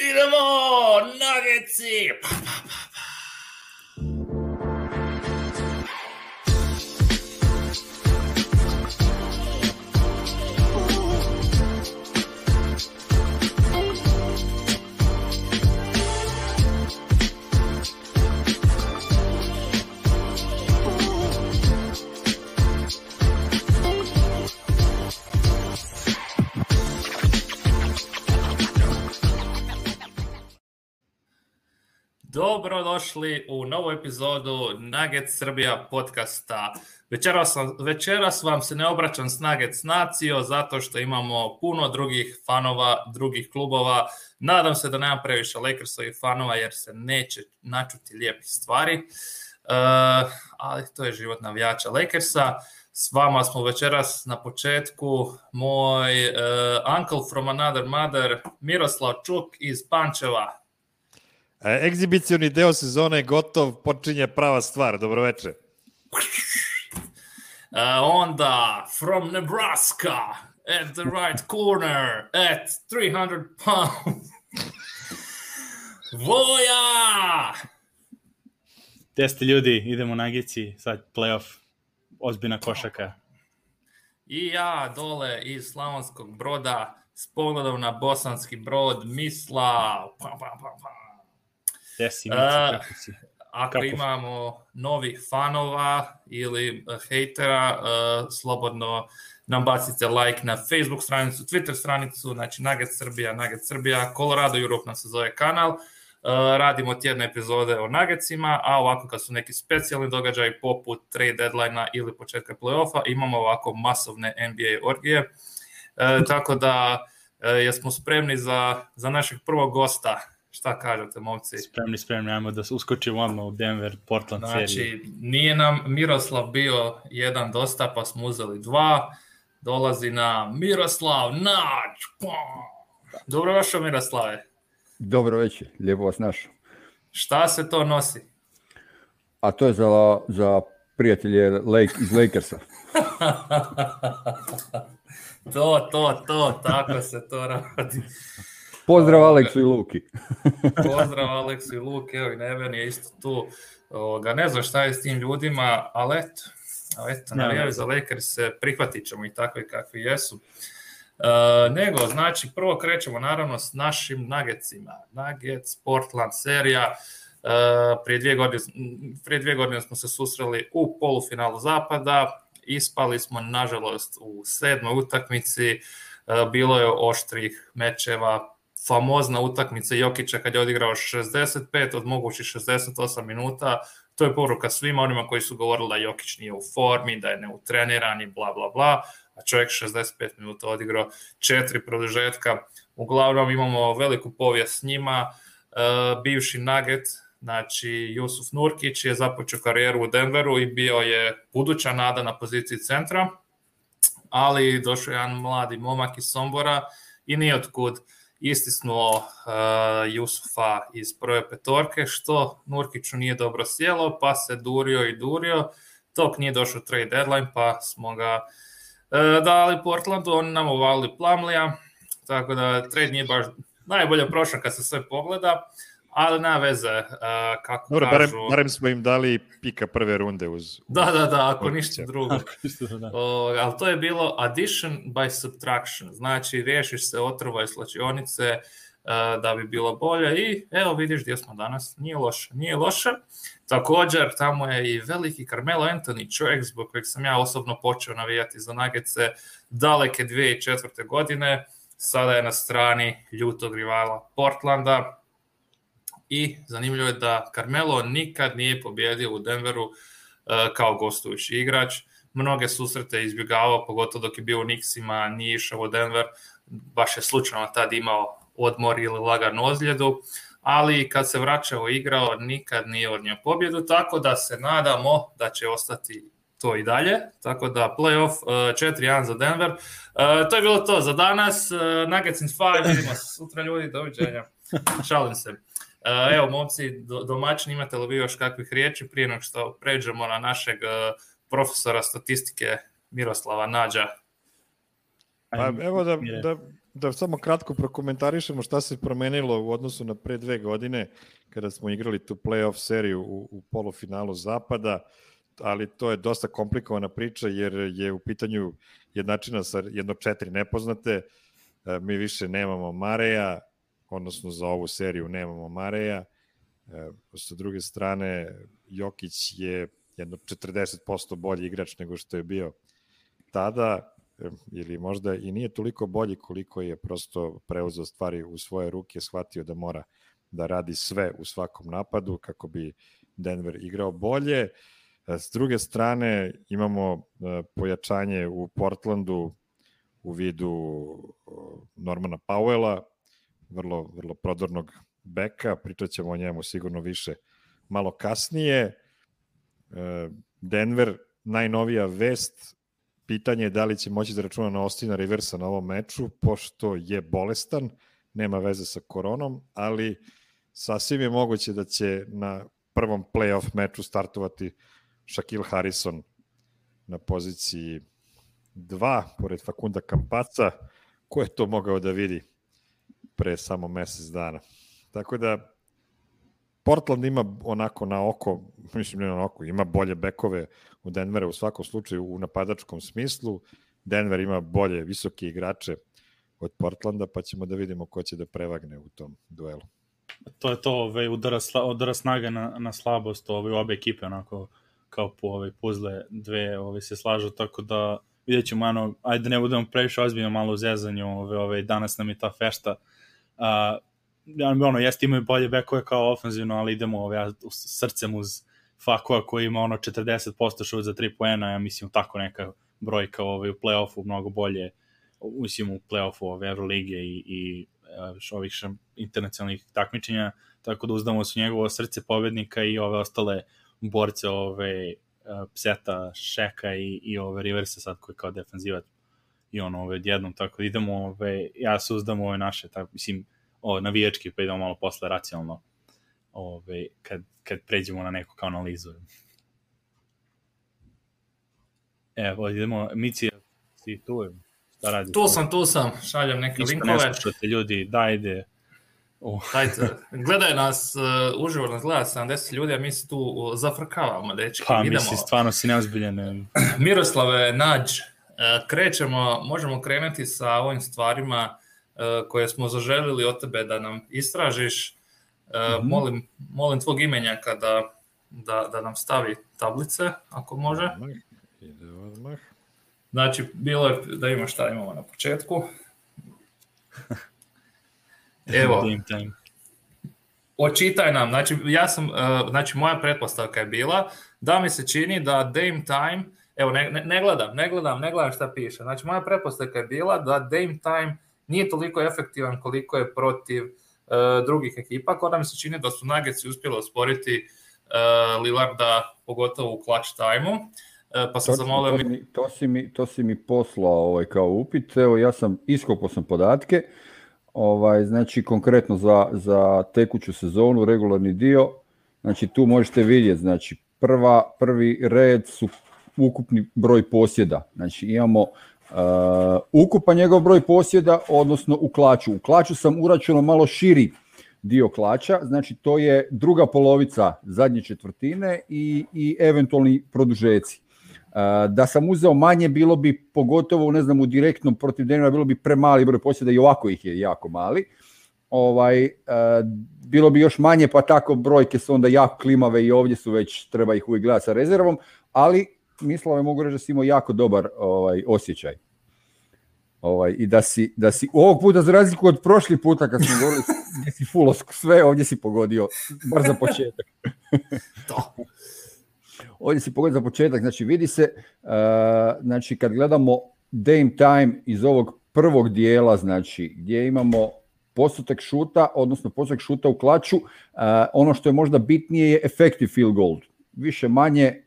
Eat them all, nuggetsy! Dobrodošli u novu epizodu Nuggets Srbija podcasta. Večeras, večeras vam se ne obraćam s Nuggets Nacio zato što imamo puno drugih fanova, drugih klubova. Nadam se da nemam previše Lakersovih fanova jer se neće načuti lijepi stvari. E, ali to je život navijača Lakersa. S vama smo večeras na početku moj e, uncle from another mother Miroslav Čuk iz Pančeva. E, egzibicioni deo sezone je gotov, počinje prava stvar. Dobroveče. Uh, onda, from Nebraska, at the right corner, at 300 pounds. Voja! Teste ljudi, idemo na Gici, sad playoff, ozbina košaka. I ja dole iz Slavonskog broda, s pogledom na Bosanski brod, misla, pa, pa, pa, pa. Desi, ako imamo novih fanova ili e, hejtera, e, slobodno nam bacite like na Facebook stranicu, Twitter stranicu, znači Nugget Srbija, Nugget Srbija, Colorado Europe nam se zove kanal. Uh, radimo tjedne epizode o Nagecima. a ovako kad su neki specijalni događaji poput trade deadline ili početka playoffa, imamo ovako masovne NBA orgije. tako da jesmo spremni za, za našeg prvog gosta šta kažete momci? Spremni, spremni, ajmo da uskočimo odmah u Denver, Portland znači, Znači, nije nam Miroslav bio jedan dosta, pa smo uzeli dva, dolazi na Miroslav Nač. Pa! Dobro vašo Miroslave. Dobro večer, lijepo vas našo. Šta se to nosi? A to je za, za prijatelje Lake, iz Lakersa. to, to, to, tako se to radi. Pozdrav ovaj, Aleksu i Luki. Pozdrav Aleksu i Luki, evo i Neven je isto tu. ne znam šta je s tim ljudima, ali eto, eto za Lakers se prihvatit ćemo i takvi kakvi jesu. E, nego, znači, prvo krećemo naravno s našim nagecima. Nugget Portland serija. E, prije, dvije godine, smo se susreli u polufinalu zapada. Ispali smo, nažalost, u sedmoj utakmici. E, bilo je oštrih mečeva, famozna utakmica Jokića kad je odigrao 65 od mogućih 68 minuta, to je poruka svima onima koji su govorili da Jokić nije u formi, da je neutreniran i bla bla bla, a čovjek 65 minuta odigrao četiri produžetka. Uglavnom imamo veliku povijest s njima, e, bivši Nugget, znači Jusuf Nurkić je započeo karijeru u Denveru i bio je buduća nada na poziciji centra, ali došao je jedan mladi momak iz Sombora i nije otkud istisnuo e, Jusufa iz prve petorke, što Nurkiću nije dobro sjelo, pa se durio i durio, dok nije došao trade deadline, pa smo ga e, dali Portlandu, oni nam uvalili Plamlija, tako da trade nije baš najbolje prošao kad se sve pogleda, ali nema veze, e, kako kažu. Barem, smo im dali pika prve runde uz... da, da, da, ako ništa drugo. Ovaj, ali to je bilo addition by subtraction, znači riješiš se otrova i slačionice e, da bi bilo bolje i evo vidiš gdje smo danas, nije loše, nije loše. Također, tamo je i veliki Carmelo Anthony, čovjek zbog kojeg sam ja osobno počeo navijati za Nagece, daleke 2004. godine, sada je na strani ljutog rivala Portlanda, i zanimljivo je da Carmelo nikad nije pobjedio u Denveru e, kao gostujući igrač. Mnoge susrete izbjegavao, pogotovo dok je bio u Nixima, nije išao u Denver, baš je slučajno tad imao odmor ili laganu ozljedu, ali kad se vraćao igrao nikad nije odnio pobjedu, tako da se nadamo da će ostati to i dalje, tako da playoff 4-1 e, za Denver. E, to je bilo to za danas, Nuggets in 5, vidimo se sutra ljudi, doviđenja, šalim se. E, evo, momci, domaćini, imate li vi još kakvih riječi prije nego što pređemo na našeg e, profesora statistike Miroslava Nađa? Pa, evo da, da, samo kratko prokomentarišemo šta se promenilo u odnosu na pre dve godine kada smo igrali tu playoff seriju u, u polufinalu Zapada, ali to je dosta komplikovana priča jer je u pitanju jednačina sa jedno četiri nepoznate, e, mi više nemamo Mareja, odnosno za ovu seriju nemamo Mareja. E, sa druge strane, Jokić je jedno 40% bolji igrač nego što je bio tada e, ili možda i nije toliko bolji koliko je prosto preuzeo stvari u svoje ruke, shvatio da mora da radi sve u svakom napadu kako bi Denver igrao bolje. E, s druge strane imamo pojačanje u Portlandu u vidu Normana pauela vrlo, vrlo prodornog beka, pričat ćemo o njemu sigurno više malo kasnije. E, Denver, najnovija vest, pitanje je da li će moći da računa na Ostina Riversa na ovom meču, pošto je bolestan, nema veze sa koronom, ali sasvim je moguće da će na prvom playoff meču startovati Shaquille Harrison na poziciji 2, pored Fakunda Kampaca. Ko je to mogao da vidi? pre samo mesec dana. Tako da, Portland ima onako na oko, mislim ne na oko, ima bolje bekove u Denvera u svakom slučaju u napadačkom smislu. Denver ima bolje visoke igrače od Portlanda, pa ćemo da vidimo ko će da prevagne u tom duelu. To je to, ovaj, udara, sla, snaga na, na slabost ovaj, obje ekipe, onako kao po ovaj, puzle dve ovaj, se slažu, tako da vidjet ćemo, ano, ajde ne budemo previše ozbiljno malo u zezanju, ovaj, ovaj, danas nam je ta fešta, uh, ono, jeste imaju bolje bekove kao ofenzivno, ali idemo ove, ja, srcem uz Fakua koji ima ono 40% šut za 3 poena, ja mislim tako neka brojka ovaj, u play-offu mnogo bolje, mislim u play-offu ove i, i ovih šam, internacionalnih takmičenja, tako da uzdamo su njegovo srce pobednika i ove ostale borce ove e, Pseta, Šeka i, i ove Riversa sad koji kao defanzivac i ono, ove, odjednom tako idemo, ove, ja se uzdam ove naše, tako, mislim, o, navijački, pa idemo malo posle racionalno, ove, kad, kad pređemo na neku kao analizu. Evo, idemo, Mici, si tu, šta radiš? Tu sam, tu sam, šaljem neke linkove. Isto ne slušate, ljudi, dajde. Oh. Dajte, gledaj nas, uh, uživo nas gleda 70 ljudi, a mi se tu zafrkavamo, dečki. Pa, idemo. si stvarno si neozbiljen. Miroslave, nađ, E, krećemo, možemo krenuti sa ovim stvarima e, koje smo zaželili od tebe da nam istražiš. E, mhm. Molim, tvog imenjaka da, da, nam stavi tablice, ako može. Znači, bilo je da ima šta imamo na početku. Evo, očitaj nam, znači, znači, moja pretpostavka je bila da mi se čini da Dame Time Evo, ne, ne, gledam, ne gledam, ne gledam šta piše. Znači, moja pretpostavka je bila da Dame Time nije toliko efektivan koliko je protiv e, drugih ekipa, Kada mi se čini da su Nuggets uspjeli osporiti uh, Lillarda, pogotovo u clutch time-u. E, pa sam to, To, mi, si mi, to si mi poslao ovaj, kao upit, evo ja sam, iskopao sam podatke, ovaj, znači konkretno za, za tekuću sezonu, regularni dio, znači tu možete vidjeti, znači prva, prvi red su ukupni broj posjeda. Znači imamo Uh, ukupan njegov broj posjeda, odnosno u klaču. U klaču sam uračunao malo širi dio klača, znači to je druga polovica zadnje četvrtine i, i eventualni produžeci. Uh, da sam uzeo manje, bilo bi pogotovo ne znam, u direktnom protiv Denvera, bilo bi premali broj posjeda i ovako ih je jako mali. Ovaj, uh, bilo bi još manje, pa tako brojke su onda jako klimave i ovdje su već, treba ih uvijek gledati sa rezervom, ali je mogu reći da si imao jako dobar ovaj, osjećaj. Ovaj, I da si, da si ovog puta, za razliku od prošli puta kad smo govorili gdje si sve, ovdje si pogodio, bar za početak. to. Ovdje si pogodio za početak, znači vidi se, eh, znači kad gledamo Dame Time iz ovog prvog dijela, znači gdje imamo postotak šuta, odnosno postotak šuta u klaču, eh, ono što je možda bitnije je effective field goal. Više manje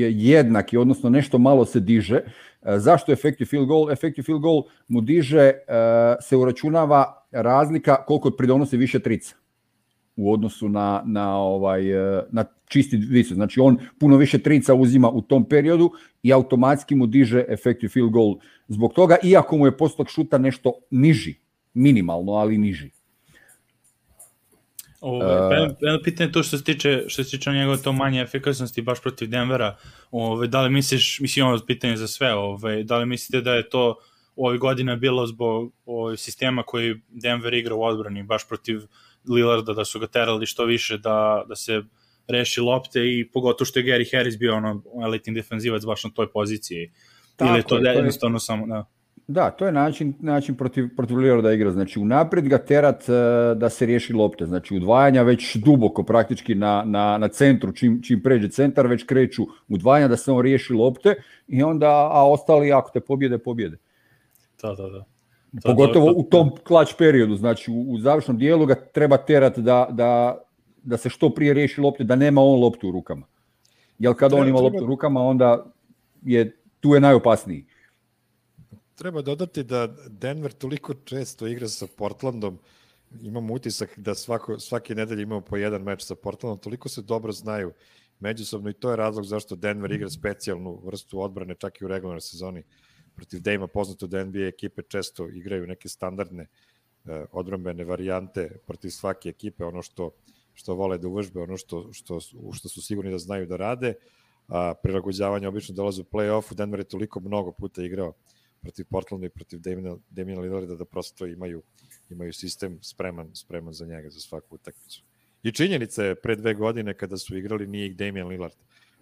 je i odnosno nešto malo se diže. E, zašto effective field goal? Effective field goal mu diže, e, se uračunava razlika koliko pridonosi više trica u odnosu na, na, ovaj, e, na čisti visu. Znači on puno više trica uzima u tom periodu i automatski mu diže effective field goal zbog toga, iako mu je postotak šuta nešto niži, minimalno, ali niži. Ove, ovaj, pa uh, pitanje je to što se tiče, što se tiče njegove to manje efikasnosti baš protiv Denvera. Ove, ovaj, da li misliš, mislim ono pitanje za sve, ovaj da li mislite da je to u godine bilo zbog ovaj, sistema koji Denver igra u odbrani, baš protiv Lillarda, da su ga terali što više, da, da se reši lopte i pogotovo što je Gary Harris bio ono elitni defenzivac baš na toj poziciji. Tako, Ili je to, to je, jednostavno samo... Da. Da, to je način, način protiv, protiv da igra. Znači, unaprijed ga terat e, da se riješi lopte. Znači, udvajanja već duboko praktički na, na, na centru, čim, čim pređe centar, već kreću udvajanja da se on riješi lopte i onda, a ostali ako te pobjede, pobjede. Da, da, da. Pogotovo u tom klač periodu, znači u, u završnom dijelu ga treba terati da, da, da se što prije riješi lopte, da nema on loptu u rukama. Jer kad on ima loptu u rukama, onda je, tu je najopasniji. Treba dodati da Denver toliko često igra sa Portlandom, imamo utisak da svako, svake nedelje imamo po jedan meč sa Portlandom, toliko se dobro znaju međusobno i to je razlog zašto Denver igra specijalnu vrstu odbrane čak i u regularnoj sezoni protiv Dejma, poznato da NBA ekipe često igraju neke standardne eh, odrambene varijante protiv svake ekipe, ono što što vole da uvežbe, ono što, što, što su sigurni da znaju da rade, a prilagođavanje obično dolaze u play Denver je toliko mnogo puta igrao protiv Portlanda i protiv Damiena Lillarda da prosto imaju, imaju sistem spreman, spreman za njega, za svaku utakmicu. I činjenica je, pre dve godine kada su igrali, nije ih Damien Lillard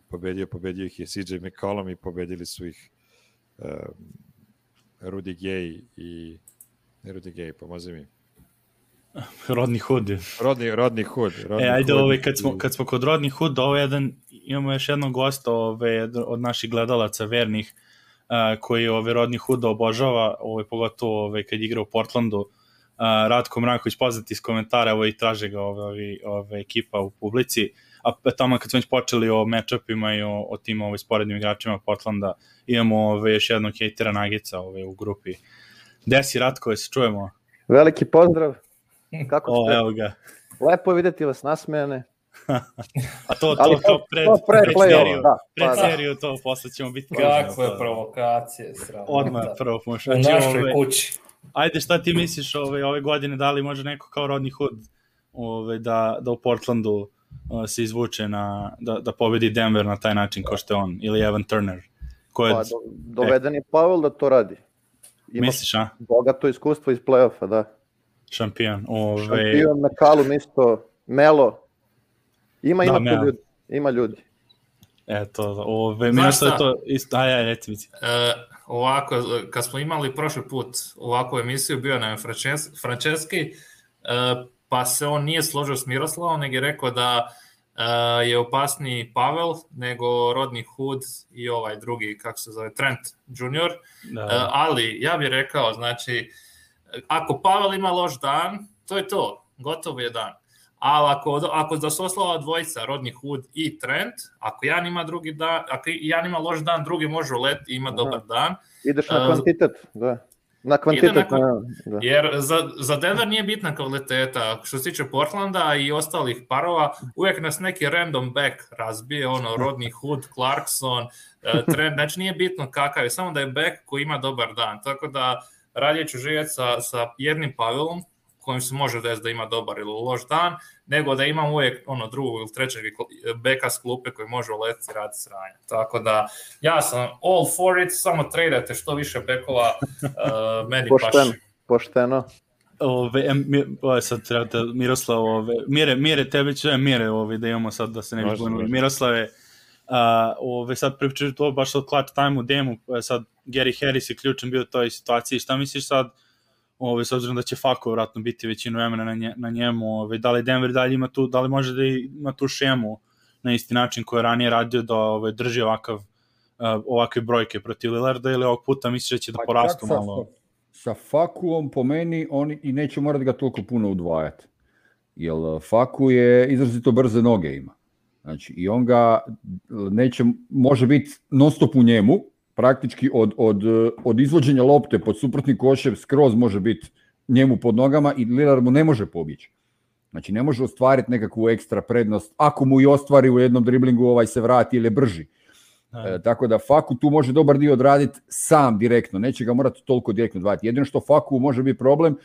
pobedio, pobedio ih je CJ McCollum i pobedili su ih uh, Rudy Gay i Rudy Gay, pomozi mi. Rodni Hood. Rodni, rodni Hood. Rodni e, ajde, ovaj, kad, smo, kad smo kod Rodni Hood, ovo jedan, imamo još jednog gosta ove, ovaj, od naših gledalaca vernih, koji ove, Rodni hudo obožava, ove, ovaj, pogotovo ove, kad igra u Portlandu, Ratko Mranković poznat iz komentara ovo, i traže ga ove, ove, ekipa u publici, a pa, tamo kad smo već počeli o matchupima i o, tim ove ovaj, sporednim igračima Portlanda, imamo ove, još jednog hejtera Nagica ove, u grupi. Desi Ratko, se čujemo. Veliki pozdrav. Kako ste? O, evo ga. Lepo je videti vas nasmejane. A to, to, Ali, to, pred, to pred seriju, da. pred pa seriju to posle ćemo biti Kako je provokacije, Odmah prvo znači, našoj ovaj, Ajde, šta ti misliš ove, ovaj, ove godine, da li može neko kao Rodni Hood ovaj, da, da u Portlandu uh, se izvuče na, da, da pobedi Denver na taj način kao što je on, ili Evan Turner? Ko pa, doveden je Pavel da to radi. Ima misliš, a? Bogato iskustvo iz playoffa da. Šampion. Ove... Šampion na kalu mjesto Melo, ima, ima, da, ljudi. ima ljudi. Eto, ove, što je to isto, e, ovako, kad smo imali prošli put ovakvu emisiju, bio nam je Franceski, e, pa se on nije složio s Miroslavom, nego je rekao da e, je opasniji Pavel nego rodni Hood i ovaj drugi, kako se zove, Trent Junior, ali ja bih rekao, znači, ako Pavel ima loš dan, to je to, gotovo je dan ali ako, ako da su dvojica, Rodni Hood i Trent, ako ja ima drugi dan, ako ja ima loš dan, drugi može let i ima dobar dan. Ideš na kvantitet, da. Na kvantitet, na, da. Jer za, za Denver nije bitna kvaliteta. Što se tiče Portlanda i ostalih parova, uvijek nas neki random back razbije, ono, Rodni Hood, Clarkson, e, Trent, znači nije bitno kakav je, samo da je back koji ima dobar dan. Tako da radije ću živjeti sa, sa jednim Pavelom, kojim se može desiti da ima dobar ili loš dan, nego da imam uvijek ono drugog ili trećeg beka s klupe koji može uletiti i raditi sranje. Tako da, ja sam all for it, samo tradajte što više bekova, uh, meni pošteno, Pošteno. Ove, ove, ovaj, sad Miroslav, ove, mire, mire, tebe će, mire, ove, da imamo sad, da se ne bi Miroslave, ove, sad pričaš to baš od clutch time u demu, pa sad Gary Harris je ključan bio u toj situaciji, šta misliš sad, ove, ovaj, s obzirom da će Fako vratno biti većinu vremena na, nje, na njemu, ovaj, da li Denver dalje ima tu, da li može da ima tu šemu na isti način koji je ranije radio da ove, ovaj, drži ovakav, eh, ovakve brojke protiv Lillarda ili ovog puta misliš da će da pa porastu malo? Sa, sa Fakuom po meni oni i neće morati ga toliko puno udvajati. Jer eh, Faku je izrazito brze noge ima. Znači, i on ga eh, neće, može biti non u njemu, praktički od, od, od izvođenja lopte pod suprotni košev skroz može biti njemu pod nogama i Lillard mu ne može pobjeći. Znači ne može ostvariti nekakvu ekstra prednost. Ako mu i ostvari u jednom driblingu ovaj se vrati ili brži. E, tako da Faku tu može dobar dio odraditi sam direktno. Neće ga morati toliko direktno odraditi. Jedino što Faku može biti problem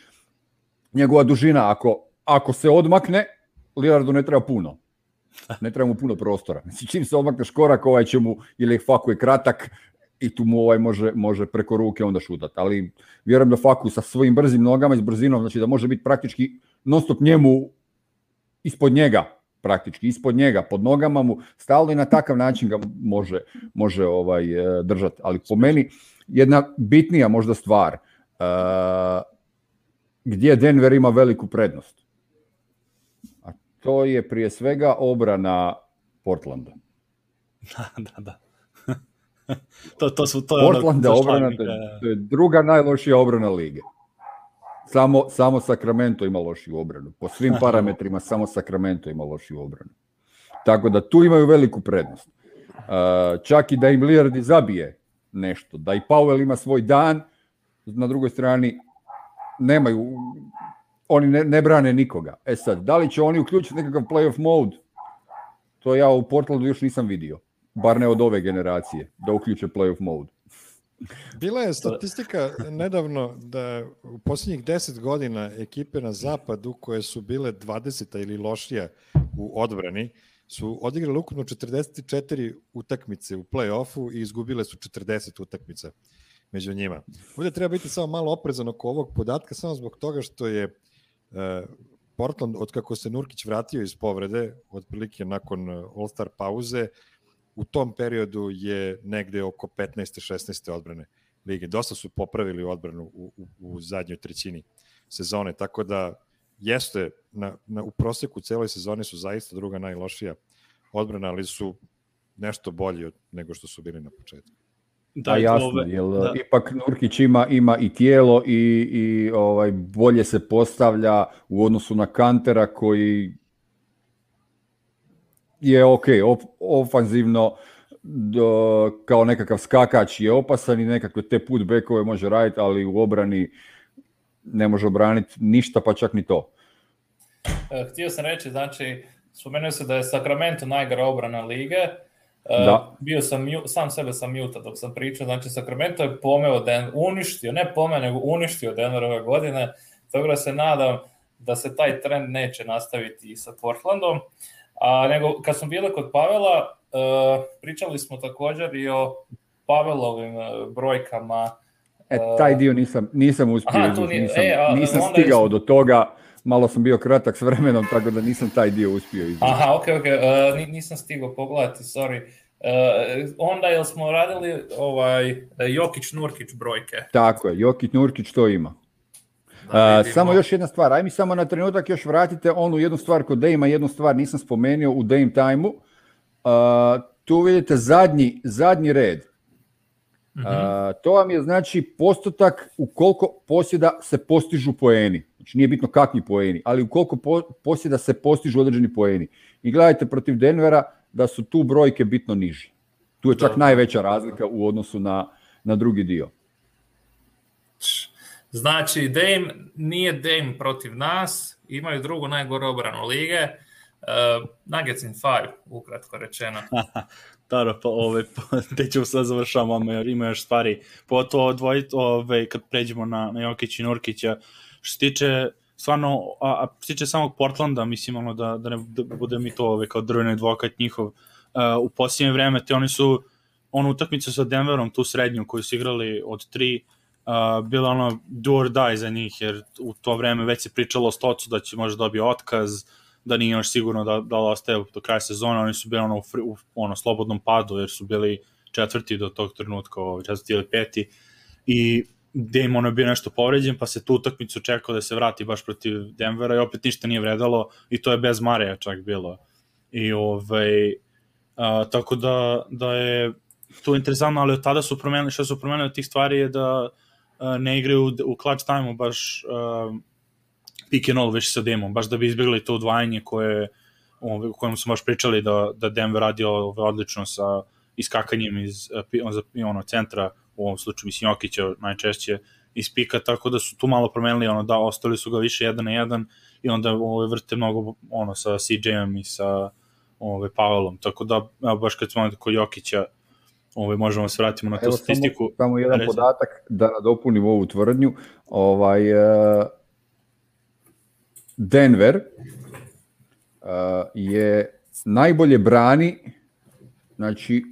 njegova dužina. Ako, ako se odmakne, Lillardu ne treba puno. Ne treba mu puno prostora. Znači, čim se odmakneš korak, ovaj će mu, ili Faku je kratak, i tu mu ovaj može, može preko ruke onda šutat. Ali vjerujem da Faku sa svojim brzim nogama i s brzinom, znači da može biti praktički non stop njemu ispod njega praktički ispod njega, pod nogama mu stalno i na takav način ga može, može ovaj, eh, držati. Ali po meni jedna bitnija možda stvar uh, gdje Denver ima veliku prednost. A to je prije svega obrana Portlanda. Da, da, da to, to, su, to je ono Portland obrana, druga najlošija obrana lige. Samo, samo Sacramento ima lošiju obranu. Po svim parametrima samo Sacramento ima lošiju obranu. Tako da tu imaju veliku prednost. Čak i da im Lillard zabije nešto, da i Powell ima svoj dan, na drugoj strani nemaju, oni ne, ne brane nikoga. E sad, da li će oni uključiti nekakav playoff mode? To ja u Portlandu još nisam vidio bar ne od ove generacije, da uključe playoff mode. Bila je statistika nedavno da u posljednjih deset godina ekipe na zapadu koje su bile 20. ili lošije u odbrani su odigrale ukupno 44 utakmice u play-offu i izgubile su 40 utakmica među njima. Ovdje treba biti samo malo oprezan oko ovog podatka, samo zbog toga što je e, Portland, od kako se Nurkić vratio iz povrede, otprilike nakon e, All-Star pauze, u tom periodu je negdje oko 15. 16. odbrane lige. Dosta su popravili odbranu u, u, u zadnjoj trećini sezone, tako da jeste, na, na, u proseku celoj sezone su zaista druga najlošija odbrana, ali su nešto bolji od, nego što su bili na početku. Da, A jasno, ipak Nurkić ima, ima i tijelo i, i ovaj bolje se postavlja u odnosu na Kantera koji je ok, op, ofanzivno do, kao nekakav skakač je opasan i nekakve te bekove može raditi, ali u obrani ne može obraniti ništa, pa čak ni to. E, htio sam reći, znači, spomenuo se da je Sacramento najgora obrana lige. E, da. Bio sam, sam sebe sam juta dok sam pričao, znači Sacramento je pomeo, Den, uništio, ne pomeo, nego uništio Denver godine, tako se nadam da se taj trend neće nastaviti i sa Portlandom. A, nego, kad sam bila kod Pavela, e, pričali smo također i o Pavelovim e, brojkama. E, e, taj dio nisam, uspio, nisam, nisam stigao do toga, malo sam bio kratak s vremenom, tako da nisam taj dio uspio Aha, ok, ok, nisam stigao pogledati, sorry. onda jel smo radili ovaj Jokić-Nurkić brojke? Tako je, Jokić-Nurkić to ima samo još jedna stvar, aj mi samo na trenutak još vratite onu jednu stvar kod dame jednu stvar nisam spomenuo u Dame Time-u. tu vidite zadnji, zadnji red. Mhm. to vam je znači postotak u koliko posjeda se postižu poeni. Znači nije bitno kakvi poeni, ali u koliko posjeda se postižu određeni poeni. I gledajte protiv Denvera da su tu brojke bitno niži. Tu je čak najveća razlika u odnosu na, na drugi dio. Znači, Dame nije Dame protiv nas, imaju drugu najgoru obranu lige, uh, Nuggets in five, ukratko rečeno. Dobro, pa ove, ovaj, pa, te ćemo sad završavamo, jer ima još stvari. to odvojiti, ovaj, kad pređemo na, na Jokić i Nurkića, što se tiče stvarno, a, a što se tiče samog Portlanda, mislim, ono, da, da ne bude mi to ove, ovaj, kao drveni advokat njihov, e, u posljednje vrijeme, te oni su onu utakmicu sa Denverom, tu srednju koju su igrali od tri, uh, bilo ono do or die za njih, jer u to vreme već se pričalo o stocu da će možda dobiti otkaz, da nije još sigurno da, da ostaje do kraja sezona, oni su bili ono u, fri, u ono, slobodnom padu, jer su bili četvrti do tog trenutka, ovaj, četvrti ili peti, i ono je bio nešto povređen, pa se tu utakmicu čekao da se vrati baš protiv Denvera i opet ništa nije vredalo i to je bez Mareja čak bilo. I ovaj, tako da, da je tu interesantno, ali od tada su promenili, što su promenili od tih stvari je da ne igraju u, clutch time baš uh, pick and roll već sa demom, baš da bi izbjegli to udvajanje koje, ono, o kojem smo baš pričali da, da Denver radi odlično sa iskakanjem iz ono, centra, u ovom slučaju mislim Jokića najčešće iz pika, tako da su tu malo promenili, ono, da, ostali su ga više jedan na jedan i onda ove, ovaj, vrte mnogo ono, sa CJ-om i sa ove, ovaj, Pavelom, tako da, evo, baš kad smo kod Jokića, ovaj, možemo se vratimo na tu statistiku. Samo, jedan podatak da dopunim ovu tvrdnju. Ovaj, e, Denver uh, je najbolje brani znači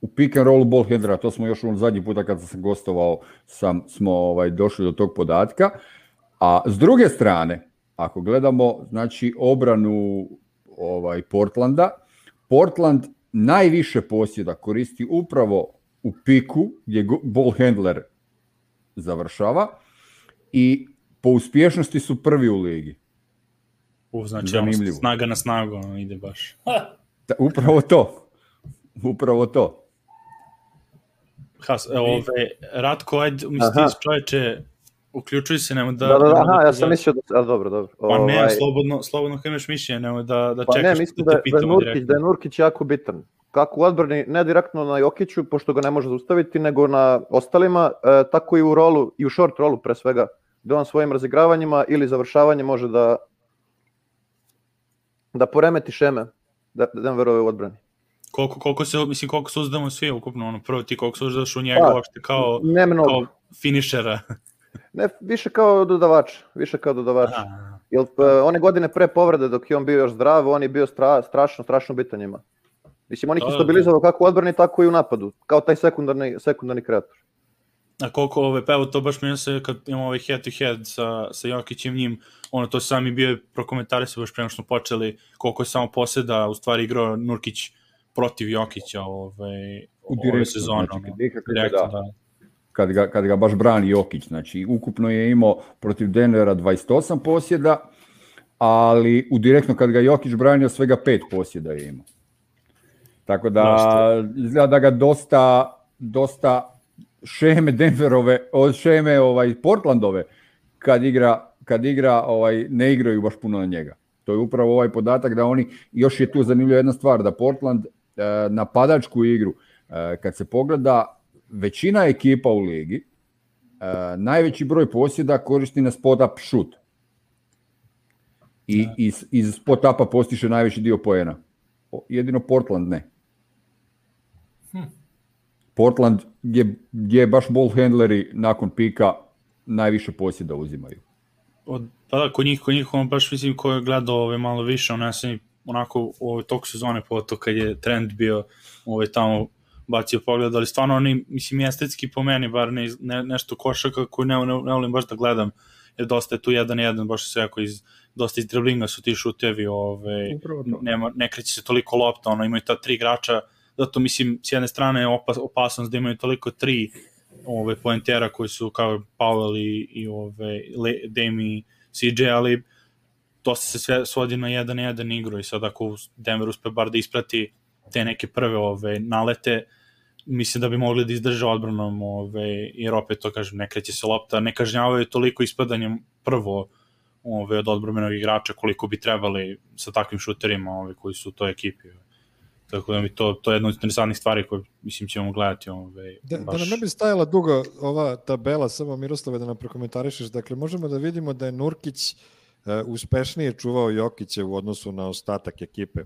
u pick and roll ball to smo još u zadnji puta kad sam gostovao, sam, smo ovaj, došli do tog podatka. A s druge strane, ako gledamo znači obranu ovaj Portlanda, Portland najviše posjeda koristi upravo u piku gdje ball handler završava i po uspješnosti su prvi u ligi. U, znači, ono, snaga na snagu ono, ide baš. upravo to. Upravo to. Has, e, ove, Ratko, ajde, misliš čovječe, uključuj se, nemoj da... Da, da, aha, ja sam mislio da... A, dobro, dobro. Pa ne, ovaj... slobodno, slobodno kao imaš mišljenje, nemoj da, da pa ne, mislim da, da, da, je Nurkić, da je Nurkić jako bitan. Kako u odbrani, ne direktno na Jokiću, pošto ga ne može zaustaviti, nego na ostalima, e, tako i u rolu, i u short rolu pre svega, da on svojim razigravanjima ili završavanjem može da da poremeti šeme da, da Denverove u odbrani koliko, koliko se, mislim, koliko se uzdamo svi ukupno, ono, prvo ti koliko se uzdaš u njega, pa, uopšte kao, ne mnogo. kao finišera. Ne, više kao dodavač, više kao dodavač. Jer e, one godine pre povrede dok je on bio još zdrav, on je bio strašno, strašno bitan njima. Mislim, on ih je stabilizovao kako u odbrani, tako i u napadu, kao taj sekundarni, sekundarni kreator. A koliko ove, pa evo to baš mi se kad imamo ovaj head to head sa, sa Jokićem njim, ono to sami bio prokomentari su baš prema što počeli koliko je samo poseda u stvari igrao Nurkić protiv Jokića ovaj, ove, ove, sezone. Znači, ono. da kad ga, kad ga baš brani Jokić. Znači, ukupno je imao protiv Denvera 28 posjeda, ali u direktno kad ga Jokić branio svega pet posjeda je imao. Tako da izgleda da ga dosta, dosta šeme Denverove, šeme ovaj, Portlandove kad igra, kad igra ovaj, ne igraju baš puno na njega. To je upravo ovaj podatak da oni, još je tu zanimljiva jedna stvar, da Portland eh, napadačku igru, eh, kad se pogleda, većina ekipa u ligi e, najveći broj posjeda koristi na spot up shoot. I iz, iz spot upa postiše najveći dio poena. Jedino Portland ne. Hm. Portland gdje, gdje baš ball handleri nakon pika najviše posjeda uzimaju. Od, pa da, kod njih, kod ono baš mislim ko je gledao malo više, on ja onako u ovoj tok sezone, pogotovo kad je trend bio ove ovaj tamo bacio pogled, ali stvarno oni, mislim, estetski po meni, bar nešto košaka koju ne, ne, ne volim baš da gledam, jer dosta je tu jedan jedan, baš se jako iz, dosta iz driblinga su ti šutevi, ove, nema, ne kreće se toliko lopta, ono, imaju ta tri igrača, zato mislim, s jedne strane je opas, opasnost da imaju toliko tri ove poentera koji su kao Powell i, i ove, Le, CJ, ali to se sve svodi na jedan jedan igru i sad ako Denver uspe bar da isprati te neke prve ove, nalete, mislim da bi mogli da izdrže odbranom, ove, jer opet to kažem, ne kreće se lopta, ne kažnjavaju toliko ispadanjem prvo ove, od odbromenog igrača koliko bi trebali sa takvim šuterima ove, koji su u toj ekipi. Tako da mi to, to je jedna od interesantnih stvari koje mislim ćemo gledati. Ove, da, nam ne bi stajala dugo ova tabela, samo Miroslave da nam prokomentarišeš. Dakle, možemo da vidimo da je Nurkić uh, uspešnije čuvao Jokiće u odnosu na ostatak ekipe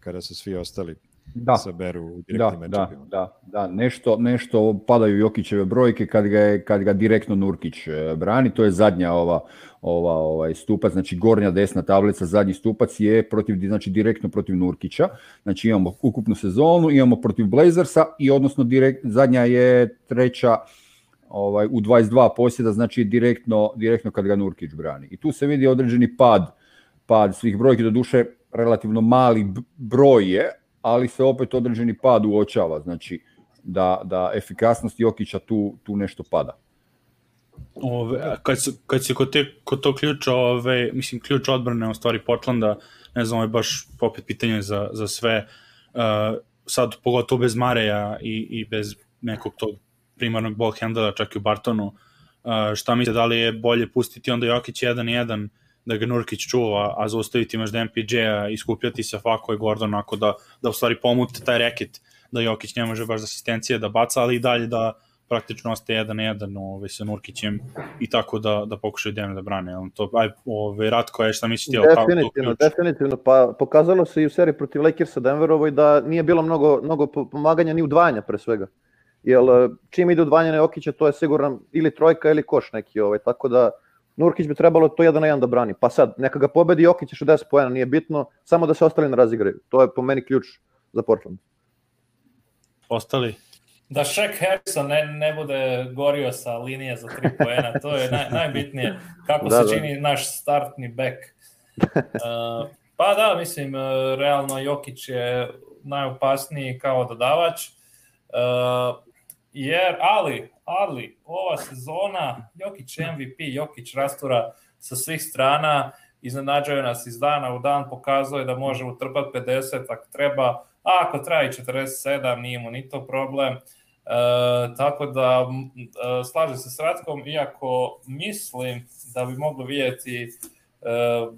kada su svi ostali da. saberu u direktnim da, da, da, da, nešto, nešto padaju Jokićeve brojke kad ga, je, kad ga direktno Nurkić e, brani, to je zadnja ova, ova ovaj stupac, znači gornja desna tablica, zadnji stupac je protiv, znači direktno protiv Nurkića, znači imamo ukupnu sezonu, imamo protiv Blazersa i odnosno zadnja je treća ovaj, u 22 posjeda, znači direktno, direktno kad ga Nurkić brani. I tu se vidi određeni pad, pad svih brojki, do duše relativno mali broj je, ali se opet određeni pad uočava, znači da, da efikasnost Jokića tu, tu nešto pada. Ove, kad, se, kad se kod, te, to ključa, mislim, ključ odbrane u stvari Portlanda, ne znam, ovo je baš opet pitanje za, za sve, uh, sad pogotovo bez Mareja i, i bez nekog tog primarnog ball handlera, čak i u Bartonu, e, šta mislite, da li je bolje pustiti onda Jokić 1-1 da ga Nurkić čuva, a zaustaviti da MPJ-a i skupljati se Fako i Gordon, onako da, da u stvari pomute taj reket, da Jokić ne može baš asistencije da baca, ali i dalje da praktično ostaje jedan jedan ovaj, sa Nurkićem i tako da, da pokušaju Denver da brane. On to, aj, ovaj, Ratko, šta mislite? Definitivno, definitivno. Pa pokazalo se i u seriji protiv Lakersa Denverovoj da nije bilo mnogo, mnogo pomaganja ni udvajanja pre svega. Jer čim ide udvajanje Jokića, to je siguran ili trojka ili koš neki. Ovaj, tako da Nurkić bi trebalo to jedan na jedan da brani. Pa sad, neka ga pobedi Jokić 60 pojena, nije bitno, samo da se ostali ne razigraju. To je po meni ključ za Portland. Ostali? Da Shaq Harrison ne, ne bude gorio sa linije za 3 poena, to je naj, najbitnije. Kako se čini naš startni back. Uh, pa da, mislim, uh, realno Jokić je najopasniji kao dodavač. Uh, jer, ali, ali, ova sezona, Jokić MVP, Jokić rastura sa svih strana, iznenađaju nas iz dana u dan, pokazuje da može utrpati 50 ako treba, a ako treba i 47, nije mu ni to problem. E, tako da e, slažem se s Ratkom, iako mislim da bi moglo vidjeti e,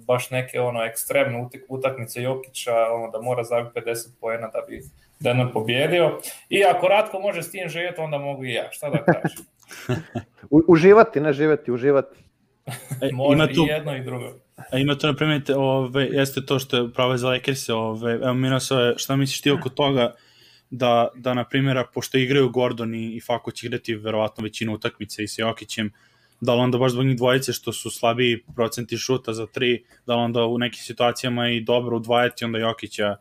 baš neke ono ekstremne utakmice Jokića, ono da mora zabiti 50 poena da bi da nam pobjedio. I ako Ratko može s tim živjeti, onda mogu i ja. Šta da kažem? uživati, ne živjeti, uživati. E, može ima tu, i jedno i drugo. A ima to na primjer, jeste to što je pravo za Lakers, ove, evo šta misliš ti oko toga da, da na primjer, pošto igraju Gordon i, i Fako će igrati verovatno većinu utakmice i sa Jokićem, da li onda baš zbog njih dvojice što su slabiji procenti šuta za tri, da li onda u nekim situacijama i dobro udvajati onda Jokića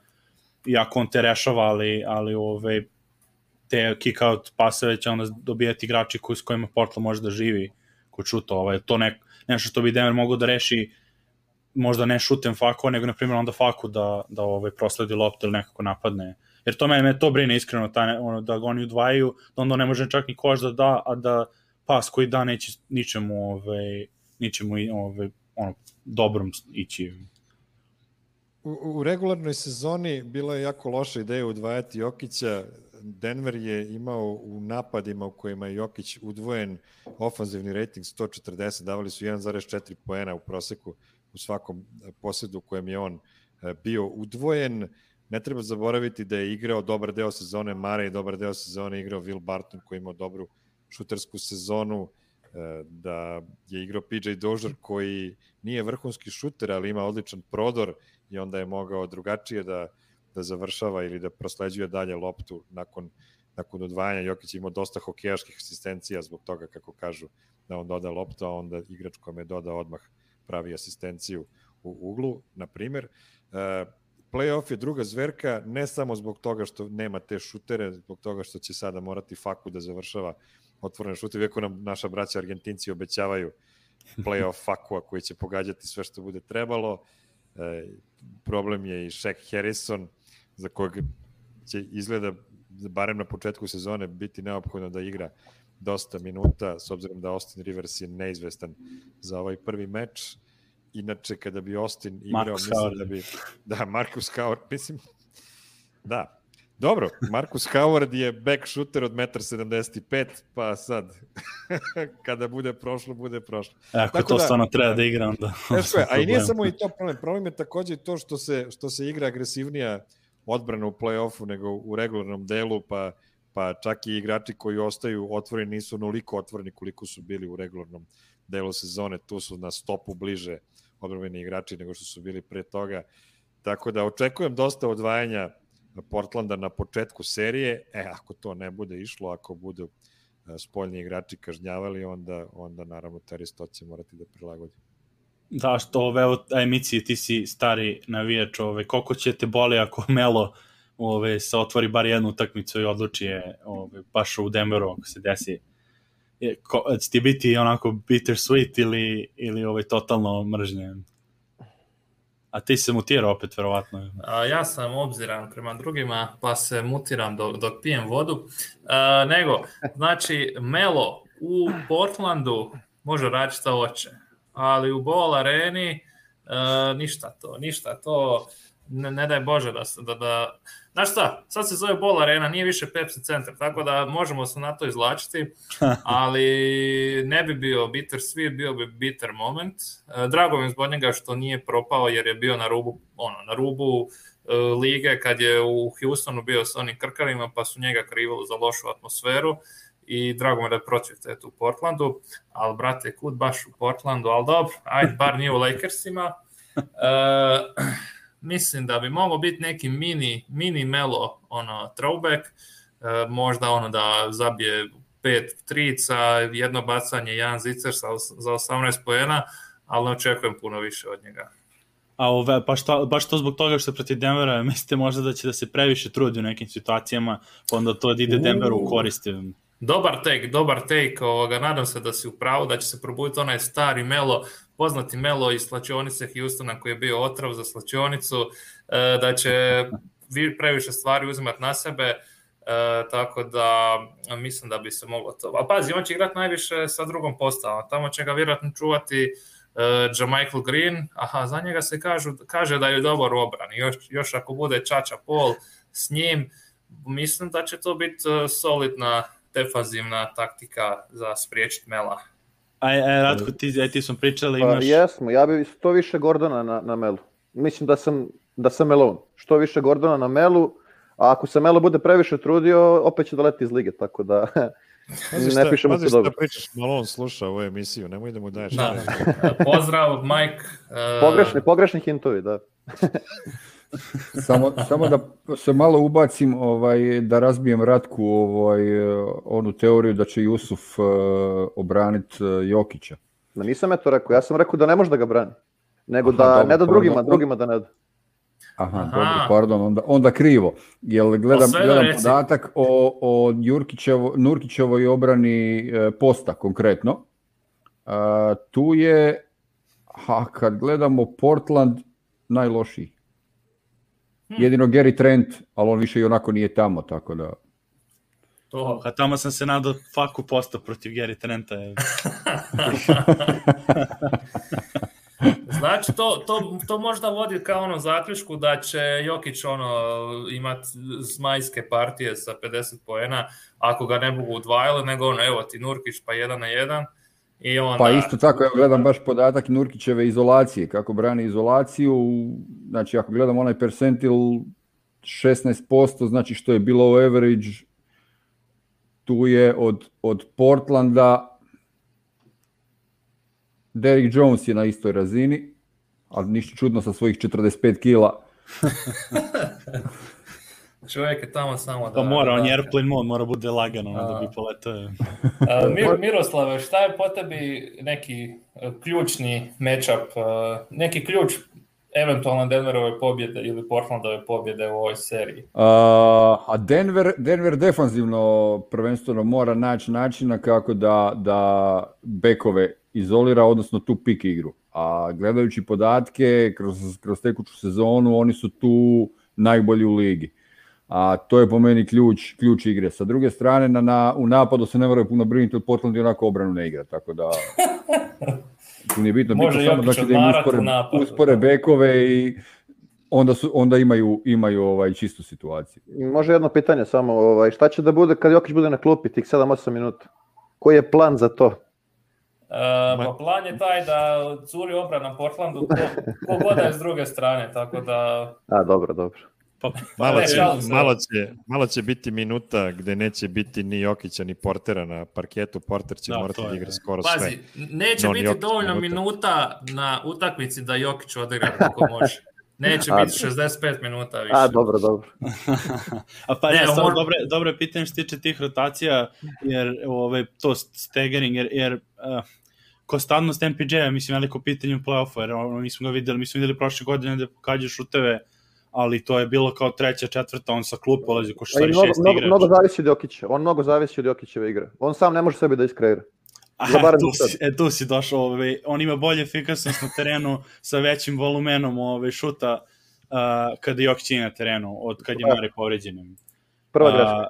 Jako on te rešava, ali, ali ove, te kick-out paseve će onda dobijati igrači koji, s kojima Portland može da živi ko šuta. Ovaj, to ne, nešto što bi Denver mogao da reši možda ne šutem faku, nego na primjer onda faku da, da ovaj, prosledi loptu ili nekako napadne. Jer to me, me to brine iskreno, ta, ono, da ga oni udvajaju, da onda ne može čak ni koš da da, a da pas koji da neće ničemu, ovaj, ničemu ovaj, ono, dobrom ići u, regularnoj sezoni bila je jako loša ideja udvajati Jokića. Denver je imao u napadima u kojima je Jokić udvojen ofanzivni rating 140, davali su 1,4 poena u proseku u svakom e, posjedu u kojem je on e, bio udvojen. Ne treba zaboraviti da je igrao dobar deo sezone Mare i dobar deo sezone igrao Will Barton koji je imao dobru šutersku sezonu, e, da je igrao PJ Dožar koji nije vrhunski šuter, ali ima odličan prodor i onda je mogao drugačije da, da završava ili da prosleđuje dalje loptu nakon, nakon odvajanja. Jokić ima dosta hokejaških asistencija zbog toga, kako kažu, da on doda loptu, a onda igrač je doda odmah pravi asistenciju u uglu, na primer. E, playoff je druga zverka, ne samo zbog toga što nema te šutere, zbog toga što će sada morati faku da završava otvorene šute, iako nam naša braća Argentinci obećavaju playoff fakua koji će pogađati sve što bude trebalo. E, problem je i Shaq Harrison, za kojeg će izgleda, barem na početku sezone, biti neophodno da igra dosta minuta, s obzirom da Austin Rivers je neizvestan za ovaj prvi meč. Inače, kada bi Austin igrao, mislim da bi... Da, Marcus mislim... Da, dobro, Markus Howard je back shooter od 1,75, pa sad, kada bude prošlo, bude prošlo. E, ako to da, treba da igram, da... je, a i nije samo i to problem. Problem je takođe i to što se, što se igra agresivnija odbrana u play-offu nego u regularnom delu, pa, pa čak i igrači koji ostaju otvoreni nisu onoliko otvoreni koliko su bili u regularnom delu sezone. Tu su na stopu bliže odbrani igrači nego što su bili pre toga. Tako da očekujem dosta odvajanja Portlanda na početku serije, e, ako to ne bude išlo, ako budu e, spoljni igrači kažnjavali, onda, onda naravno te će morati da prilagodi. Da, što ove emisije, ti si stari navijač, ove, koliko će te boli ako Melo ove, se otvori bar jednu utakmicu i odluči je ove, baš u Denveru ako se desi. će ti biti onako bittersweet ili, ili ove, totalno mržnje? A ti se mutira opet, verovatno. ja sam obziran prema drugima, pa se mutiram dok, dok pijem vodu. E, nego, znači, Melo u Portlandu može raditi šta hoće, ali u bola areni e, ništa to, ništa to ne, daj Bože da, da, da... Znaš šta, sad se zove Bol Arena, nije više Pepsi centar, tako da možemo se na to izlačiti, ali ne bi bio bitter svi, bio bi bitter moment. E, drago mi zbog njega što nije propao jer je bio na rubu, ono, na rubu e, lige kad je u Houstonu bio s onim krkarima pa su njega krivili za lošu atmosferu i drago mi da je te u Portlandu, ali brate, kud baš u Portlandu, ali dobro, ajde, bar nije u Lakersima. E, mislim da bi mogao biti neki mini, mini melo ono, throwback, e, možda ono da zabije pet trica, jedno bacanje, jedan zicer sa, za 18 pojena, ali ne očekujem puno više od njega. A ove, pa baš to zbog toga što protiv Denvera mislite možda da će da se previše trudi u nekim situacijama, pa onda to ide Denveru u korist. Dobar tek dobar take, nadam se da si u pravu, da će se probuditi onaj stari Melo, poznati Melo iz slačionice Houstona koji je bio otrov za slačionicu, e, da će previše stvari uzimati na sebe, e, tako da mislim da bi se moglo to. A pazi, on će igrati najviše sa drugom postavom, tamo će ga vjerojatno čuvati uh, e, Jermichael Green, aha, za njega se kaže da je dobar obran. obrani, još, još ako bude Čača Pol s njim, mislim da će to biti solidna defazivna taktika za spriječiti Mela a ja e, Ratko, ti, sam e, ti smo pričali, pa, imaš... Pa, jesmo, ja bi što više Gordona na, na melu. Mislim da sam, da sam Melon. Što više Gordona na melu, a ako se Melo bude previše trudio, opet će da leti iz lige, tako da... Pazi ne pišemo pazi šta pričaš, sluša ovu emisiju, nemoj da mu daješ. Da. Pozdrav, Mike. E, pogrešni, pogrešni hintovi, da. samo, samo da se malo ubacim, ovaj, da razbijem Ratku ovaj, onu teoriju da će Jusuf uh, eh, obraniti eh, Jokića. nisam ja to rekao, ja sam rekao da ne može da ga brani, nego da ne da drugima, drugima da ne Aha, dobro, pardon, onda, onda krivo. Jel gledam, gledam podatak o, o Jurkićevo, Nurkićevoj obrani eh, posta konkretno. tu je, ha, kad gledamo Portland, najlošiji. Hm. Jedino Gary Trent, ali on više i onako nije tamo, tako da... To. A tamo sam se nadao faku posto protiv Gary Trenta. znači, to, to, to možda vodi kao ono zaključku da će Jokić ono, imat zmajske partije sa 50 poena, ako ga ne mogu udvajali, nego ono, evo ti Nurkić pa jedan na jedan, i Pa isto tako, ja gledam baš podatak Nurkićeve izolacije, kako brani izolaciju, znači ako gledam onaj percentil 16%, znači što je bilo average, tu je od, od Portlanda, Derek Jones je na istoj razini, ali ništa čudno sa svojih 45 kila. Čovjek je tamo samo pa da... Pa mora, on je airplane mode, mora bude lagano, ono, da bi poletao. Mir, Miroslave, šta je po tebi neki e, ključni matchup, e, neki ključ eventualno Denverove pobjede ili Portlandove pobjede u ovoj seriji? a Denver, Denver defanzivno prvenstveno mora naći načina kako da, bekove izolira, odnosno tu pik igru. A gledajući podatke kroz, kroz tekuću sezonu, oni su tu najbolji u ligi a to je po meni ključ, ključ igre. Sa druge strane, na, na, u napadu se ne moraju puno brinuti, u Portland je onako obranu ne igra, tako da... Tu nije bitno, bitno samo znači da im uspore, uspore bekove i onda, su, onda imaju, imaju ovaj, čistu situaciju. Može jedno pitanje samo, ovaj, šta će da bude kad Jokić bude na klupi tih 7-8 minuta? Koji je plan za to? E, pa plan je taj da curi obrana Portlandu ko, s druge strane, tako da... A, dobro, dobro. Pa, pa, malo, će, malo, će, malo će biti minuta gdje neće biti ni Jokića ni Portera na parketu. Porter će da, morati da igra skoro sve. Pazi, neće biti dovoljno minuta. na utakmici da Jokić odigra kako može. Neće biti 65 minuta više. A, dobro, dobro. a pa ne, dobro je pitanje što tiče tih rotacija, jer ovaj, to staggering, jer, jer uh, konstantnost MPJ-a, mislim, veliko pitanje u play jer ono, mi smo ga videli, mi smo videli prošle godine da pokađe šuteve ali to je bilo kao treća, četvrta, on sa klupa ulazi ko šta se mnogo, mnogo, zavisi od Jokića, on mnogo zavisi od Jokićeve igre. On sam ne može sebi da iskreira. tu, e, tu si došao, ovaj, on ima bolje efikasnost na terenu sa većim volumenom ove, ovaj, šuta kad kada Jokić je na terenu, od kad je Mare povređen. Prva greška.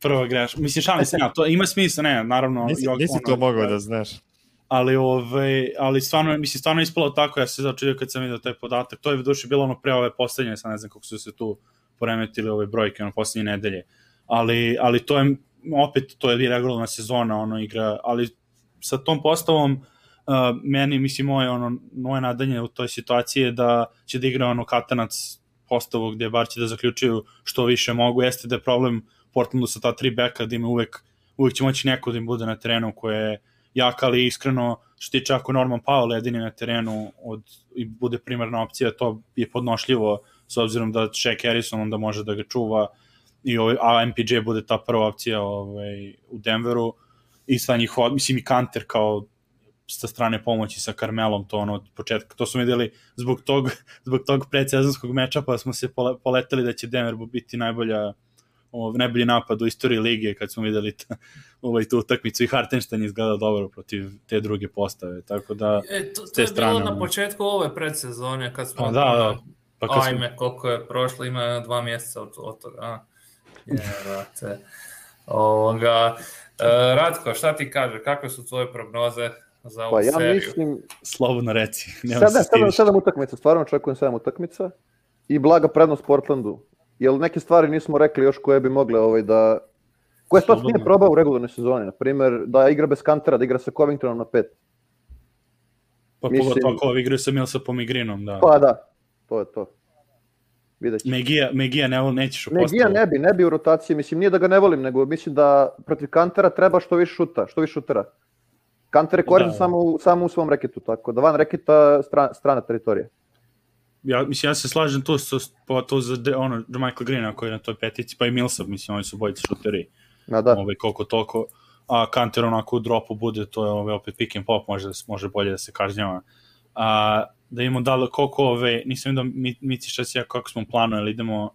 prva greška. Mislim, šalim se, to ima smisla, ne, naravno. Nisi, ono to mogao da znaš ali, ove, ovaj, ali stvarno, mislim, stvarno je ispalo tako, ja se začudio kad sam vidio taj podatak, to je došlo bilo ono pre ove poslednje, sad ne znam kako su se tu poremetili ove brojke, na ono, poslednje nedelje, ali, ali to je, opet, to je regularna sezona, ono igra, ali sa tom postavom, meni, mislim, moje, ono, moje nadanje u toj situaciji je da će da igra ono katanac postavu gdje bar će da zaključuju što više mogu, jeste da je problem Portlandu sa ta tri beka, da ima uvek, uvek će moći neko da im bude na terenu koje je jaka, ali iskreno što tiče ako Norman Powell jedini na terenu od, i bude primarna opcija, to je podnošljivo s obzirom da Shaq Harrison onda može da ga čuva i ovaj, a MPJ bude ta prva opcija ovaj, u Denveru i sva njihova, mislim i Kanter kao sa strane pomoći sa Karmelom, to ono od početka, to smo videli zbog tog, zbog tog predsezonskog meča, pa smo se poleteli da će Denver biti najbolja ovaj, najbolji napad u istoriji lige kad smo videli ta, ovaj, tu utakmicu i Hartenstein izgledao dobro protiv te druge postave, tako da e, to, te je strane, bilo na ono. početku ove predsezone kad smo... da, ono, pa ajme, koliko je prošlo, ima dva mjeseca od, od toga. Ovoga, e, Ratko, šta ti kaže, kakve su tvoje prognoze za ovu pa, ja seriju? Mislim... Slobodno reci. Sada, sada, sada, sada utakmica, stvarno očekujem sada utakmica i blaga prednost Portlandu jel neke stvari nismo rekli još koje bi mogle ovaj da... Koje što nije probao u regularnoj sezoni, na primjer, da igra bez kantera, da igra sa Covingtonom na pet. Pa Mislim... pogotovo ako igre sa Milsa po Migrinom, da. Pa da, to je to. Vidjet Megija, Megija ne, nećeš u Megija ne bi, ne bi u rotaciji, mislim, nije da ga ne volim, nego mislim da protiv Kantera treba što više šuta, što više šutera. Kanter je samo, samo u svom reketu, tako da van reketa strana teritorija ja, mislim, ja se slažem to, so, pa to za ono, Michael Green, koji je na toj petici, pa i Millsap, mislim, oni su bojice šuteri. Na da. Ove, ovaj, koliko toliko. A Kanter onako u dropu bude, to je ove, ovaj, opet pick and pop, može, da, može bolje da se kažnjava. A, da imamo dalo koliko ove, nisam vidio Mici šta si ja, kako smo planu, idemo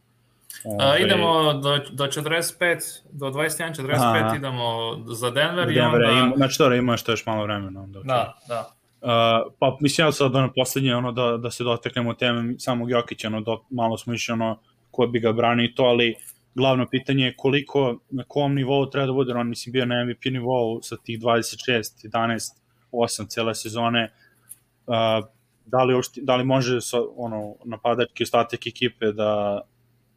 Ove... A, idemo do, do 45, do 21, 45 Aha. idemo za Denver, Denver i onda... Ima, znači dobro, imaš to još malo vremena. Onda, okay. Da, da. Uh, pa mislim ja sad ono poslednje ono da, da se dotaknemo teme samog Jokića, ono malo smo išli ono ko bi ga branio to, ali glavno pitanje je koliko, na kom nivou treba da bude, on mislim bio na MVP nivou sa tih 26, 11, 8 cele sezone, uh, da li, da li može sa, ono, napadački ostatak ekipe da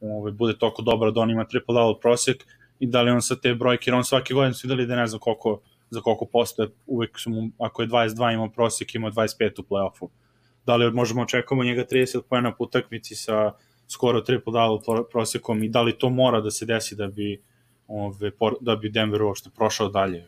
ovaj, bude toliko dobar da on ima triple double prosek i da li on sa te brojke, on svake godine su videli da ne znam koliko za koliko posto je, uvek ako je 22 imao prosjek, ima 25 u playoffu. Da li možemo očekamo njega 30 pojena po utakmici sa skoro triple double prosjekom i da li to mora da se desi da bi ove, da bi Denver uopšte prošao dalje?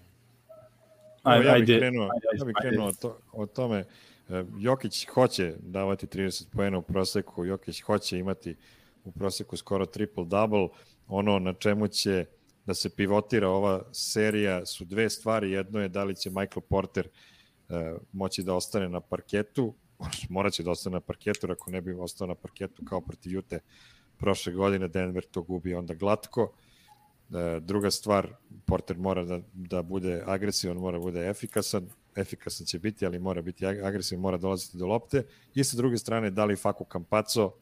Ajde, ja bih krenuo, ajde, krenuo o, to, o tome. E, Jokić hoće davati 30 pojena u proseku, Jokić hoće imati u prosjeku skoro triple double. Ono na čemu će da se pivotira ova serija su dve stvari. Jedno je da li će Michael Porter e, moći da ostane na parketu, morat će da ostane na parketu, ako ne bi ostao na parketu kao protiv Jute prošle godine, Denver to gubi onda glatko. E, druga stvar, Porter mora da, da bude agresivan, mora bude efikasan, efikasan će biti, ali mora biti agresivan, mora dolaziti do lopte. I sa druge strane, da li Faku Kampaco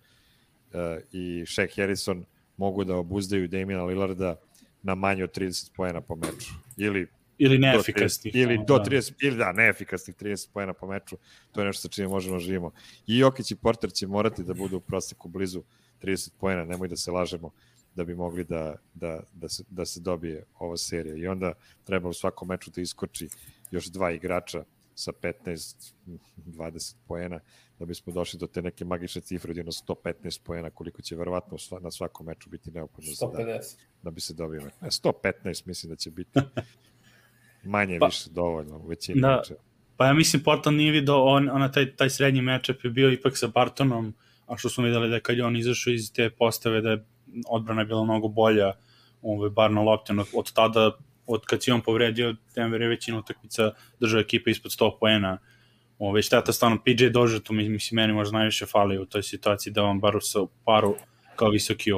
e, i Shaq Harrison mogu da obuzdaju Damiena Lillarda na manje od 30 poena po meču. Ili ili neefikasnih. 30, ili do 30, ili da, neefikasnih 30 poena po meču, to je nešto sa čime možemo živimo. I Jokić i Porter će morati da budu u proseku blizu 30 poena, nemoj da se lažemo da bi mogli da, da, da, se, da se dobije ova serija. I onda treba u svakom meču da iskoči još dva igrača sa 15-20 poena da bismo došli do te neke magične cifre od 115 poena koliko će verovatno na svakom meču biti neophodno 150. da, bi se dobio. 115 mislim da će biti manje pa- više dovoljno u većini Pa ja mislim Portal nije vidio on, ona taj, taj srednji mečep je bio ipak sa Bartonom, a što smo videli da je kad je on izašao iz te postave da je odbrana bila mnogo bolja ovaj, bar na lopten. Od, ono, od tada, od kad si on povredio, Denver je većina utakmica držao ekipe ispod 100 poena Ove, šteta stvarno, PJ Dožetu mi, mislim, meni možda najviše fali u toj situaciji da on baru u paru kao visoki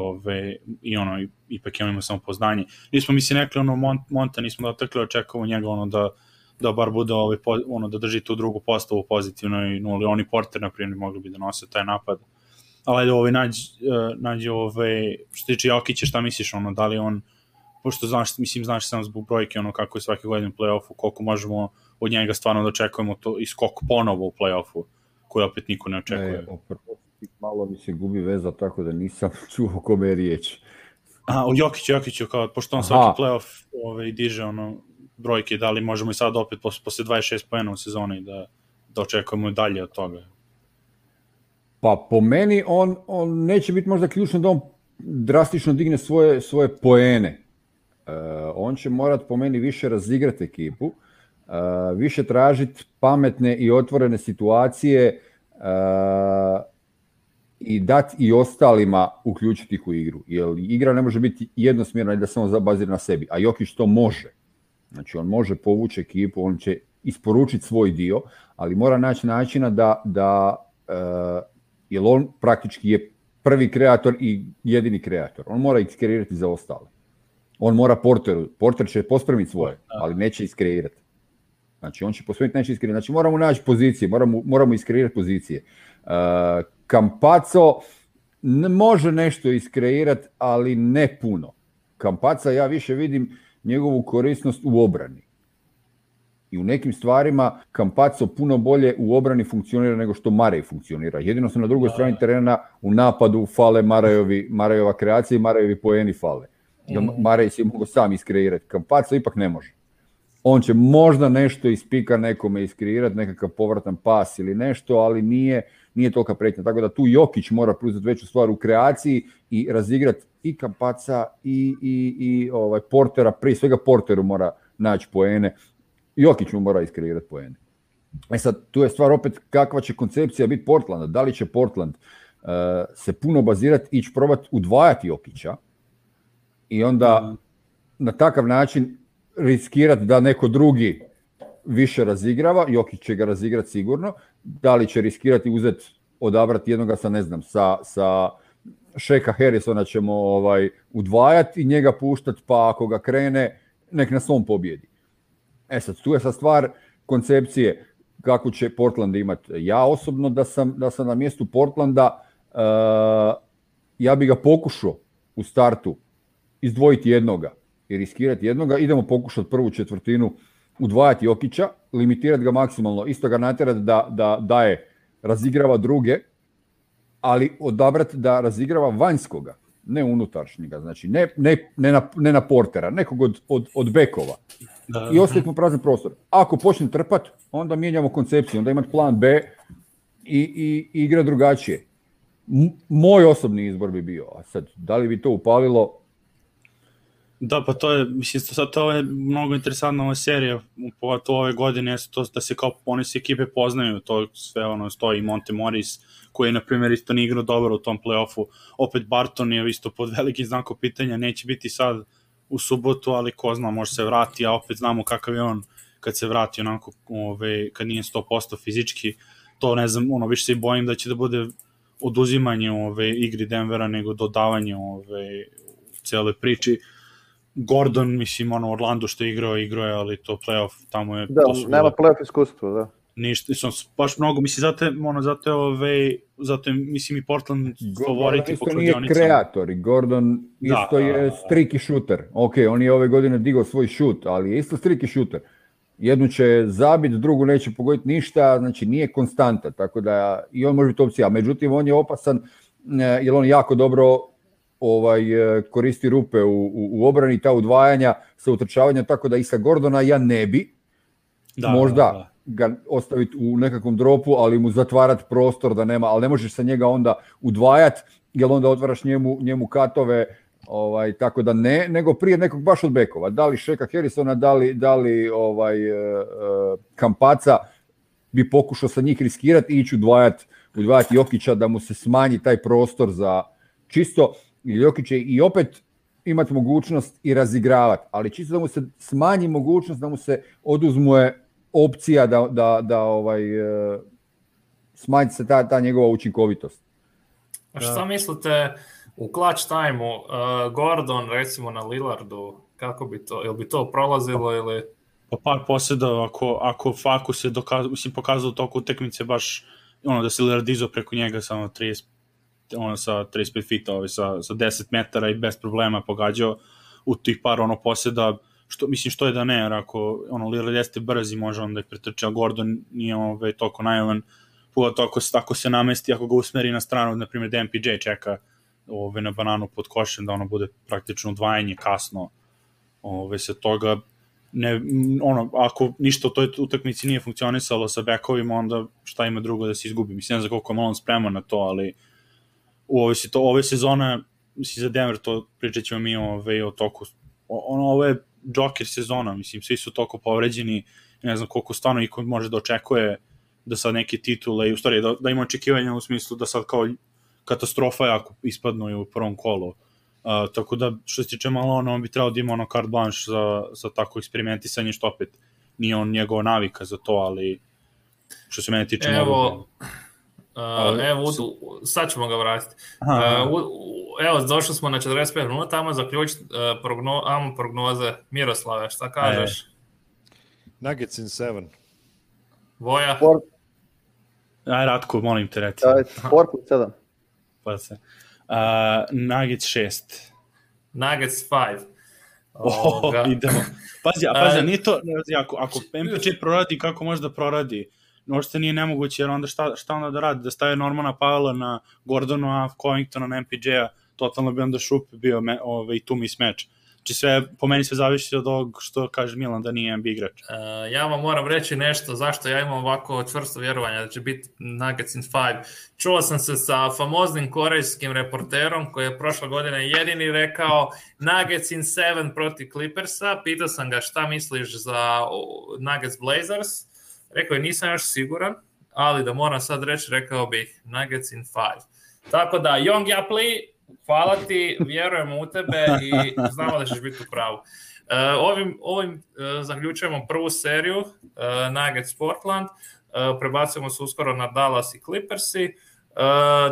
i ono, ipak je on imao samopoznanje. Nismo mi se nekli ono Monta, nismo dotakli, očekavamo njega ono da, da bar bude ono, da drži tu drugu postavu pozitivno i nuli. Oni Porter, na primjer, mogli bi da nose taj napad. Ali ajde, ovaj, nađi, e, nađi ovaj, što tiče Jokića, šta misliš, ono, da li on, pošto znaš, mislim, znaš sam zbog brojke, ono, kako je svake godine u play koliko možemo od njega stvarno da očekujemo to i skok ponovo u playoffu, offu koji opet niko ne očekuje. malo mi se gubi veza, tako da nisam čuo kome je riječ. A, o Jokiću, Jokiću, kao, pošto on svaki playoff ovaj, diže ono, brojke, da li možemo i sad opet posle, posle 26 pojena u sezoni da, da očekujemo dalje od toga? Pa po meni on, on neće biti možda ključno da on drastično digne svoje, svoje poene. E, on će morat po meni više razigrati ekipu više tražiti pametne i otvorene situacije i dati i ostalima uključiti ih u igru. Jer igra ne može biti jednosmjerna i da se on zabazira na sebi. A Jokić to može. Znači on može povući ekipu, on će isporučiti svoj dio, ali mora naći načina da, da e, jer on praktički je prvi kreator i jedini kreator. On mora iskreirati za ostale. On mora Porteru, Porter će pospremiti svoje, ali neće iskreirati. Znači, on će posvojiti neće Znači, moramo naći pozicije, moramo, moramo iskreirati pozicije. Kampaco e, može nešto iskreirati, ali ne puno. Kampaca ja više vidim njegovu korisnost u obrani. I u nekim stvarima Kampaco puno bolje u obrani funkcionira nego što Marej funkcionira. Jedino su na drugoj strani terena u napadu fale Marejovi, Marejova kreacija i Marejovi poeni fale. Mhm. Marej se mogu sam iskreirati. Kampaco ipak ne može on će možda nešto iz pika nekome iskreirati, nekakav povratan pas ili nešto, ali nije, nije tolika pretnja. Tako da tu Jokić mora preuzeti veću stvar u kreaciji i razigrati i Kapaca i, i, i ovaj, Portera, prije svega Porteru mora naći poene. Jokić mu mora iskreirati poene. E sad, tu je stvar opet kakva će koncepcija biti Portlanda. Da li će Portland eh, se puno bazirati, ići probati udvajati Jokića i onda mhm. na takav način riskirati da neko drugi više razigrava, Joki će ga razigrati sigurno, da li će riskirati uzet odabrati jednoga sa, ne znam, sa, sa Šeka Harrisona ćemo ovaj, udvajati i njega puštati, pa ako ga krene, nek na svom pobjedi. E sad, tu je sa stvar koncepcije kako će Portland imati. Ja osobno da sam, da sam na mjestu Portlanda, eh, ja bi ga pokušao u startu izdvojiti jednoga i riskirati jednoga. Idemo pokušati prvu četvrtinu udvajati Jokića, limitirati ga maksimalno, isto ga natjerati da, da daje, razigrava druge, ali odabrati da razigrava vanjskoga, ne unutaršnjega, znači ne, ne, ne, na, na portera, nekog od, od, bekova. I ostavimo prazan prostor. Ako počne trpat, onda mijenjamo koncepciju, onda imati plan B i, i, igra drugačije. moj osobni izbor bi bio, a sad, da li bi to upalilo, da, pa to je, mislim, sad to je mnogo interesantna ova serija, to ove godine, to, da se kao one se ekipe poznaju, to sve ono stoji i Monte Morris, koji je, na primjer, isto ne igrao dobro u tom playoffu, opet Barton je isto pod velikim znakom pitanja, neće biti sad u subotu, ali ko zna, može se vrati, a opet znamo kakav je on kad se vrati onako, ove, kad nije 100% fizički, to ne znam, ono, više se i bojim da će da bude oduzimanje ove igri Denvera nego dodavanje ove cele priči Gordon, mislim, ono, Orlando što je igrao, igrao je, ali to playoff, tamo je... Da, nema playoff iskustva, da. Ništa, baš mnogo, mislim, zato je, ono, zato je, ovaj, zato mislim, i Portland govoriti. po kladionicama. Gordon isto nije kreator, Gordon isto je striki šuter. Ok, on je ove godine digao svoj šut, ali je isto striki šuter. Jednu će zabiti, drugu neće pogoditi ništa, znači nije konstanta, tako da i on može biti opcija. Međutim, on je opasan, e, jer on jako dobro ovaj e, koristi rupe u, u, obrani, ta udvajanja sa utrčavanjem tako da Isa Gordona ja ne bi da, možda ga ostaviti u nekakvom dropu, ali mu zatvarati prostor da nema, ali ne možeš sa njega onda udvajati, jer onda otvaraš njemu, njemu katove, ovaj, tako da ne, nego prije nekog baš od bekova. Da li Šeka Harrisona, da li, ovaj, e, e, Kampaca bi pokušao sa njih riskirati i ići udvajati, udvajati Jokića da mu se smanji taj prostor za čisto Jokić će i opet imati mogućnost i razigravati, ali čisto da mu se smanji mogućnost, da mu se oduzmuje opcija da, da, da ovaj, e, smanji se ta, ta njegova učinkovitost. A šta mislite u clutch time e, Gordon recimo na Lillardu, kako bi to, jel bi to prolazilo ili... Pa par posjeda, ako, ako Faku se dokaz, mislim, pokazao toku utekmice baš ono da se Lillard preko njega samo 30 ono sa 35 fita, ovaj, sa, sa 10 metara i bez problema pogađao u tih par ono poseda, što, mislim što je da ne, jer ako ono, Lillard jeste brzi može onda da pretrče, a Gordon nije ovaj, toliko najavan, pogotovo ako, tako se namesti, ako ga usmeri na stranu, na primjer da čeka ove, ovaj, na bananu pod košem, da ono bude praktično odvajanje kasno ove, ovaj, se toga, ne, ono, ako ništa u toj utakmici nije funkcionisalo sa bekovima, onda šta ima drugo da se izgubi. Mislim, ne znam koliko je on spreman na to, ali u ove, to, ove sezone, mislim za Denver to pričat ćemo mi ove, ovaj, o toku, ono, ovo je Joker sezona, mislim, svi su toliko povređeni, ne znam koliko i iko može da očekuje da sad neke titule i u stvari da, da ima očekivanja u smislu da sad kao katastrofa je ako ispadnu u prvom kolu. tako da što se tiče malo ono, on bi trebao da ima ono card za, za tako eksperimentisanje što opet nije on njegova navika za to, ali što se mene tiče... Evo, Uh, evo, u, sad ćemo ga vratiti. Uh, evo, došli smo na 45 minuta, tamo zaključiti uh, e, progno, prognoze. Miroslave, šta e. kažeš? E. Nuggets in 7. Voja? Por... Aj, Ratko, molim te reći. Sport 7. Pa se. Uh, Nuggets 6. Nuggets 5. Oh, idemo. Pazi, a pazi, e. nije to, ako, ako MPC proradi kako može da proradi, uopšte nije nemoguće, jer onda šta, šta onda da radi, da staje Normana Pavla na Gordonu, a Covingtona na MPJ-a, totalno bi onda šup bio me, ove, ovaj, i tu mismatch. Znači sve, po meni sve zavisi od ovog što kaže Milan da nije MB igrač. Uh, ja vam moram reći nešto zašto ja imam ovako čvrsto vjerovanje da će biti Nuggets in 5. Čuo sam se sa famoznim korejskim reporterom koji je prošle godine jedini rekao Nuggets in 7 protiv Clippersa. Pitao sam ga šta misliš za Nuggets Blazers Rekao je, nisam još siguran, ali da moram sad reći, rekao bih Nuggets in five. Tako da, Young Japli, hvala ti, vjerujem u tebe i znamo da ćeš biti u pravu. E, ovim, ovim e, zaključujemo prvu seriju e, Nuggets Portland, prebacujemo se uskoro na Dallas i Clippersi,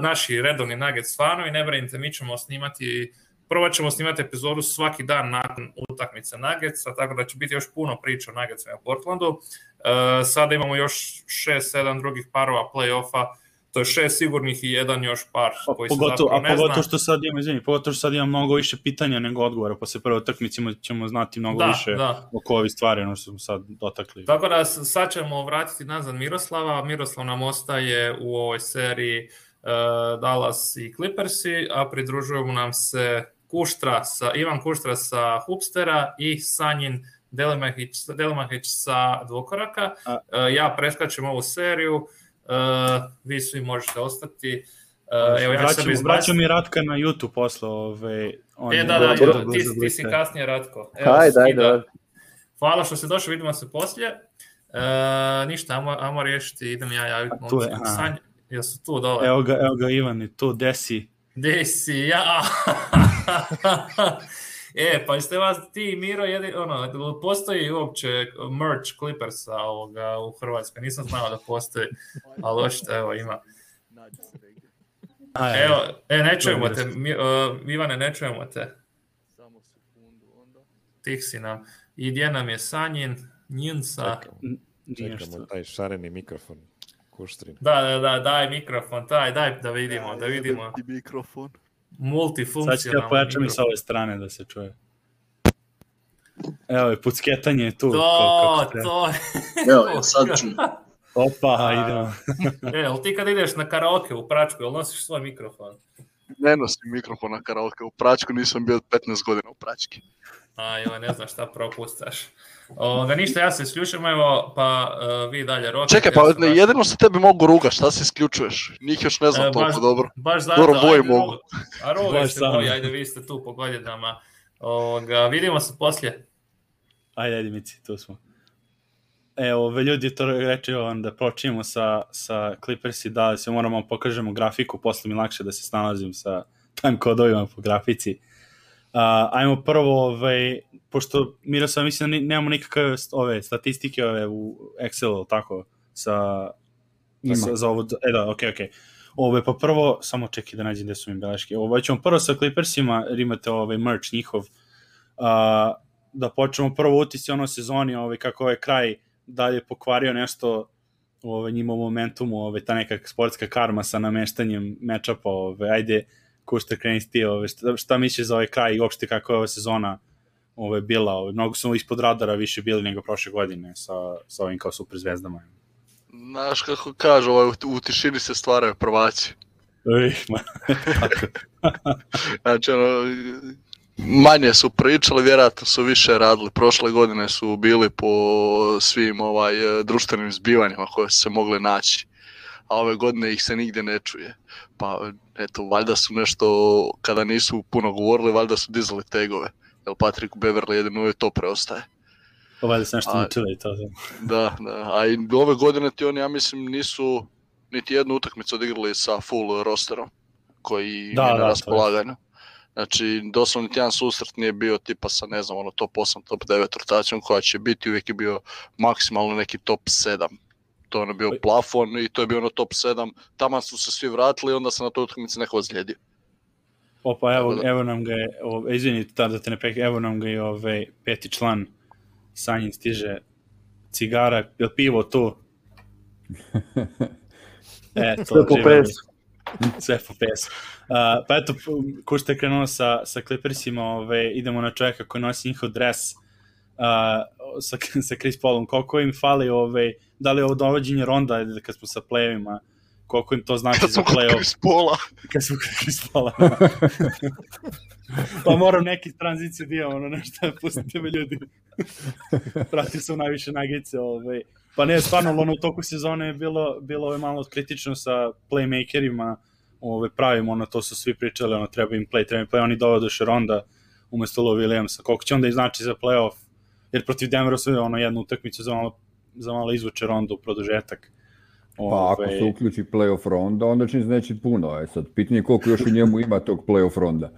naši redovni Nuggets fanovi, ne brinite, mi ćemo snimati Prvo ćemo snimati epizodu svaki dan nakon utakmice Nuggetsa, tako da će biti još puno priča o Nuggetsima u Portlandu. E, sada imamo još šest, 7 drugih parova play to je šest sigurnih i jedan još par koji se zapravo ne A pogotovo što sad imam mnogo više pitanja nego odgovora, pa se prvo utakmicima ćemo znati mnogo više oko stvari, ono što smo sad dotakli. Tako da sad ćemo vratiti nazad Miroslava, Miroslav nam ostaje u ovoj seriji e, Dallas i Clippersi, a pridružujemo nam se Kuštra sa, Ivan Kuštra sa Hupstera i Sanjin Delimahić, sa Dvokoraka. E, ja preskačem ovu seriju, e, vi svi možete ostati. E, evo, ja Ratka na YouTube poslove. Ove, on ti, si kasnije Ratko. Evo, Hvala što ste došli, vidimo se poslije. ništa, amo, amo riješiti, idem ja javiti. tu je, tu, dole. Evo ga, evo ga Ivan, tu, desi. Desi, ja. e, pa ste vas ti Miro jedi ono, postoji uopće merch Clippersa ovoga u Hrvatskoj, nisam znao da postoji, ali očito evo ima. A, evo, e, ne čujemo te, Mi, Ivane, ne čujemo te. Samo sekundu onda. Tih si nam. I gdje nam je Sanjin, njunca Čekamo, taj šareni mikrofon. Kuštrin. Da, da, da, daj mikrofon, taj, daj da vidimo, da vidimo. Mikrofon. Multifunkcionalno. Sad ću ja pojačam i sa ove strane da se čuje. Evo je, pucketanje je tu. To, kako to. Evo, ja sad ću. Opa, idemo. e, ali ti kad ideš na karaoke u pračku, jel nosiš svoj mikrofon? Ne nosim mikrofon na karaoke, u pračku nisam bio 15 godina u prački. A joj, ne znam šta propustaš. Da ništa, ja se isključujem, evo, pa e, vi dalje Čekaj, pa jedino se tebi mogu ruga, šta se isključuješ? Njih još ne znam e, toliko dobro. Baš zato, dobro, A ajde, vi ste tu po godinama. Ovoga, vidimo se poslije. Ajde, ajde, Mici, tu smo. Evo, ljudi to reče vam da počinjemo sa, sa Clippers i da se moramo pokažemo grafiku, posle mi lakše da se snalazim sa time kodovima po grafici. Uh, ajmo prvo, ovaj, pošto Miroslav, mislim da nemamo nikakve ove, statistike ove, u Excelu, tako, sa, sa za ovo, e da, ok, ok. Ove, pa prvo, samo čekaj da nađem gde su mi beleške. Ovo ćemo prvo sa Clippersima, imate ove, merch njihov, uh, da počnemo prvo utisci ono sezoni, ovaj, kako je kraj dalje pokvario nešto u njima u momentumu, ove ta neka sportska karma sa nameštanjem mečapa, ovaj, ajde, kreni ti, ove, šta, šta misliš za ovaj kraj i uopšte kako je ova sezona ove, bila? Ove, mnogo smo ispod radara više bili nego prošle godine sa, sa ovim kao super zvezdama. Znaš kako kažu, ovaj, u tišini se stvaraju prvaci. znači, ono, manje su pričali, vjerojatno su više radili. Prošle godine su bili po svim ovaj društvenim zbivanjima koje su se mogli naći a ove godine ih se nigdje ne čuje. Pa eto, valjda su nešto, kada nisu puno govorili, valjda su dizali tegove. Jer Patrick Beverly jedan je to preostaje. Pa valjda se nešto ne to. Da, da. A i ove godine ti oni, ja mislim, nisu niti jednu utakmicu odigrali sa full rosterom koji da, je na da, raspolaganju. Znači, doslovno niti jedan susret nije bio tipa sa, ne znam, ono, top 8, top 9 rotacijom koja će biti, uvijek je bio maksimalno neki top 7 to je ono bio pa- plafon i to je bio ono top 7, tamo su se svi vratili i onda se na toj utakmici neko ozlijedio. Opa, evo, da... evo nam ga je, izvinite, izvini da te ne pek, evo nam ga je ovaj peti član, Sanjin stiže cigara, jel pivo tu? Eto, Sve po pesu Sve po pesu Uh, pa eto, ko ste krenuo sa, sa Clippersima, ove, idemo na čovjeka koji nosi njihov dres uh, sa, sa Chris Paulom. Koliko im fali ove, da li je ovo dovođenje ronda kad smo sa plejevima, koliko im to znači kad za play-off. Kad smo pola. Kad smo kod pa moram neki tranziciju dio, ono nešto, pustite me ljudi. Pratio sam najviše nagice, ovaj. Pa ne, stvarno, ono, u toku sezone je bilo, bilo je malo kritično sa playmakerima, ovaj, pravim, ono, to su svi pričali, ono, treba im play, treba im play, oni še Ronda umesto Lou Williamsa. Koliko će onda i znači za playoff? Jer protiv Denvera su ono jednu utakmicu za malo za malo izvuče rondu u produžetak. Pa ako ovaj, se uključi playoff ronda, onda će znači puno. E sad, pitanje je koliko još u njemu ima tog playoff ronda.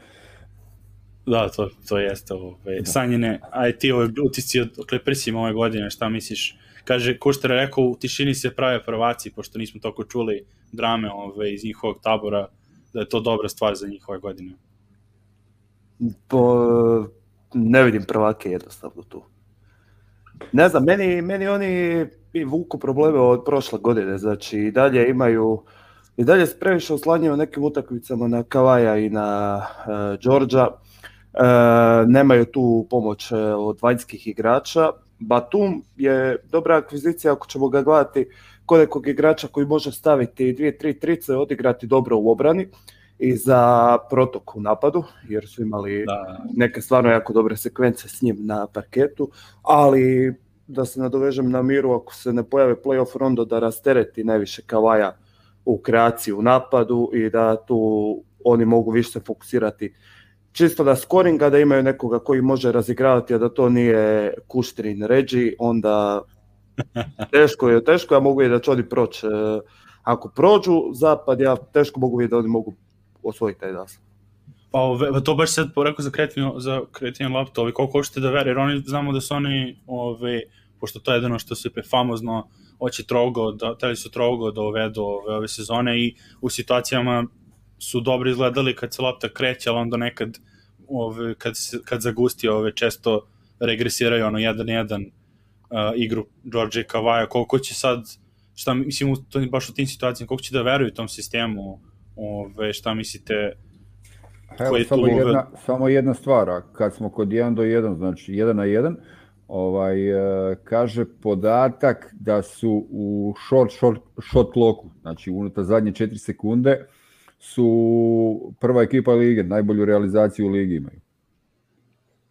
Da, to, to jeste. Ove. Ovaj, da. Sanjine, a ti ove ovaj, utisci od ove godine, šta misliš? Kaže, je rekao, u tišini se prave prvaci, pošto nismo toliko čuli drame ove, iz njihovog tabora, da je to dobra stvar za njihove godine. ne vidim prvake jednostavno tu. Ne znam, meni, meni oni vuku probleme od prošle godine, znači i dalje imaju i dalje se previše oslanjaju nekim utakmicama na Kavaja i na uh, Đorđa. E, nemaju tu pomoć e, od vanjskih igrača. Batum je dobra akvizicija ako ćemo ga gledati kod nekog igrača koji može staviti dvije, tri trice, odigrati dobro u obrani i za protok u napadu, jer su imali neke stvarno jako dobre sekvence s njim na parketu, ali da se nadovežem na miru, ako se ne pojave playoff rondo, da rastereti najviše kavaja u kreaciji, u napadu i da tu oni mogu više se fokusirati čisto da scoringa, da imaju nekoga koji može razigravati, a da to nije Kuštrin Ređi, onda teško je, teško, ja mogu i da će oni proći. E, ako prođu zapad, ja teško mogu vidjeti da oni mogu osvoji taj naslov. Pa ove, to baš sad porekao za kreativno za kreativni laptop, koliko hoćete da veri, jer oni, znamo da su oni, ove, pošto to je jedno što se pe famozno, hoće Trogo, da, su Trogo da uvedu ove, ove sezone i u situacijama su dobro izgledali kad se lopta kreće, ali onda nekad ove, kad, kad zagusti ove, često regresiraju ono 1-1 uh, igru George Kavaja, koliko će sad, šta mislim, to, baš u tim situacijama, koliko će da veruju tom sistemu, Ove, šta mislite, Evo, je samo, tu... jedna, samo jedna stvar, a kad smo kod 1 do 1, znači 1 na 1, ovaj, e, kaže podatak da su u short, short, short loku, znači unutar zadnje 4 sekunde, su prva ekipa lige, najbolju realizaciju u ligi imaju.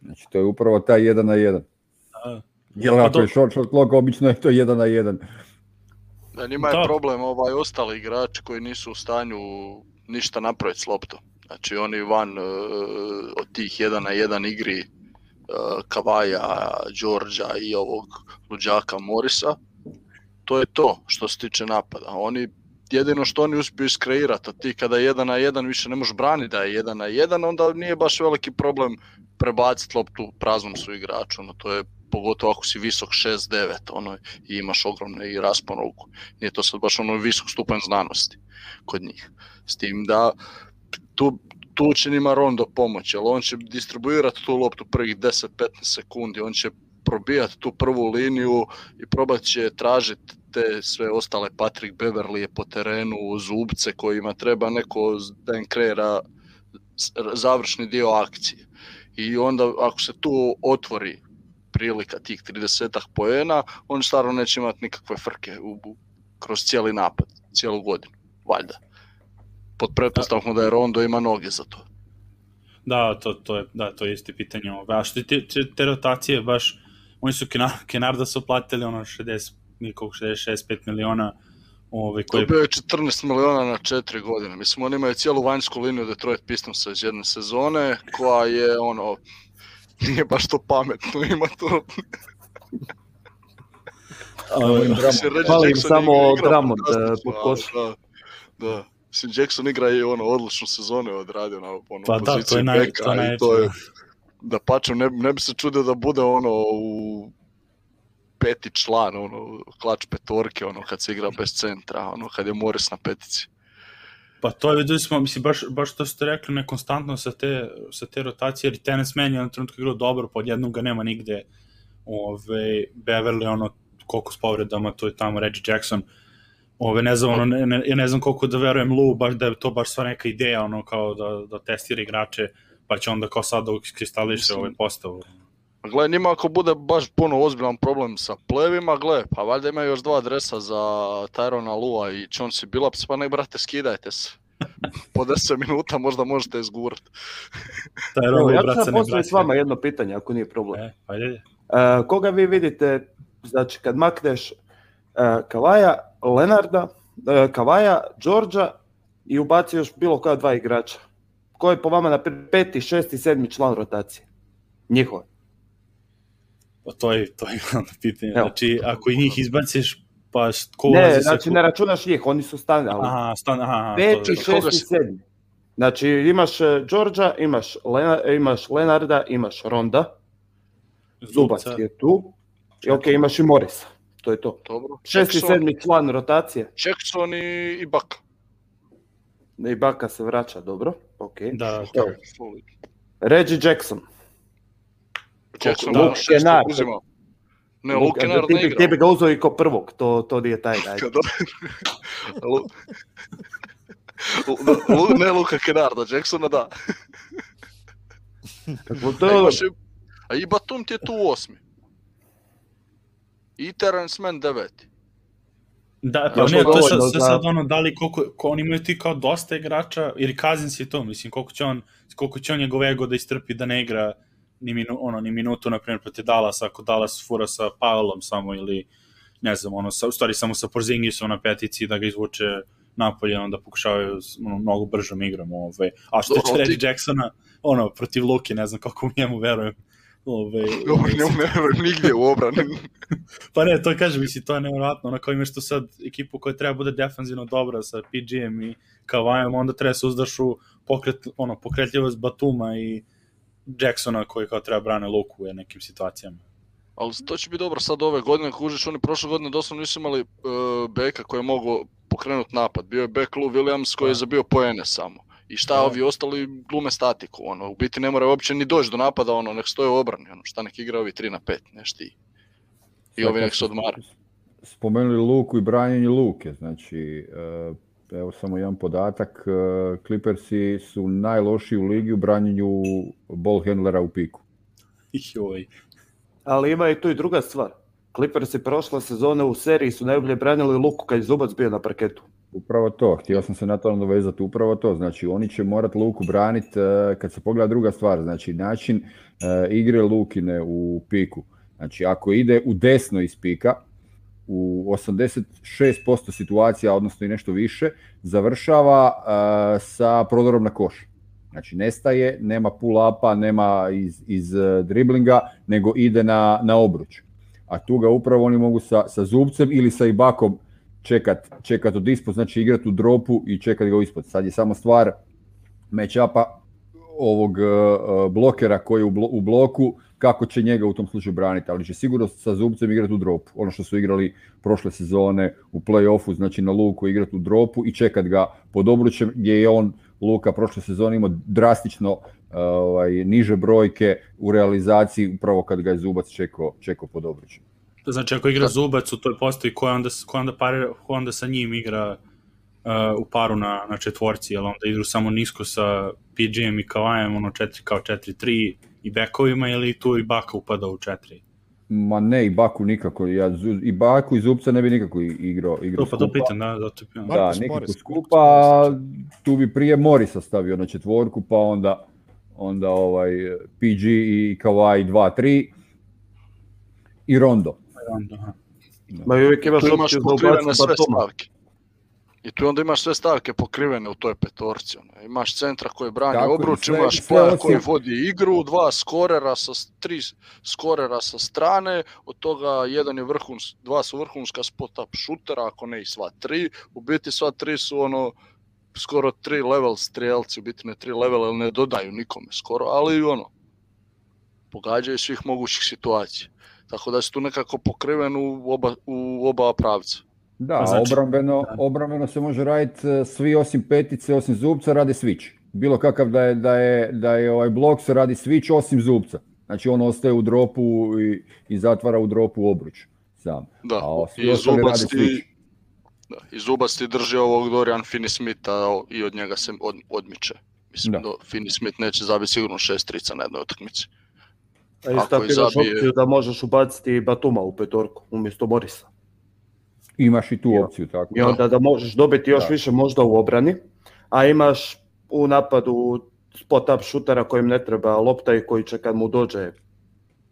Znači to je upravo ta 1 na 1. Jer pa ako je short, short lock, obično je to 1 na 1. Da, njima je problem ovaj ostali igrač koji nisu u stanju ništa napraviti s loptom. Znači oni van e, od tih jedan na jedan igri e, Kavaja, Đorđa i ovog luđaka Morisa, to je to što se tiče napada. Oni jedino što oni uspiju iskreirati, a ti kada je jedan na jedan više ne možeš braniti da je jedan na jedan, onda nije baš veliki problem prebaciti loptu praznom su igraču, no to je pogotovo ako si visok 6-9 ono, i imaš ogromne i raspon ruku. Nije to sad baš ono visok stupanj znanosti kod njih. S tim da tu, tu će njima Rondo pomoći, ali on će distribuirati tu loptu prvih 10-15 sekundi, on će probijati tu prvu liniju i probat će tražiti te sve ostale Patrick beverly je po terenu, zubce kojima treba neko da im kreira završni dio akcije. I onda ako se tu otvori prilika tih 30 poena, on stvarno neće imati nikakve frke u, u, kroz cijeli napad, cijelu godinu, valjda. Pod pretpostavkom da je Rondo ima noge za to. Da, to, to je, da, to je pitanje. A što te, te, te rotacije, baš, oni su Kenarda su platili ono 60, nikog 65 5 miliona, Ovaj, koji... bio je 14 miliona na 4 godine. Mislim, oni imaju cijelu vanjsku liniju Detroit Pistonsa iz jedne sezone, koja je ono, nije baš to pametno ima to. Hvala samo o pod Da, Mislim, Jackson igra i ono, odličnu sezonu odradio na ono, pa da, to da ne, bi se čudio da bude ono u peti član, ono, klač petorke, ono, kad se igra bez centra, ono, kad je Morris na petici. Pa to videli smo, mislim, baš, baš to ste rekli, nekonstantno sa te, sa te rotacije, jer Tennis meni je na trenutku igrao dobro, pod pa jednom ga nema nigde, ove, Beverly, ono, koliko s povredama, to je tamo Reggie Jackson, ove, ne znam, ono, ne, ne znam koliko da verujem Lu, baš da je to baš sva neka ideja, ono, kao da, da testira igrače, pa će onda kao sad da kristališe ove postavu. Gle, njima ako bude baš puno ozbiljan problem sa plevima, gle, pa valjda imaju još dva adresa za Tyrona Lua i si bilo, pa nek brate skidajte se. Po 10 minuta možda možete izgurat. ja ću s vama jedno pitanje, ako nije problem. E, e, koga vi vidite, znači kad makneš e, Kavaja, Lenarda, Kavaja, Đorđa i ubaci još bilo koja dva igrača. Koji je po vama na peti, šesti, sedmi član rotacije? njihova pa to je, to je glavno pitanje. Evo. Znači, ako i njih izbaciš, pa ko Ne, znači, ne računaš njih, oni su stalni. Aha, stalni, aha. 5, 6 i 7. Znači, imaš e, Đorđa, imaš, Lena, imaš Lenarda, imaš Ronda, Zubac je tu, i okay, imaš i Morisa. To je to. Dobro. 6 i sedmi član rotacije. Jackson i Ibaka. Ibaka se vraća, dobro. Okay. Da, to. Reggie Jackson. Jackson Luke Kennard. Ne, Luke Kennard ne igra. Ti bi ga uzeo i ko prvog, to, to nije taj daj. ne Luka Kenarda, Jacksona da. to... A i Batum ti je tu osmi. I Terence Mann deveti. Da, pa ne, to sad, sad ono, da li koliko, ko, oni imaju ti kao dosta igrača, ili Kazin si to, mislim, koliko će on, koliko će on njegov ego da istrpi da ne igra ni, minu, ono, ni minutu, na primjer, protiv Dallas, ako Dallas fura sa Paolom samo ili, ne znam, ono, sa, u stvari samo sa Porzingisom na petici da ga izvuče napolje, onda pokušavaju ono, mnogo bržom igrom. Ovaj. A što će Jacksona, ono, protiv Luki, ne znam kako njemu verujem. Ove, ovaj, njemu ne umerujem nigdje u obrani. pa ne, to kažem, mislim, to je nevjerojatno. Ono kao imaš tu sad ekipu koja treba bude defanzivno dobra sa PGM i Kavajem, onda treba se uzdaš u pokret, ono, pokretljivost Batuma i Jacksona koji kao treba brane Luku u nekim situacijama. Ali to će biti dobro sad ove godine, kužiš, oni prošle godine doslovno nisu imali e, beka koji je mogao pokrenuti napad. Bio je bek Lou Williams koji je zabio poene samo. I šta ovi ostali glume statiku, ono, u biti ne mora uopće ni doći do napada, ono, nek stoje u obrani, ono, šta nek igra ovi 3 na 5, neš ti. I ovi nek se odmara. Spomenuli Luku i branjenje Luke, znači, e, evo samo jedan podatak, e, Clippersi su najloši u ligi u branjenju ball handlera u piku. Joj. Ali ima i tu i druga stvar. Clippersi prošla sezona u seriji su najbolje branili Luku kad je Zubac bio na parketu. Upravo to, htio sam se na to dovezati. upravo to, znači oni će morati Luku braniti, e, kad se pogleda druga stvar, znači način e, igre Lukine u piku, znači ako ide u desno iz pika, u 86% situacija, odnosno i nešto više, završava e, sa prodorom na koš. Znači, nestaje, nema pull-upa, nema iz, iz e, driblinga, nego ide na, na obruč. A tu ga upravo oni mogu sa, sa zubcem ili sa ibakom čekat, čekat od ispod, znači igrat u dropu i čekati ga ispod. Sad je samo stvar match ovog e, blokera koji je u, u bloku, kako će njega u tom slučaju braniti, ali će sigurno sa Zubcem igrati u dropu. Ono što su igrali prošle sezone u play-offu, znači na Luku igrati u dropu i čekat ga pod obručem gdje je on Luka prošle sezone imao drastično ovaj, niže brojke u realizaciji upravo kad ga je Zubac čekao, čekao pod Znači ako igra Zubac u toj postoji ko onda, sa njim igra eh, u paru na, na četvorci, on onda igra samo nisko sa PG-em i Kavajem, ono 4 kao 4-3, i bekovima ili tu i Baka upada u četiri? Ma ne, i Baku nikako. Ja, I Baku i Zupca ne bi nikako igrao. igrao to, pa to pitan, da, zato da, da, da nikako skupa. Tu bi prije Morisa stavio na četvorku, pa onda, onda ovaj PG i Kawhi 2-3 i Rondo. Rondo, Ma uvijek imaš opciju da ubaci Bartoma. I tu onda imaš sve stavke pokrivene u toj petorci. Ono. Imaš centra koji brani Tako, obruč, imaš poja koji vodi igru, dva skorera sa, tri skorera sa strane, od toga jedan je dva su vrhunska spot up šutera, ako ne i sva tri. U biti sva tri su ono skoro tri level strijelci, u biti ne tri level, ili ne dodaju nikome skoro, ali i ono, pogađaju svih mogućih situacija. Tako da su tu nekako pokriven u oba, u oba pravca. Da, pa znači, obrambeno, obrambeno se može raditi e, svi osim petice, osim zubca radi switch. Bilo kakav da je, da je, da je ovaj blok se radi switch osim zubca. Znači on ostaje u dropu i, i zatvara u dropu obruč sam. Da, A i zubac ti, drži ovog Dorian Finney-Smitha i od njega se od, odmiče. Mislim da, da smith neće zabiti sigurno šest trica na jednoj utakmici. A isto zabije... da možeš ubaciti Batuma u petorku umjesto Borisa. Imaš i tu opciju, tako. I onda da možeš dobiti još više možda u obrani, a imaš u napadu spot up šutera kojim ne treba lopta i koji će kad mu dođe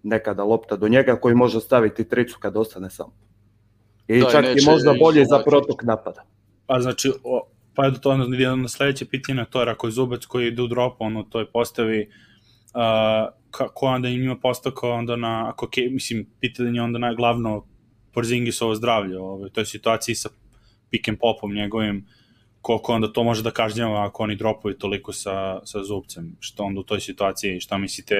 nekada lopta do njega, koji može staviti tricu kad ostane sam. I čak i možda bolje za protok napada. Pa znači, o, pa je to ono na sledeće pitanje, to je ako je zubac koji ide u drop, ono je postavi, uh, ko onda im ima postavka onda na, ako, mislim, pitanje onda na glavno Porzingisovo zdravlje ovaj, u toj situaciji sa pick and popom njegovim, koliko onda to može da kažnjava ako oni dropuju toliko sa, sa zubcem, što onda u toj situaciji, šta mislite,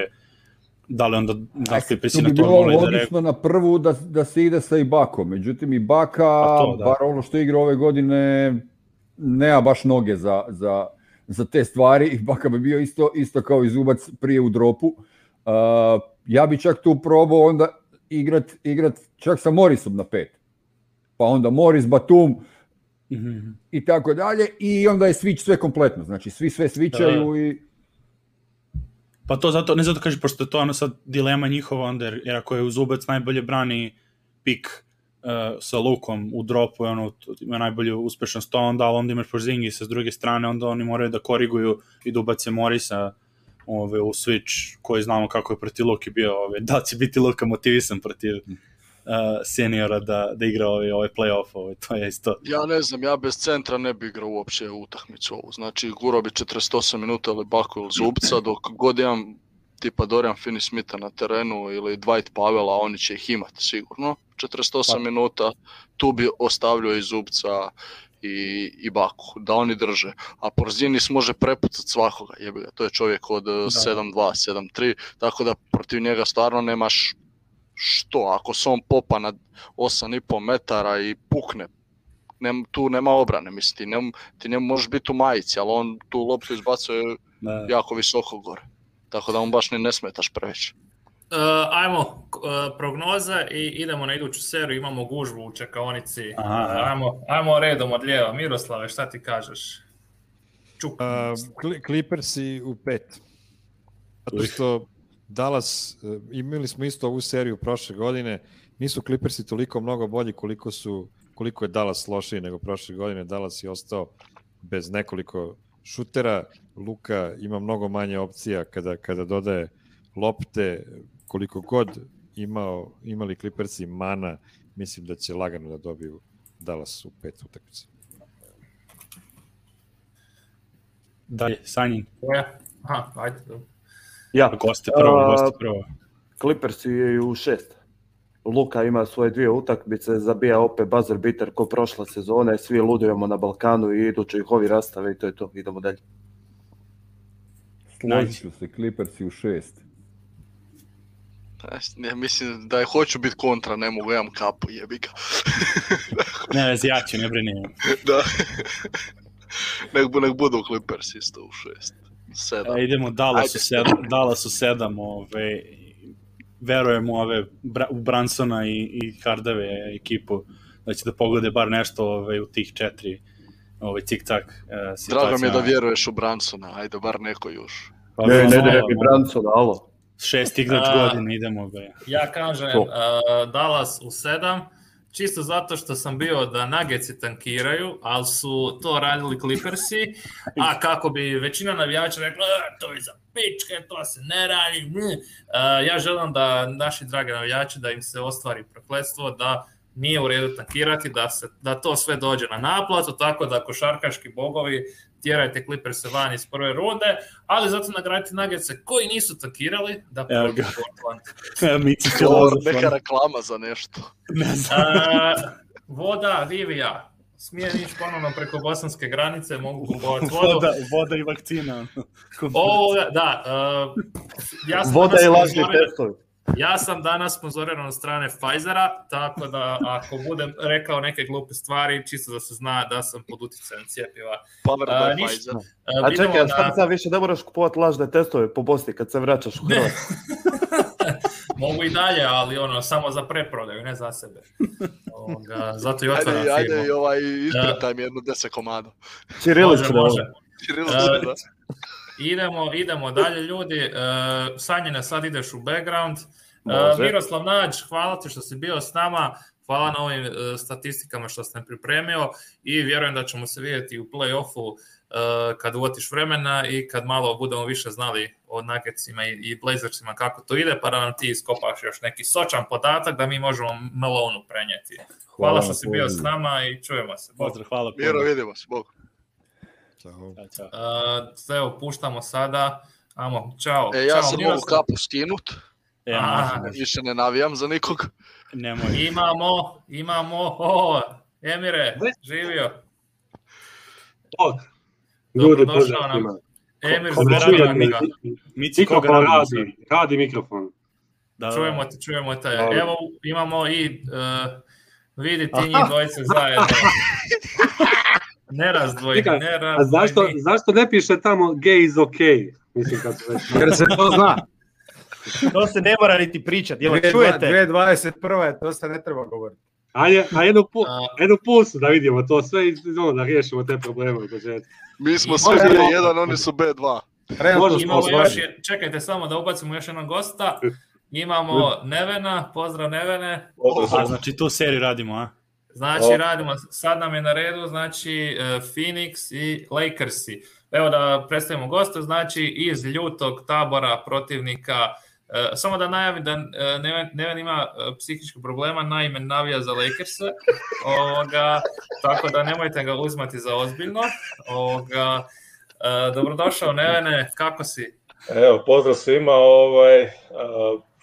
da li onda da to da na prvu da, da se ide sa Ibakom, međutim Ibaka, pa to, bar ono što igra ove godine, nema baš noge za, za, za te stvari, Ibaka bi bio isto, isto kao i Zubac prije u dropu, ja bi čak tu probao onda igrat, igrat čak sa Morisom na pet. Pa onda Moris, Batum mhm. i tako dalje. I onda je switch sve kompletno. Znači svi sve svičaju i... Pa to zato, ne zato kaže, pošto je to ono sad dilema njihova, onda jer, ako je zubec najbolje brani pik uh, sa Lukom u dropu, ono, ima najbolju uspešnost to, onda, onda imaš porzingi s druge strane, onda oni moraju da koriguju i da ubace Morisa ove, u Switch, koji znamo kako je protiv Luki bio, ove, da će biti Luka motivisan protiv mm. uh, seniora da, da igra ove play playoff, ove, to je isto. Ja ne znam, ja bez centra ne bih igrao uopće utakmicu ovu, znači gurao bi 48 minuta ili Baku ili Zubca, dok god imam tipa Dorian Finney-Smitha na terenu ili Dwight Pavela, oni će ih imati sigurno, 48 pa- minuta, tu bi ostavljao i Zubca i, i Baku, da oni drže. A Porzinis može prepucati svakoga, to je čovjek od 7-2, e, tako da protiv njega stvarno nemaš što, ako se on popa na 8,5 metara i pukne, nem, tu nema obrane, mislim, ti, ne, njemu možeš biti u majici, ali on tu loptu izbacuje jako visoko gore. Tako da on baš ni ne smetaš preveći. Uh, ajmo eh, prognoza i idemo na iduću seriju, imamo gužvu u čekaonici. ajmo, ajmo redom od lijeva. Miroslave, šta ti kažeš? Čuk. Uh, eh, u pet. Zato što Dallas, imali smo isto ovu seriju prošle godine, nisu Clippersi toliko mnogo bolji koliko su koliko je Dallas lošiji nego prošle godine. Dallas je ostao bez nekoliko šutera. Luka ima mnogo manje opcija kada, kada dodaje lopte, koliko god imao, imali Clippersi mana, mislim da će lagano da dobiju Dallas u pet utakmica. Dalje, Sanji. Koja? E, aha, ajde. Ja. Goste prvo, goste prvo. Clippers je u šest. Luka ima svoje dvije utakmice, zabija opet buzzer Bitar ko prošla i svi ludujemo na Balkanu i iduće ih ovi rastave i to je to, idemo dalje. Složit se, Clippers u šest. Pa ja mislim da je hoću biti kontra, ne mogu, imam kapu, jebi ga. ne, ja ću, ne brini. da. nek, budu Clippers isto u šest. Sedam. E, idemo, dala su sedam, dala u ove, u Bransona i, i ekipu, da će da pogode bar nešto u tih četiri ovaj cik-cak e, Drago mi je da vjeruješ u Bransona, ajde bar neko još. Pa ne, ne, ne, ne, Šest igrač godine idemo bre. Ja kažem uh, Dallas u sedam, čisto zato što sam bio da nageci tankiraju, ali su to radili Clippersi, a kako bi većina navijača rekla, to je za pičke, to se ne radi. Uh, ja želim da naši dragi navijači, da im se ostvari prokledstvo, da nije u redu tankirati, da, se, da to sve dođe na naplatu, tako da košarkaški bogovi tjerajte te van iz prve runde, ali zato nagradite Nuggetse koji nisu takirali da Evo Neka reklama za nešto. Ne uh, voda, Vivija, smije ići ponovno preko bosanske granice, mogu kupovati vodu. Voda, i vakcina. Ovo, da, uh, ja sam voda i lažni testovi. Ja sam danas sponzoriran od strane Pfizera, tako da ako budem rekao neke glupe stvari, čisto da se zna da sam pod utjecajem cijepiva. A, A čekaj, na... sad više ne moraš kupovati lažne testove po Bosni kad se vraćaš u Hrvatsku. Mogu i dalje, ali ono, samo za preprodaju, ne za sebe. zato i otvaram firmu. Ajde, ovaj, ispretaj mi jednu deset komada. Čirilicu, može, može. Idemo, idemo dalje ljudi. Uh, sad ideš u background. E, Miroslav Nađ, hvala ti što si bio s nama. Hvala na ovim e, statistikama što sam pripremio i vjerujem da ćemo se vidjeti u playoffu kad uvotiš vremena i kad malo budemo više znali o Nuggetsima i, i Blazersima kako to ide, pa da nam ti iskopaš još neki sočan podatak da mi možemo Malonu prenijeti. Hvala, što si bio s nama i čujemo se. Pozdrav, hvala. Miro, vidimo se. Ćao. Ćao, Uh, evo, puštamo sada. Amo, čao. E, ja sam mogu kapu skinut. E, A, više ne navijam za nikog. Nemoj. Imamo, imamo. O, Emire, živio. Bog. Ljudi, Došao nam. Emir, zdravljam ga. Mikrofon radi, radi mikrofon. Da, čujemo te, čujemo te. Evo, imamo i... Uh, e, vidi ti njih dvojice zajedno. Nerazdvojni, nerazdvojni. A zašto, zašto ne piše tamo gay is ok? Mislim kad već... Jer se to zna. to se ne mora niti pričati, jel čujete? 2021. to se ne treba govoriti. Ajde, a jednu, pu, pulsu da vidimo to sve i ono, da riješimo te probleme Mi smo sve B1, oni su B2. čekajte samo da ubacimo još jednog gosta. Imamo hm. Nevena, pozdrav Nevene. znači tu seriju radimo, a? Znači, radimo, sad nam je na redu, znači, e, Phoenix i Lakersi. Evo da predstavimo goste znači, iz ljutog tabora protivnika e, samo da najavim da e, Neven, ima psihičkih problema, naime navija za Lakersa, tako da nemojte ga uzmati za ozbiljno. Ovoga, dobrodošao Nevene, kako si? Evo, pozdrav svima, ovaj,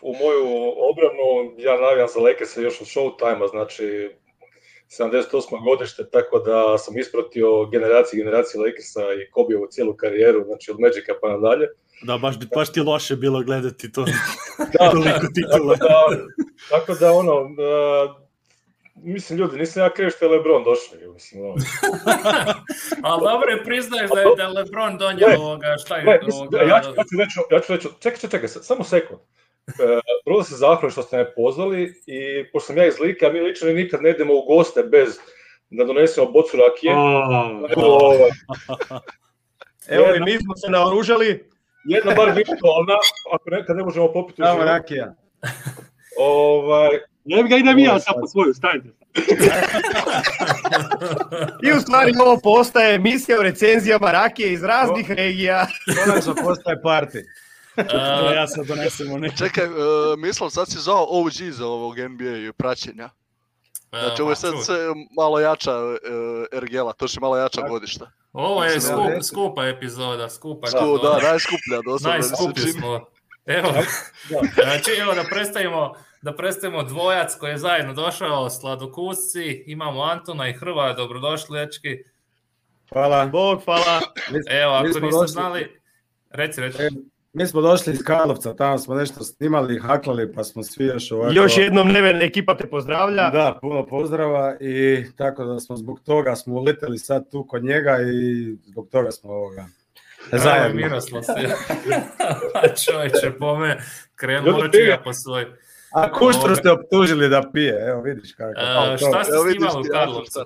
u moju obranu ja navijam za Lakersa još od showtime znači 78. godište, tako da sam ispratio generacije generacije Lakersa i Kobeovu cijelu karijeru, znači od Magica pa nadalje. Da, baš, baš ti loše bilo gledati to. da, toliko titula. Tako da, tako da ono, e, mislim, ljudi, nisam ja kriv što je Lebron došao, mislim, ono. Ali dobro je, priznaješ da je, Lebron donio ovoga, šta je ne, ovoga. Ja ću, ja ću reći, ja ću reći, čekaj, čekaj, čekaj, samo sekund. Prvo e, se zahvalim što ste me pozvali i pošto sam ja iz Lika, mi lično nikad ne idemo u goste bez da donesemo bocu rakije. Evo i mi smo se naoružali. Jedna bar virtualna, ako nekad ne možemo popiti. Evo rakija. Ovaj, ne bi ga idem ja ovaj, sam po svoju, stavite. I u stvari ovo postaje emisija u recenzijama rakije iz raznih regija. Konačno postaje party. Uh, ja sad donesemo neko. Čekaj, uh, ehm, mislim, sad si zvao OG za ovog NBA praćenja. Ehm, znači, ovo je pa sad malo jača uh, rgl to je malo jača godišta. Ovo je skup, skupa epizoda, skupa. Sku, da, najskuplja, Najskuplji smo. Evo, znači, evo da predstavimo da predstavimo dvojac koji je zajedno došao, sladokusci, imamo Antona i Hrva, dobrodošli, dečki. Hvala. Bog, hvala. Evo, ako niste znali, reci, reci. Mi smo došli iz Karlovca, tamo smo nešto snimali, haklali, pa smo svi još ovako... Još jednom Neven, ekipa te pozdravlja. Da, puno pozdrava i tako da smo zbog toga smo uleteli sad tu kod njega i zbog toga smo ovoga... Zajedno. smo se. Čovječe, po me krenuo ga po svoj... A kuštru ste optužili da pije, evo vidiš kako. E, šta ste snimali u Karlovcu?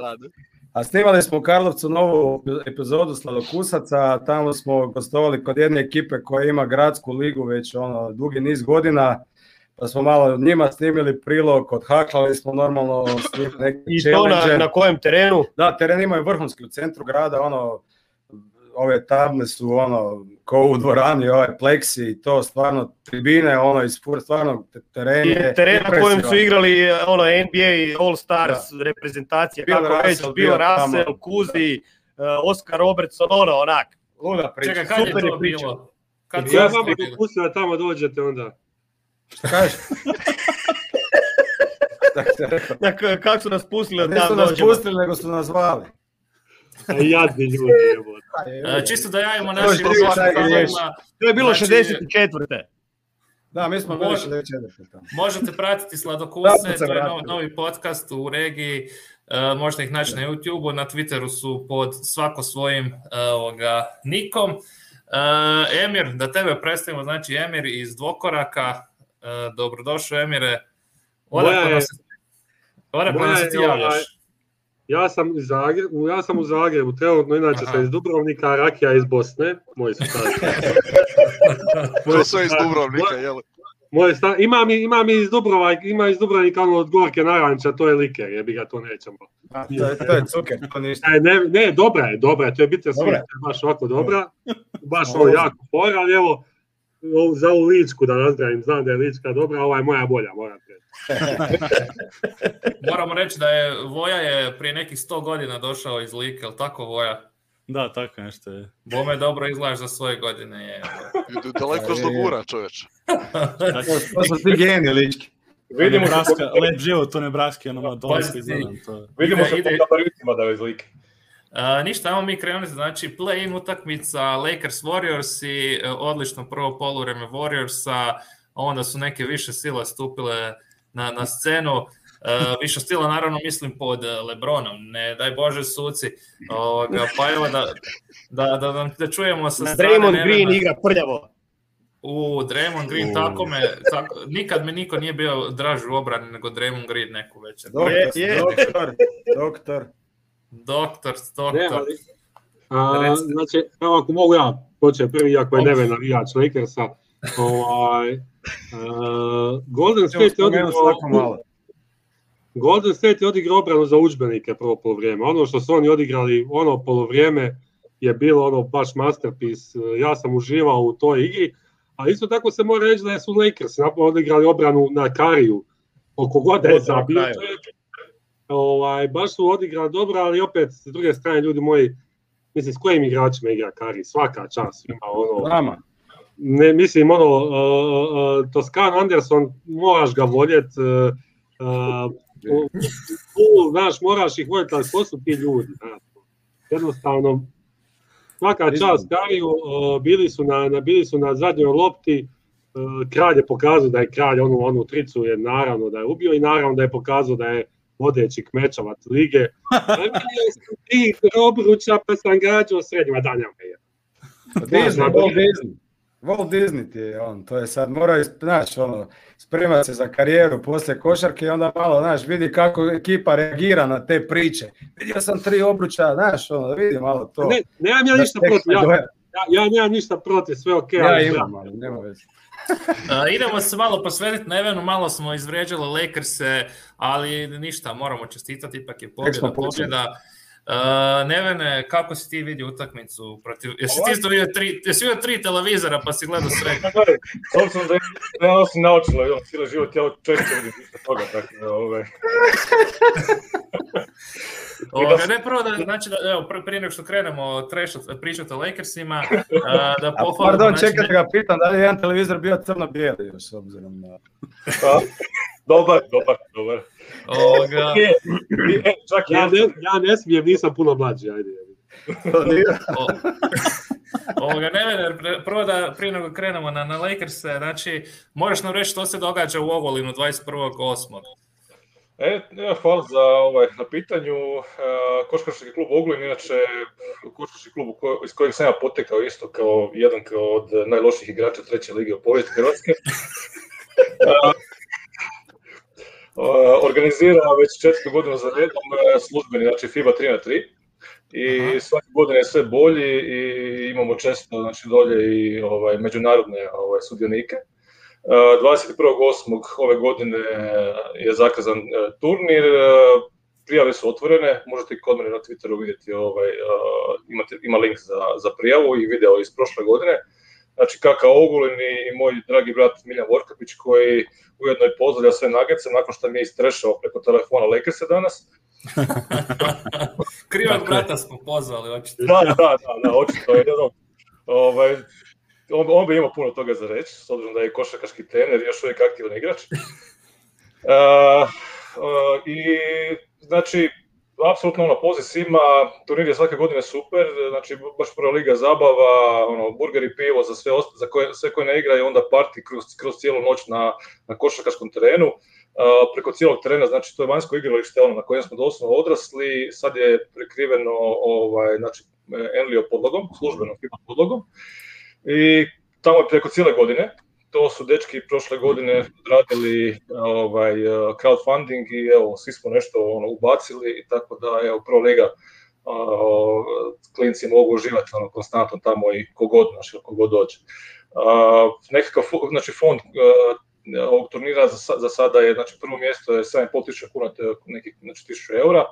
A snimali smo u Karlovcu novu epizodu Sladokusaca, tamo smo gostovali kod jedne ekipe koja ima gradsku ligu već ono, dugi niz godina, pa smo malo njima snimili prilog, odhaklali smo normalno neke I to na, na kojem terenu? Da, teren imaju vrhunski u centru grada, ono, ove table su ono, ko u dvorani, ove ovaj, pleksi i to stvarno tribine, ono iz stvarno teren je... Teren na kojem su igrali ono NBA All Stars da. reprezentacija, kako već, Bill Russell, Kuzi, eh, Oscar Robertson, ono onak. Luda priča, Čekaj, kad super je to priča. Bilo? Kad ja vam dopustio da tamo dođete onda. Šta kažeš? Kako su nas pustili da tamo Nisu nas pustili, nego su nas zvali. Jadni ljudi pa e, Čisto da javimo našim slušateljima. To je bilo 64. Znači, da, mi smo bili 64. Možete pratiti Sladokuse, to je novi podcast u regiji. E, možete ih naći na YouTube-u, na Twitteru su pod svako svojim e, nikom. Emir, da tebe predstavimo, znači Emir iz Dvokoraka. dobrodošao Emire. Odakle je... nas ti javljaš? Ovaj- ja sam, iz Zagrebu, ja sam u Zagrebu, trenutno inače sam iz Dubrovnika, Rakija iz Bosne, moji su To su iz Dubrovnika, jel? Moje sta, ima mi iz Dubrova, ima iz Dubrovnika ono od Gorke Naranča, to je liker, jebi ga, to nećemo. A, to, je, to je cuker, to Ne, ne, ne, dobra je, dobra je, to je bitno sve, baš ovako dobra, baš ovo ono jako fora, ali evo, za ovu Ličku da razdravim, znam da je Lička dobra, ova je moja bolja, moram reći. Moramo reći da je Voja je prije nekih 100 godina došao iz Like, je tako Voja? Da, tako nešto je. Bome dobro izgledaš za svoje godine. Je. Daleko što gura, čovječ. to su ti geni, Lički. Vidimo lep život ne Nebraski, ono, pa, dolazi iz Vidimo se po kabaretima da je iz Like a e, ništa, ajmo mi krenuti, znači play-in utakmica, Lakers Warriors i e, odlično prvo polureme Warriorsa, onda su neke više sile stupile na, na scenu, e, više stila naravno mislim pod Lebronom, ne daj Bože suci, pa evo da, da, da, da, čujemo sa strane... Draymond Green igra prljavo. U, Draymond Green, tako me, nikad me niko nije bio draž u obrani nego Draymond Green neku večer. doktor, doktor. Doktor, doktor. znači, evo ako mogu ja početi prvi, ako je Neve navijač Lakersa. Ovaj, e, Golden State je odigrao... Golden State je odigrao obranu za učbenike prvo polovrijeme. Ono što su oni odigrali ono polovrijeme je bilo ono baš masterpiece. Ja sam uživao u toj igri. A isto tako se mora reći da su Lakers odigrali obranu na kariju. Oko god je zabio, Ovaj, baš su odigrali dobro, ali opet, s druge strane, ljudi moji, mislim, s kojim igračima igra Kari, svaka čas ima ono... Ne, mislim, ono, uh, Toskan Anderson, moraš ga voljet, uh, uh, znaš, moraš ih voljeti, ali ko su ti ljudi, Jednostavno, svaka čas Kariju, bili, su na, na, bili su na zadnjoj lopti, kralj je pokazao da je kralj, onu, onu tricu je naravno da je ubio i naravno da je pokazao da je vodeći Kmečovat lige. Ti obruča pa sam gađao srednjima danjama. Je. Pa Disney, Walt Disney. ti je on, to je sad mora, znaš, ono, sprema se za karijeru poslije košarke i onda malo, znaš, vidi kako ekipa reagira na te priče. Vidio sam tri obruča, znaš, ono, vidi malo to. Ne, nemam ja ništa protiv, ja, ja, ja nemam ništa protiv, sve ok. Ja imam, ali nema ono. veze. E, idemo se malo posvetiti evenu, malo smo izvređali Lakers, ali ništa, moramo čestitati, ipak je pobjeda, pobjeda. Uh, Nevene, kako si ti vidio utakmicu protiv... Jesi ti ovaj- isto vidio tri, jesi vidio tri televizora pa si gledao sve? S obzirom da ja osim naočila imam cijeli život, ja često vidim isto toga, tako da ove... Ovaj. Ovaj, ne, prvo da, znači, da, evo, prije nego što krenemo trešat, pričati o Lakersima, e, da pohvalim... Pardon, znači, čekaj da ga pitam, da li je jedan televizor bio crno-bijeli, s obzirom na... Pa, dobar, dobar, dobar. E, e, čak ja ne, smijem, nisam puno mlađi, ajde. o, ovoga, prvo da prije nego krenemo na, na Lakers, znači, moraš nam reći što se događa u Ovolinu 21.8. E, ne hvala za ovaj, na pitanju. E, klub Ogulin, inače košarkaški klub ko, iz kojeg sam ja potekao isto kao jedan od najloših igrača treće lige u povijesti Hrvatske. E, E, organizira već četvrtu godinu za redom e, službeni, znači FIBA 3 na 3. I svake godine je sve bolji i imamo često znači, dolje i ovaj, međunarodne ovaj, sudionike. 21.8. E, ove godine je zakazan turnir, prijave su otvorene, možete i kod mene na Twitteru vidjeti, ovaj, imate, ima link za, za prijavu i video iz prošle godine znači Kaka Ogulin i moj dragi brat Milja Vorkapić koji ujedno i pozdravlja sve nagece nakon što mi je istrešao preko telefona se danas. Krivog dakle. brata smo pozvali, očito. Da, da, da, očito jedno. Ovaj, on, bi imao puno toga za reći, s obzirom da je košarkaški trener, još uvijek aktivan igrač. E, e, I znači, apsolutno ono, poziv svima, turnir je svake godine super, znači baš prva liga zabava, ono, burger i pivo za sve, osta, za koje, sve koje ne igraju, onda parti kroz, kroz cijelu noć na, na košarkaškom terenu. preko cijelog terena, znači to je vanjsko igralište ono, na kojem smo doslovno odrasli, sad je prekriveno ovaj, znači, Enlio podlogom, službenom podlogom. I tamo je preko cijele godine, to su dečki prošle godine radili ovaj, eh, crowdfunding i evo, svi smo nešto ono, ubacili i tako da evo, pro lega klinci mogu uživati ono, konstantno tamo i kogod, znači, kogod dođe. nekakav znači, fond eh, ovog turnira za, sada je, znači prvo mjesto je 7,5 tisuća kuna, to je nekih znači, eura,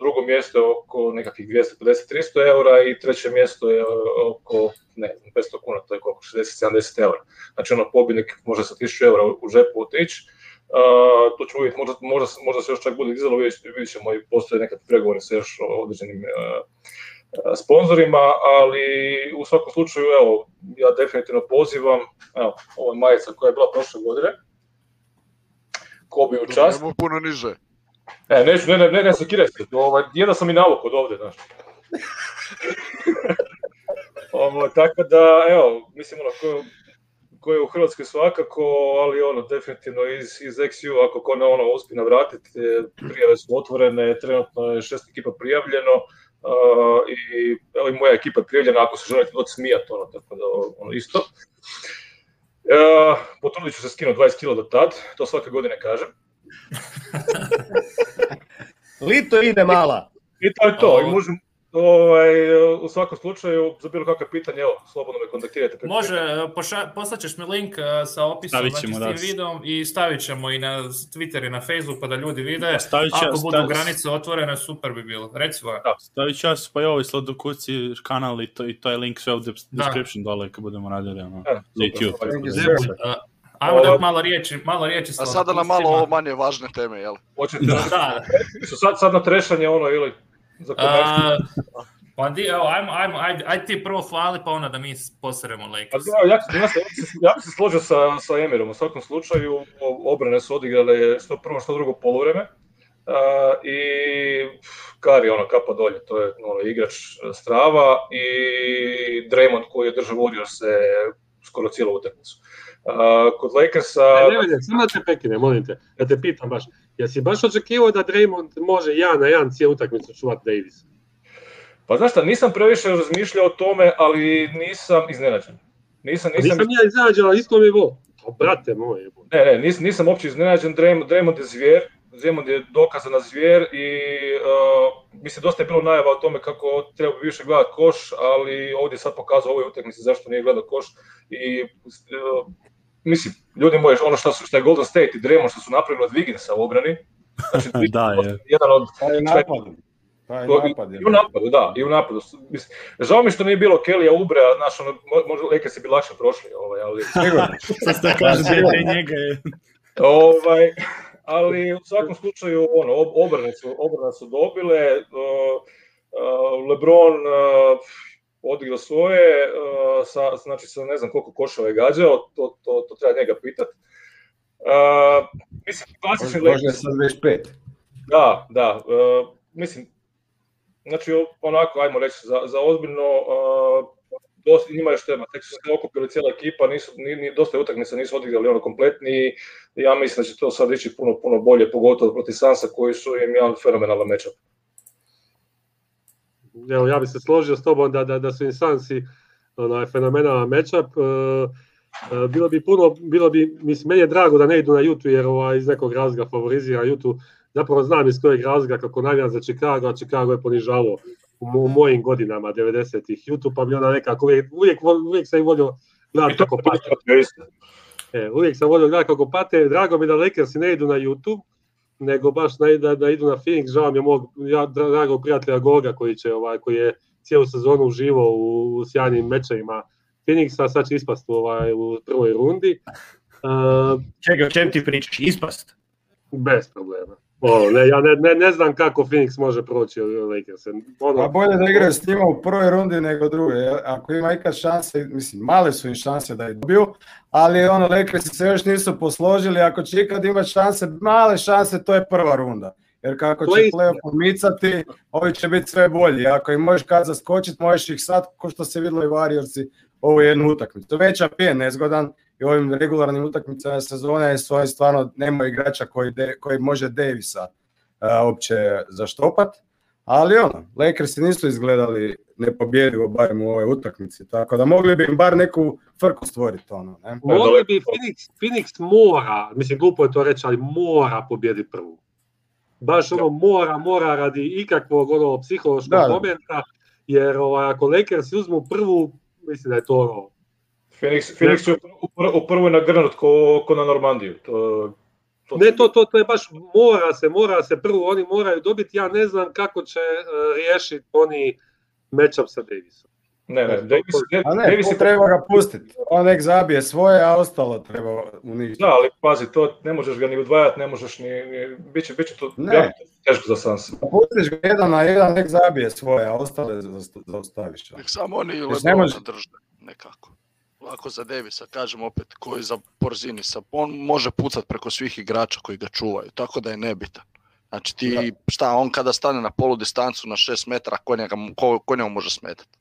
drugo mjesto je oko nekakvih 250-300 eura i treće mjesto je e, oko ne, 500 kuna, to je oko 60-70 eura. Znači ono pobjednik može sa 1000 eura u žepu otići, e, to ću vidjeti, možda, se još čak bude dizalo, vidjet, ćemo i postoje nekad pregovore sa još određenim uh, sponzorima, ali u svakom slučaju, evo, ja definitivno pozivam, evo, ovo je majica koja je bila prošle godine, bi u čast. Puno niže. E, neću, ne, ne, ne, ne, se. Ovaj, jedan sam i nauk od ovde, znaš. tako da, evo, mislim, ono, ko, je u Hrvatskoj svakako, ali ono, definitivno iz, iz XU, ako ko ono uspije navratiti, prijave su otvorene, trenutno je šest ekipa prijavljeno, i evo i moja ekipa je prijavljena, ako se želite doći smijat, ono, tako da, ono, isto. Uh, potrudit ću se skinuti 20 kilo do tad, to svake godine kažem. Lito ide mala. I to je to. I ovaj, u svakom slučaju, za bilo kakve pitanje, evo, slobodno me kontaktirajte. Može, poslaćeš mi link eh, sa opisom znači, ćemo, znači, s tim videom i stavit ćemo i na Twitter i na Facebook pa da ljudi vide. Stavit Ako budu granice otvorene, super bi bilo. Reci svoje. stavit ću vas, pa i ovaj sladokuci kanal i, to, je link sve u description dole kad budemo radili na ono, e, YouTube. Ajmo je malo riječi, malo riječi A sada na malo ovo manje važne teme, jel? Hoćete da. da. sad, na trešanje ono ili... Za pa di, evo, ajmo, ajmo, ajde, ti prvo fali pa onda da mi posremo Lakers. Pa ja, ja, se, složio sa, Emirom, u svakom slučaju obrane su odigrale što prvo, što drugo polovreme. Uh, I Kari, ono, kapa dolje, to je ono, igrač strava i Draymond koji je držao vodio se skoro cijelu utakmicu kod Lakersa... E, ne, ne, ne, samo da te prekine, molim te, da te pitam baš. Jesi baš očekivao da Draymond može ja na jedan cijelu utakmicu čuvati Davis? Pa znaš šta, nisam previše razmišljao o tome, ali nisam iznenađen. Nisam, nisam, nisam ja iznenađen, ali isto mi je O, pa, brate moj. Ne, ne, nisam, nisam uopće iznenađen, Draymond, Draymond je zvijer, Zemund je dokazana zvijer i uh, mislim dosta je bilo najava o tome kako treba više gledati koš, ali ovdje je sad pokazao ovoj utakmici zašto nije gledao koš i e, mislim, ljudi moji, ono što, su, što je Golden State i Dremon što su napravili od Wigginsa u obrani, znači, da, je. jedan od... Taj pa napad. Pa I u napadu, da, i u napadu. Mislim, žao mi što nije bilo Kelija Ubra, znaš, ono, možda Leke se bi lakše prošli, ovaj, ali... Sad kaže njega ovaj, ali u svakom slučaju ono, obrane, su, obrane su dobile, e, e, Lebron e, odigrao svoje, sa, znači sa ne znam koliko košava je gađao, to, to, to treba njega pitati. mislim, klasični Možda je Da, da. mislim, znači onako, ajmo reći, za, za ozbiljno dosta, njima je štema, tek su se okupili cijela ekipa, nisu, ni, ni, dosta utakmica nisu odigrali ono kompletni ja mislim da će to sad ići puno, puno bolje, pogotovo protiv Sansa koji su im jedan fenomenalan mečap. Evo, ja bi se složio s tobom da, da, da su im Sansi onaj, fenomenalan matchup. E, e, bilo bi puno, bilo bi, mislim, meni je drago da ne idu na YouTube jer ovaj, iz nekog razloga favorizira YouTube Zapravo znam iz kojeg razga, kako navijam za Chicago, a Chicago je ponižavao u mojim godinama 90-ih YouTube, pa bi ona nekako uvijek, uvijek, uvijek sam volio gledati e, kako pate. E, uvijek sam volio gledati kako pate, drago mi da Lakersi ne idu na YouTube, nego baš da, idu na Phoenix, žao mi je mog ja, dragog prijatelja Goga koji, će, ovaj, koji je cijelu sezonu uživo u, sjajnim mečevima Phoenixa, sad će ispast u, ovaj, prvoj rundi. E, Čega, o čem ti pričaš, ispast? Bez problema. O, ne, ja ne, ne, znam kako Phoenix može proći od Lakers. Ono... A pa bolje da igraju s njima u prvoj rundi nego druge. Ako ima ikad šanse, mislim, male su im šanse da je dobiju, ali ono, Lakers se još nisu posložili. Ako će ikad imati šanse, male šanse, to je prva runda. Jer kako će playoff pomicati, ovi će biti sve bolji. Ako im možeš kad zaskočiti, možeš ih sad, ko što se vidlo i Warriorsi, ovu jednu utakmicu. Već je nezgodan, i ovim regularnim utakmicama sezone su oni stvarno nema igrača koji, koji može devisa e, uopće zaštopat. Ali ono, se nisu izgledali nepobjedivo barem u ovoj utakmici, tako da mogli bi im bar neku frku stvoriti. Ono, ne? Mogli bi, Phoenix, Phoenix mora, mislim glupo je to reći, ali mora pobjedi prvu. Baš ono mora, mora radi ikakvog ono, psihološkog da, momenta, jer ovaj, ako Lakers uzmu prvu, mislim da je to ono, Phoenix, Phoenix je na nagrnut ko, ko na Normandiju. Ne, to, to, to je baš mora se, mora se prvo, oni moraju dobiti, ja ne znam kako će uh, e, riješiti oni match-up sa Davisom. Ne, ne, Davis, a ne, treba ga pustiti. On nek zabije svoje, a ostalo treba uništiti. Da, ali pazi, to ne možeš ga ni udvajati, ne možeš ni... ni biće, to ne. teško za Sansa. Pa pustiš ga jedan na jedan, nek zabije svoje, a ostale zaustaviš. Nek samo oni ne drže nekako ako za Davisa kažem opet koji za Porzinisa, on može pucat preko svih igrača koji ga čuvaju, tako da je nebitan. Znači ti, šta, on kada stane na polu distancu na 6 metara, ko njega, ko, može smetati?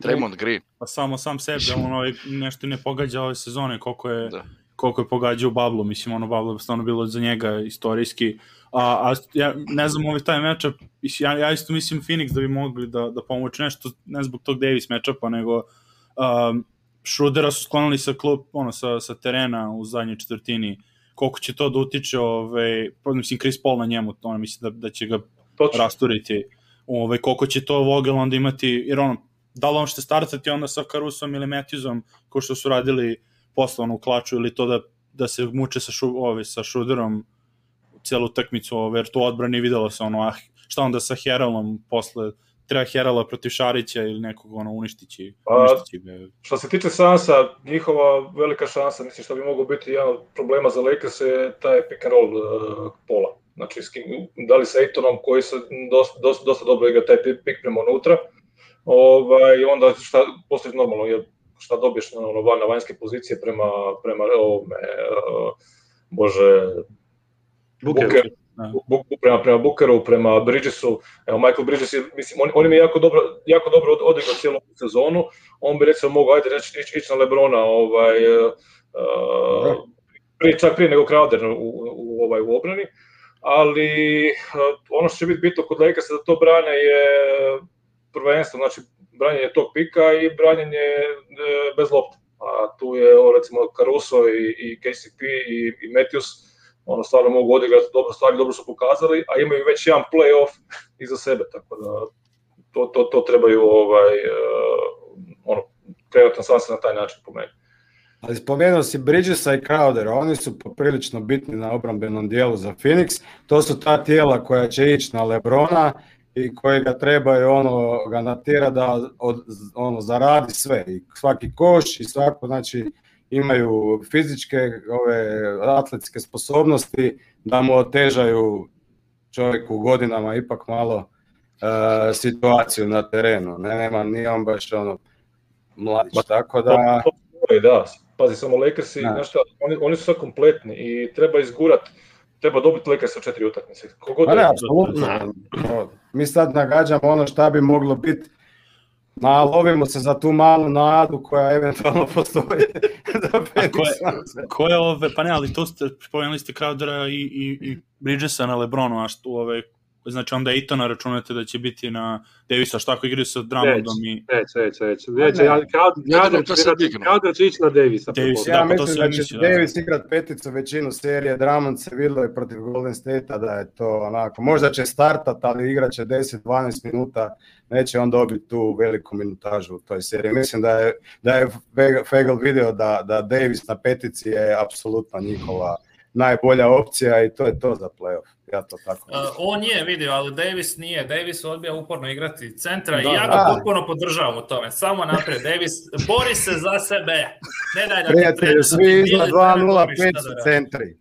Tremont Green. Pa samo sam sebi, ono nešto ne pogađa ove sezone, koliko je, koliko je pogađao Bablu, mislim, ono Bablo je stvarno bilo za njega istorijski, a, a ja ne znam ovaj taj matchup, ja, ja isto mislim Phoenix da bi mogli da, da pomoći nešto, ne zbog tog Davis matchupa, nego um, Šrudera su sklonili sa klub, ono, sa, sa terena u zadnjoj četvrtini. Koliko će to da utiče, ovaj, pa, mislim, Chris Paul na njemu, ono, mislim da, da će ga Točno. rasturiti. Ovaj, koliko će to Vogel onda imati, jer ono, da li on što startati onda sa Karusom ili Metizom, ko što su radili posle u klaču, ili to da, da se muče sa, šu, ove, ovaj, sa Šruderom celu takmicu, ove, ovaj, jer tu odbrani videlo se ono, ah, šta onda sa Heralom posle treba Herala protiv Šarića ili nekog ono uništići. Pa, uništići što se tiče Sansa, njihova velika šansa, mislim što bi mogao biti jedan od problema za Lakers je taj pick and roll e, pola. Znači, s kim, da li sa Etonom koji se dosta, dosta, dosta dobro igra taj pick prema unutra, ovaj, onda šta, postoji normalno, je šta dobiješ na, na vanjske pozicije prema, prema ovome, e, bože, Bukeru prema, prema Bukeru, prema Bridgesu, evo Michael Bridges, je, mislim, on, on mi je jako dobro, jako dobro cijelu sezonu, on bi recimo mogao, ajde reći, ići na Lebrona, ovaj, uh, prije, čak prije nego Crowder u, u, ovaj, u obrani, ali e, ono što će biti bitno kod Lakersa da to brane je prvenstvo, znači branjenje tog pika i branjenje bez lopte. A tu je recimo Caruso i, i KCP i, i Matthews, ono stvarno mogu odigrati dobro stvari, dobro su pokazali, a imaju već jedan playoff iza sebe, tako da to, to, to trebaju ovaj, eh, ono, trenutno sam se na taj način po meni. Ali spomenuo si Bridgesa i Crowdera, oni su poprilično bitni na obrambenom dijelu za Phoenix, to su ta tijela koja će ići na Lebrona i koje ga trebaju ono, ga da ono, zaradi sve, i svaki koš i svako, znači imaju fizičke ove atletske sposobnosti da mu otežaju čovjeku godinama ipak malo e, situaciju na terenu. Ne, nema, nije on baš ono mladić, tako da... Da, pazi, samo Lakersi, znaš šta, oni, oni su kompletni i treba izgurati treba dobiti Lakersa četiri utakmice. Pa ne, apsolutno. Mi sad nagađamo ono šta bi moglo biti Ma, lovimo se za tu malu nadu koja eventualno postoji. Koje ko, je, ove, pa ne, ali to ste, spomenuli ste Crowdera i, i, i Bridgesa na Lebronu, a što ove, znači onda i to računate da će biti na Davisa, šta ako igraju sa Dramondom i... već, već, već, pa već, Crowder će ići na Davisa. Davis, pa ja da, mislim da će Davis igrat peticu većinu serije, Dramond se vidio je protiv Golden State-a da je to onako, možda će startat, ali igrat će 10-12 minuta, neće on dobiti tu veliku minutažu u toj seriji. Mislim da je, da je Fegel vidio da, da Davis na petici je apsolutno njihova najbolja opcija i to je to za playoff. Ja to tako e, on je vidio, ali Davis nije. Davis odbija uporno igrati centra i ja ga uporno podržavam u tome. Samo naprijed, Davis, bori se za sebe. Ne daj da svi iznad 2.05 centri.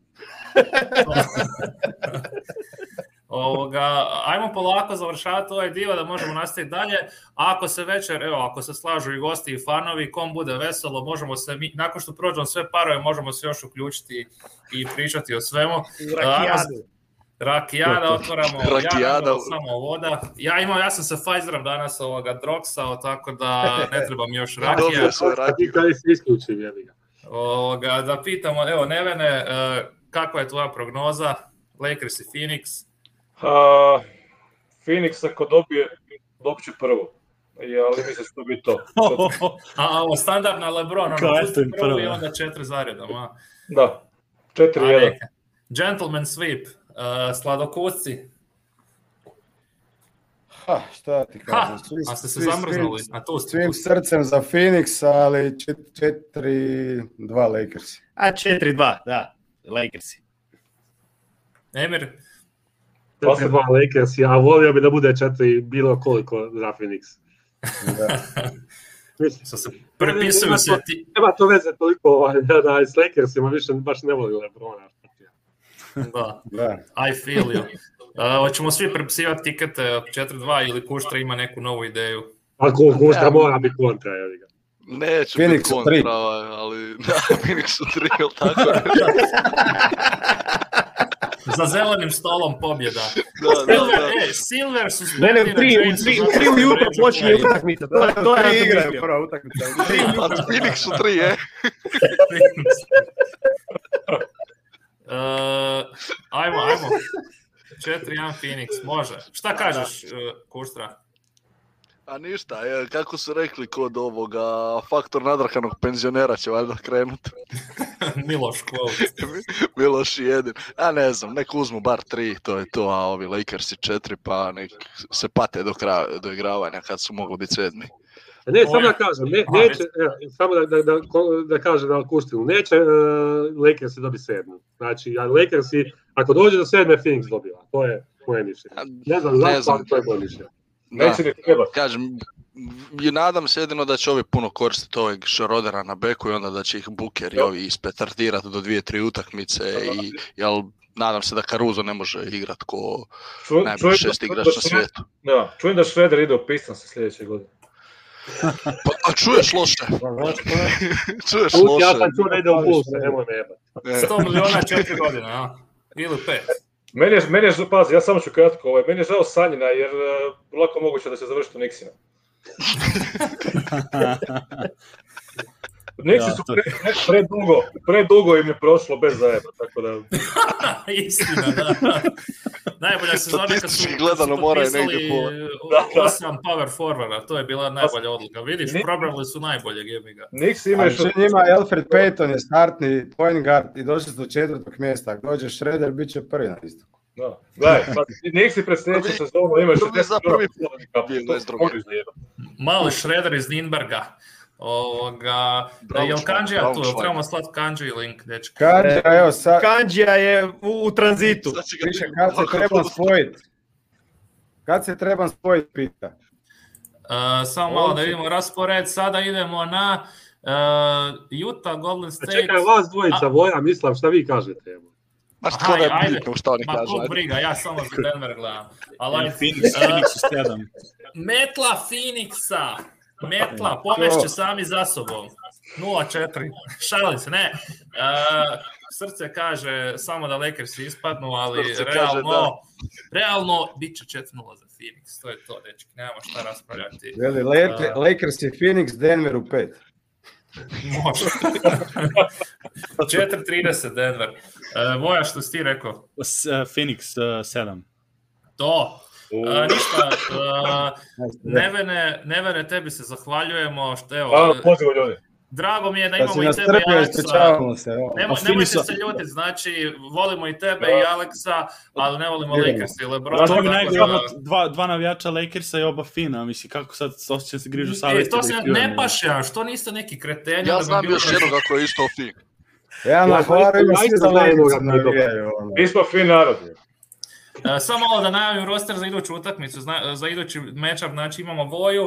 Ovoga, ajmo polako završavati ovaj dio da možemo nastaviti dalje. Ako se večer, evo, ako se slažu i gosti i fanovi, kom bude veselo, možemo se mi, nakon što prođemo sve parove, možemo se još uključiti i pričati o svemu. Rakijada, otvaramo Rakijada. Ja samo voda. Ja imam, ja sam sa Pfizerom danas ovoga droksao, tako da ne trebam još rakija. da pitamo, evo Nevene, eh, kakva je tvoja prognoza? Lakers i Phoenix? Uh, Phoenix ako dobije, dok će prvo. Ja, ali mislim što bi to. a, a standardna Lebron, ono, prvo i onda četiri zaredom, a? Da, četiri jedan. Gentleman sweep, uh, sladokusci. Ha, šta ti kažem, a se svi, zamrznuli svim, to Svim srcem za Phoenix, ali 4-2 Lakers. A 4-2, da, Lakersi. Emir, osim dva Lakers, ja volio bi da bude četiri bilo koliko za Phoenix. se prepisuju se ti... Nema to veze toliko ovaj, s Lakersima više baš ne voli Lebrona. da. da, I feel you. hoćemo svi prepisivati tikete 4-2 ili Kuštra ima neku novu ideju? Ako Kuštra mora biti kontra, je ga. Neće biti kontra, ovaj, ali da, Phoenix 3, ili tako? Za zelenim stolom pobjeda. E, Silver su... Ne, ne, u tri, tri, ujutro počinje utakmica. To, je, to je igra, prva utakmica. A Phoenix su tri, e. uh, ajmo, ajmo. 4-1 Phoenix, može. Šta kažeš, uh, e, Kustra? A ništa, kako su rekli kod ovoga, faktor nadrakanog penzionera će valjda krenuti. Miloš Klaus. Miloš jedin. A ne znam, nek uzmu bar tri, to je to, a ovi Lakersi četiri, pa nek se pate do, kraja, do igravanja kad su mogli biti sedmi. Ne, samo da kažem, ne, neće, ne, samo da, da, da, da kažem da kuštinu, neće e, Lakersi dobiti sedmi. Znači, Lakersi, ako dođe do sedme, Phoenix dobiva. To je moje mišljenje. Ne znam, ne znam, to je moje Neće ni trebati. Kažem, i nadam se jedino da će ovi puno koristiti ovog Šrodera na beku i onda da će ih Buker i ovi ispetardirati do dvije, tri utakmice i jel nadam se da Caruso ne može igrati ko najbolji šest igrač na svijetu. Da, čujem da Šreder ide u se sljedeće godine. Pa, a čuješ loše. Pa, čuješ loše. Ja sam čuo da ide u Pistons. nemoj me 100 miliona četiri godine, a? Ili pet. Meni je, meni je, pazi, ja samo ću kratko, ovaj, meni je žao Sanjina jer uh, lako moguće da se završiti u Nixina. Neki su pre, dugo, pre dugo im je prošlo bez zajeba, tako da... Istina, da. Najbolja sezona kad su, gledano, su potpisali osam power forwarda, to je bila najbolja odluka. Vidiš, probrali su najbolje gemiga. si imaš... što... njima Alfred Payton je startni point guard i došli su do četvrtog mjesta. Ako dođe Shredder, bit će prvi na istoku. Da, gledaj, pa nek si pred sljedeću sezonu imaš 60 Mali Shredder iz Ninberga. Ovoga, je jel Kanđija tu? Jel trebamo slati Kanđiju link, dečki? Kanđija, e, evo sad. Kanđija je u, u tranzitu. Više, kad se treba spojiti? Kad se treba spojiti, pita. Uh, samo malo da vidimo raspored. Sada idemo na uh, Utah, Golden State. Čekaj, vas dvojica, Voja, Mislav, šta vi kažete? Evo? Ma što da je bitno što oni kažu. Ma briga, ja samo za Denver gledam. Ali, Phoenix, Phoenix Metla Phoenixa. Metla, povešće sami za sobom. 0-4, šalim se, ne. E, srce kaže samo da Lakers ispadnu, ali realno, realno bit će 4-0 za Phoenix. To je to, dečki, nemamo šta raspravljati. Veli, uh, Lakers je Phoenix, Denver u 5. Može. 4.30 Denver. Uh, e, Voja, što si ti rekao? Phoenix 7. To, ništa, Nevene, Nevene, tebi se zahvaljujemo. Što, evo, ljudi. Drago mi je da imamo i tebe i Aleksa. Se, Nemo, pa nemojte se ljutiti, znači volimo i tebe i Aleksa, ali ne volimo Lakers i Lebron. Da, mi ono dva, dva navijača Lakersa i oba fina, misli kako sad osjećam se grižu savjeti. E, to se ne paše, a što niste neki kreteni? Ja znam još jednog ako je isto fin. Ja na hvaru ima svi za Lakers. Mi smo fin narod. E, Samo malo da najavim roster za iduću utakmicu, e, za idući matchup, znači imamo Voju,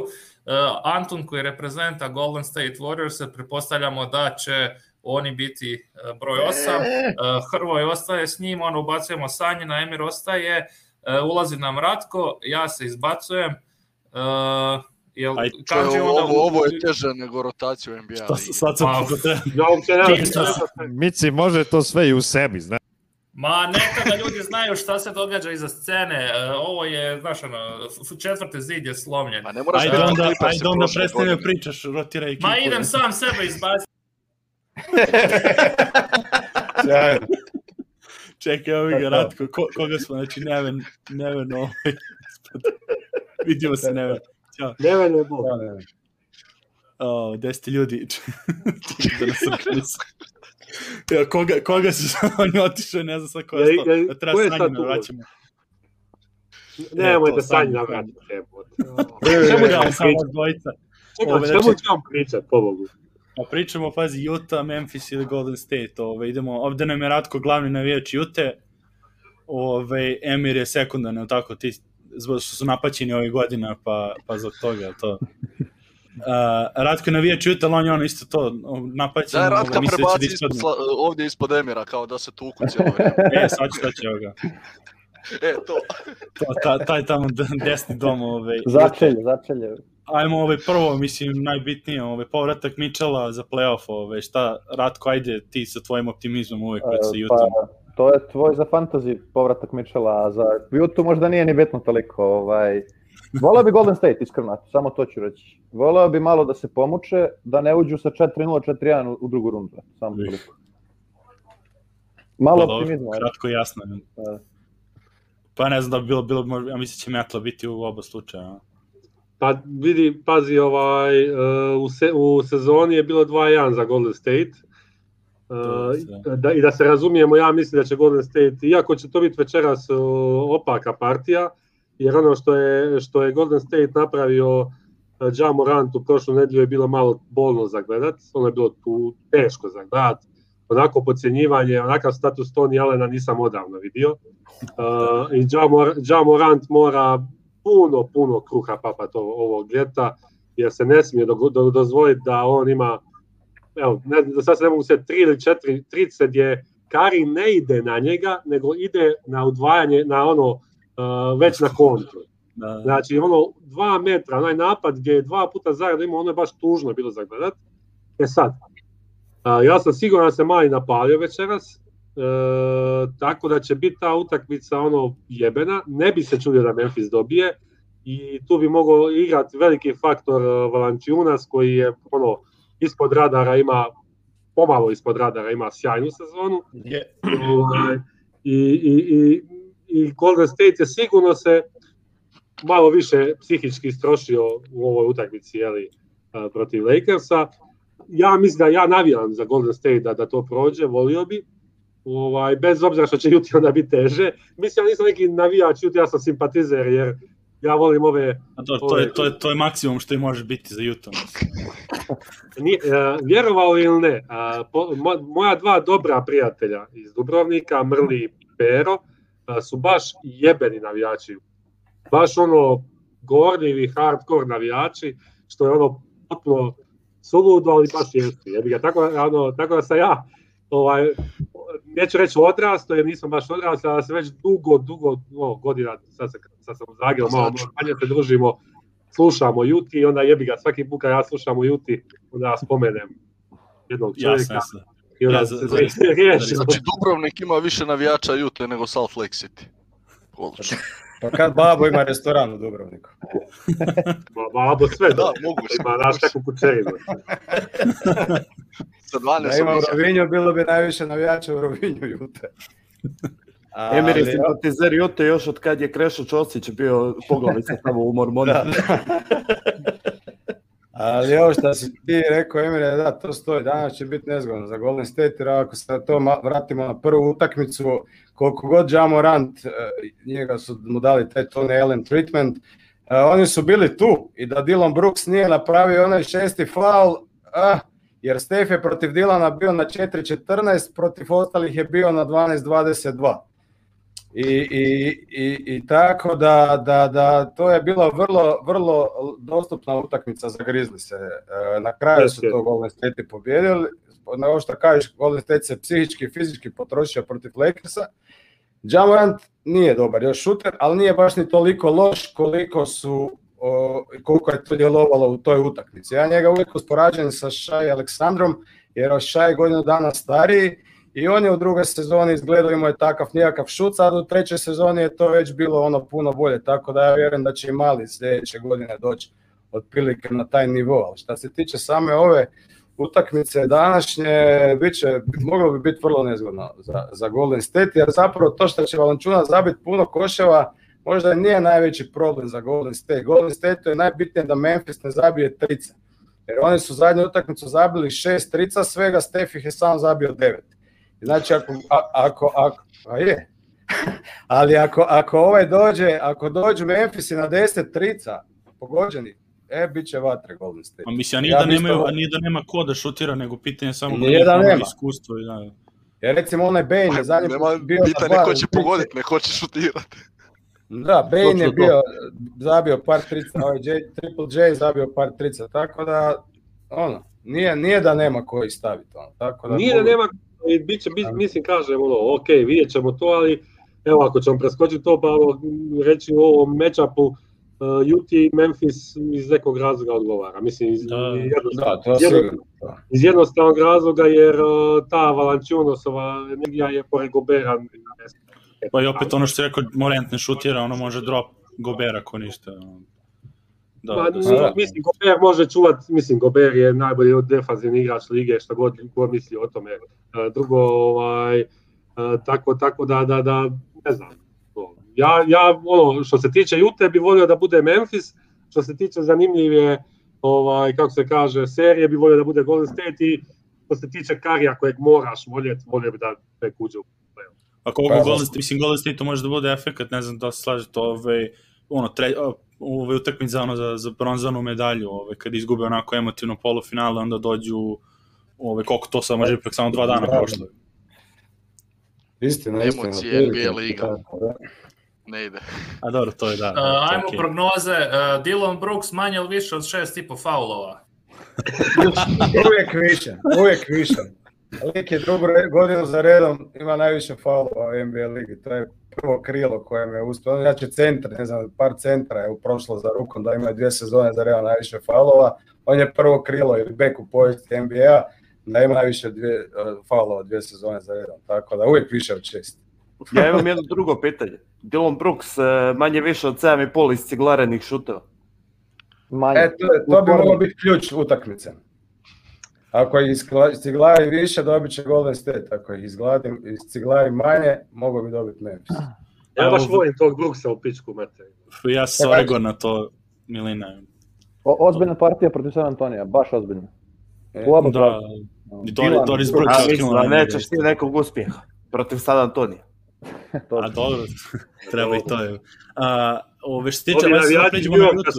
e, Anton koji reprezenta Golden State Warriors, pretpostavljamo da će oni biti broj 8, Hrvoj ostaje s njim, ono ubacujemo na Emir ostaje, ulazi nam Ratko, ja se izbacujem, Jel, ovo, je teže nego rotaciju NBA. Šta, pa, Mici može to sve i u sebi, znaš. Ma neka da ljudi znaju šta se događa iza scene. E, ovo je, znaš, ono, četvrti zid je slomljen. Pa ne moraš ajde onda, ajde onda prestane pričaš, rotiraj ekipu. Ma idem sam sebe izbaciti. Čekaj, evo ga, Ratko, koga smo, znači Neven, Neven ovaj. Vidimo se, Neven. Ćao. Neven je bog. O, gde ste ljudi? da nas ja, koga, koga su oni otišli, ne znam sad koja e, je to. Ja, treba ko je Ne vraćamo. Nemoj da sanj nam vratimo. Čemu ćemo samo dvojica? čemu pričat, pobogu? Pa pričamo, pazi, Utah, Memphis ili Golden State. Ove, ovaj, idemo, ovde nam je Ratko glavni navijač Utah. Ove, ovaj, Emir je sekundan, tako, ti, zbog što su napaćeni ovih godina, pa, pa zbog toga, to. Uh, Ratko navija čuta, on je on isto to ono, napaćen. Da, ono, Ratka prebaci ispod, ovdje ispod Emira, kao da se tuku cijelo e, sad ću, sad ću, ga. E, to. to ta, taj tamo desni dom. Ovaj. Začelje, začelje. Ajmo ovaj prvo, mislim, najbitnije, ovaj, povratak Mičela za playoff, ovaj, šta, Ratko, ajde ti sa tvojim optimizmom uvek pred sa e, Jutom. Pa, to je tvoj za fantasy povratak Mičela, a za Utah možda nije ni bitno toliko, ovaj, Volao bi Golden State, iskreno, samo to ću reći. Volao bi malo da se pomuče, da ne uđu sa 4-0, 4-1 u drugu rundu. Samo toliko. Malo pa optimizma. Kratko jasno. Da. Pa ne znam da bi bilo, bilo ja mislim će metla biti u oba slučaja. Pa vidi, pazi, ovaj, e, u, se, u sezoni je bilo 2-1 za Golden State. Uh, da, I da se razumijemo, ja mislim da će Golden State, iako će to biti večeras e, opaka partija, jer ono što je, što je Golden State napravio e, Ja Morant u prošlu nedjelju je bilo malo bolno za gledat, ono je bilo tu teško zagledat. onako podcjenjivanje, onakav status Tony Allena nisam odavno vidio. Uh, I ja, Morant mora puno, puno kruha papat ovog ljeta, jer se ne smije dozvoliti da on ima, evo, sad se ne mogu se tri ili četiri 30 je Kari ne ide na njega, nego ide na udvajanje, na ono E, već na kontru. Znači, ono, dva metra, onaj napad gdje je dva puta zajedno imao, ono je baš tužno bilo zagledat E sad, ja sam siguran da se mali napalio večeras, e, tako da će biti ta utakmica ono jebena. Ne bi se čudio da Memphis dobije i tu bi mogao igrati veliki faktor e, Valanciunas koji je ono, ispod radara ima pomalo ispod radara ima sjajnu sezonu. Ovaj, I, i, i i Golden State je sigurno se malo više psihički strošio u ovoj utakmici jeli, e, protiv Lakersa. Ja mislim da ja navijam za Golden State da, da to prođe, volio bi, ovaj, bez obzira što će Juti onda biti teže. Mislim, ja nisam neki navijač Juti, ja sam simpatizer jer ja volim ove... to, Je, to, je, to je maksimum što i može biti za Jutom. E, vjerovao ili ne, moja dva dobra prijatelja iz Dubrovnika, Mrli i Pero, su baš jebeni navijači. Baš ono gorljivi, hardcore navijači, što je ono potpuno suludo, ali baš jesu. Jebi ga. Tako, ono, da sam ja, ovaj, neću reći odrasto, jer nisam baš odrastao, ali sam već dugo, dugo godina, sad, se, sad sam u malo znači. manje se družimo, slušamo Juti, onda jebi ga, svaki put kad ja slušam Juti, onda ja spomenem jednog čovjeka. Ja, znači Dubrovnik ima više navijača Jute nego Salt Lake City. Pa kad babo ima restoran u Dubrovniku. ba, babo sve da, mogu Ima naš tako kućeri. Sa 12 da ima u Rovinju, bilo bi najviše navijača u Rovinju Jute. Emir je simpatizer Jute još od kad je Krešo Čosić bio poglavica tamo u Mormonu. Ali ovo što si ti rekao, Emir da, to stoji. Danas će biti nezgodno za Golden State, jer ako se to vratimo na prvu utakmicu, koliko god Rand e, njega su mu dali taj Tony Allen treatment, e, oni su bili tu i da Dylan Brooks nije napravio onaj šesti foul, jer Steph je protiv Dilana bio na 4.14, protiv ostalih je bio na 22. I, i, i, i tako da, da, da, to je bila vrlo, vrlo dostupna utakmica za se. E, na kraju su to Golden State pobjedili. Na ovo što kažeš, Golden State se psihički i fizički potrošio protiv Lakersa. Jamorant nije dobar još šuter, ali nije baš ni toliko loš koliko su koliko je to djelovalo u toj utakmici. Ja njega uvijek usporađujem sa Šaj Aleksandrom, jer Šaj je godinu dana stariji i on je u drugoj sezoni izgledao imao je takav nijakav šut, sad u trećoj sezoni je to već bilo ono puno bolje, tako da ja vjerujem da će i mali sljedeće godine doći otprilike na taj nivo. Ali što se tiče same ove utakmice današnje, bit će, moglo bi biti vrlo nezgodno za, Golden State, jer zapravo to što će Valančuna zabiti puno koševa, možda nije najveći problem za Golden State. Golden State je najbitnije da Memphis ne zabije trica. Jer oni su zadnju utakmicu zabili šest trica, svega Steph ih je sam zabio devet. Znači, ako, ako, ako a je, ali ako, ako ovaj dođe, ako dođu Memphis na 10 trica pogođeni, e, bit će vatre Golden State. Pa mislim, a nije, da, nemaju, a nije nema ko da šutira, nego pitanje samo nije iskustvo. Ja e, recimo onaj Bane je zadnji nema, bio neko će pogoditi, ne hoće šutirati. Da, Bane je bio, zabio par trica, ovaj J, Triple J zabio par trica, tako da, ono, nije, nije da nema koji staviti. Ono, tako da nije da nema i bit će, mislim, kažem, ono, ok, vidjet ćemo to, ali evo, ako ćemo preskočiti to, pa ono, reći o ovom matchupu, uh, UT i Memphis iz nekog razloga odgovara. Mislim, iz, da, jednostavnog, iz jednostavnog razloga, jer uh, ta Valanciunosova energija je pored Gobera. Pa i opet ono što je rekao, Morent ne šutira, ono može drop Gobera ako ništa. Ono. Pa mislim, Gober može čuvat, mislim, Gober je najbolji defanzivni igrač lige, što god, misli o tome. E, drugo, ovaj, e, tako, tako da, da, ne znam. Ja, ja, ono, što se tiče Jute, bi volio da bude Memphis, što se tiče zanimljive, ovaj, kako se kaže, serije, bi volio da bude Golden State i što se tiče Karija kojeg moraš voljeti, volio bi da tek uđe u Ako pa, Golden State, mislim Golden State to može da bude efekat, ne znam da se slažete, ovaj, ono, tre, ove za, ono, za, za bronzanu medalju, Ove kad izgube onako emotivno polufinale, onda dođu ove koliko to samo može, samo dva dana prošlo. Istina, istina. Emocije, NBA liga. Ne ide. A dobro, to je da. Uh, ajmo prognoze. Uh, Dylan Brooks manje ili više od šest po faulova? uvijek više, uvijek više. Lik je drugu godinu za redom, ima najviše faulova u NBA ligi, to je prvo krilo koje me uspio, znači centar, ne znam, par centra je prošlo za rukom, da ima dvije sezone za Real najviše falova, on je prvo krilo ili bek u povijesti NBA, da ima najviše dvije, e, falova dvije sezone za redom, tako da uvijek više od šest. ja imam jedno drugo pitanje. Dylan Brooks e, manje više od 7,5 isciglarenih šuteva. Manje. E, to, bi mogao biti ključ utakmice. Ako ih isciglari više, dobit će Golden State. Ako ih manje, mogu bi dobiti Memphis. Ah. Ja baš volim tog Bruksa u pičku Ja sam orego na to, Milina. ozbiljna partija protiv San Antonija, baš ozbiljna. E, u oba da. to, Nećeš ti nekog uspjeha protiv San Antonija. A dobro, treba i to je. Ove, što se tiče,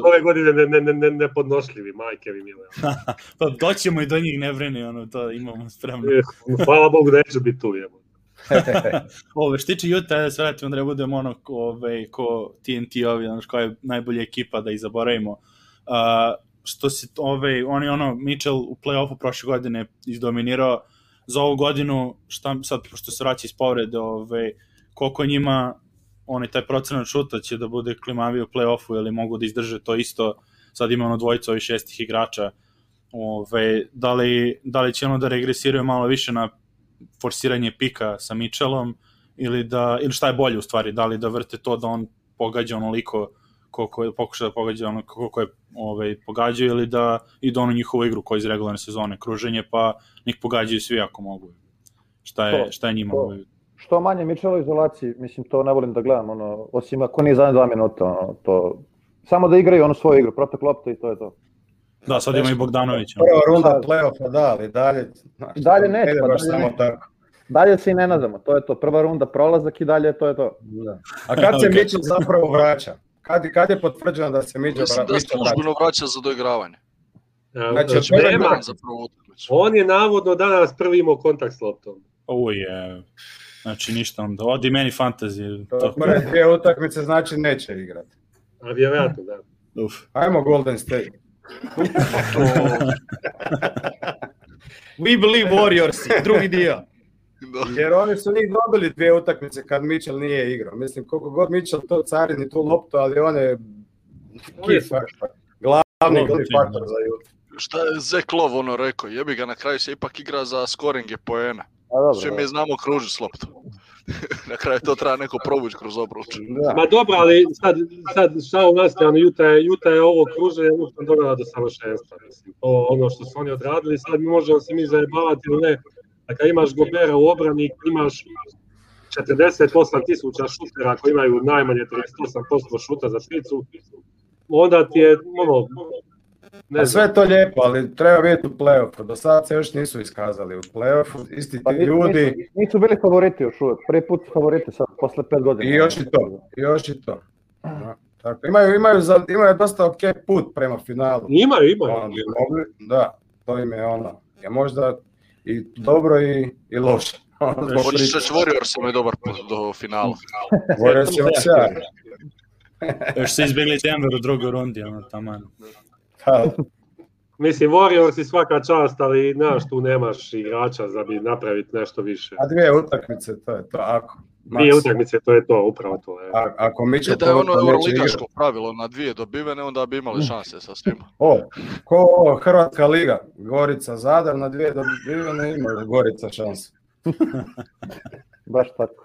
ove godine ne, ne, ne, ne, podnošljivi, majke mi mile. pa doćemo i do njih ne vreni, ono, to imamo spremno. Eh, hvala Bogu da će biti tu, jebo. ove, što tiče Utah, da se vratimo da budemo ono ove, ko TNT ovi, ono, koja je najbolja ekipa da ih zaboravimo. Uh, što se ove, oni ono, Mitchell u play-offu prošle godine izdominirao za ovu godinu, šta sad, pošto se vraća iz povrede, ove, koliko njima oni taj procenat šuta će da bude klimavio u play-offu ili mogu da izdrže to isto, sad ima ono dvojica ovih šestih igrača, Ove, da, li, da li će ono da regresiraju malo više na forsiranje pika sa Mitchellom ili, da, ili šta je bolje u stvari, da li da vrte to da on pogađa onoliko koliko je pokuša da pogađa ono koliko je ovaj ili da i da ono njihovu igru koja iz regularne sezone kruženje pa njih pogađaju svi ako mogu. Šta je šta je njima ovaj što manje Mičelo izolaciji, mislim, to ne volim da gledam, ono, osim ako nije zadnje dva minuta, ono, to... Samo da igraju ono svoju igru, protek i to je to. Da, sad ima i Bogdanović. Prva runda playoffa, da, ali dalje... Znači, dalje neće, pa dalje samo tako. Dalje se i ne nadamo, to je to. Prva runda prolazak i dalje to je to. A kad se okay. zapravo vraća? Kad, kad je potvrđeno da se Mičel vraća? da se službeno vraća za doigravanje. Znači, znači on je navodno danas prvi imao kontakt s loptom. Ovo je, znači ništa onda, odi meni fantazi. To je dvije utakmice, znači neće igrati. A da. Uf. Ajmo Golden State. We believe Warriors, drugi dio. Jer oni su njih dobili dvije utakmice kad Mitchell nije igrao. Mislim, koliko god Mitchell to carini tu loptu, ali on je Glavni faktor za Utah. Šta je Zeklov ono rekao, jebi ga na kraju se ipak igra za scoringe poena. Pa Svi mi znamo kružiti s loptom. na kraju to treba neko probući kroz obruč. Ma dobro, ali sad, sad šao na Juta je, je ovo kruženje luka ono dovela do savršenstva. Mislim. To ono što su oni odradili, sad mi možemo se mi zajebavati ili ne. A imaš Gobera u obrani, imaš 48 tisuća šutera koji imaju najmanje 38% šuta za špicu, onda ti je ono, ne sve je to lijepo, ali treba vidjeti u play-offu. Do sada se još nisu iskazali u play-offu. Isti ti pa ljudi... Nisu, bili favoriti još uvijek. Prvi put favoriti sad, posle pet godina. I još i to. I još i to. Tako, imaju, imaju, dosta ok put prema finalu. Imaju, imaju. Pa, da, to im je ono. Je možda i dobro i, i loše. Hoćeš ono, reći Warriors imaju dobar put do finala. Warriors je sjajno. Još se izbjegli Denver u drugoj rundi, ono tamo. Mislim, Warriors si svaka čast, ali znaš, tu nemaš igrača za bi napraviti nešto više. A dvije utakmice, to je to, ako. Dvije utakmice, to je to, upravo to. Je. A, ako mi e, je ono je ono pravilo, na dvije dobivene, onda bi imali mm. šanse sa svima. O, ko o, Hrvatska liga, Gorica Zadar, na dvije dobivene ima Gorica šanse. Baš tako.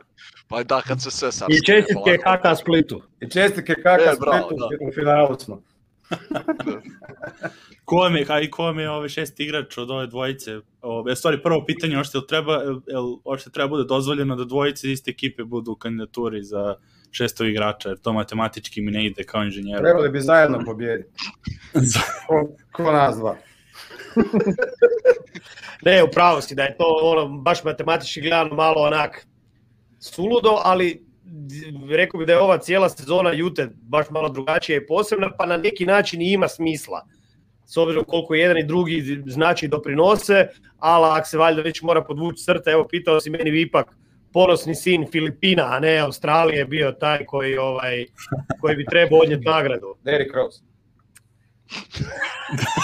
Pa da, kad se sve sad... I čestitke HK Splitu. I čestitke HK e, Splitu, u finalu smo i aj vam je ove ovaj šest igrač od ove dvojice? Ove, e, stvari, prvo pitanje, ošte li treba, e, jel, treba bude dozvoljeno da dvojice iste ekipe budu u kandidaturi za šestog igrača, jer to matematički mi ne ide kao inženjer. Trebali bi zajedno pobjediti. ko, ko nas dva. ne, u si da je to ono, baš matematički gledano malo onak suludo, ali rekao bi da je ova cijela sezona Jute baš malo drugačija i posebna, pa na neki način i ima smisla. S obzirom koliko jedan i drugi znači doprinose, ali ako se valjda već mora podvući srta, evo pitao si meni ipak ponosni sin Filipina, a ne Australije bio taj koji, ovaj, koji bi trebao odnijeti nagradu. Derek Rose.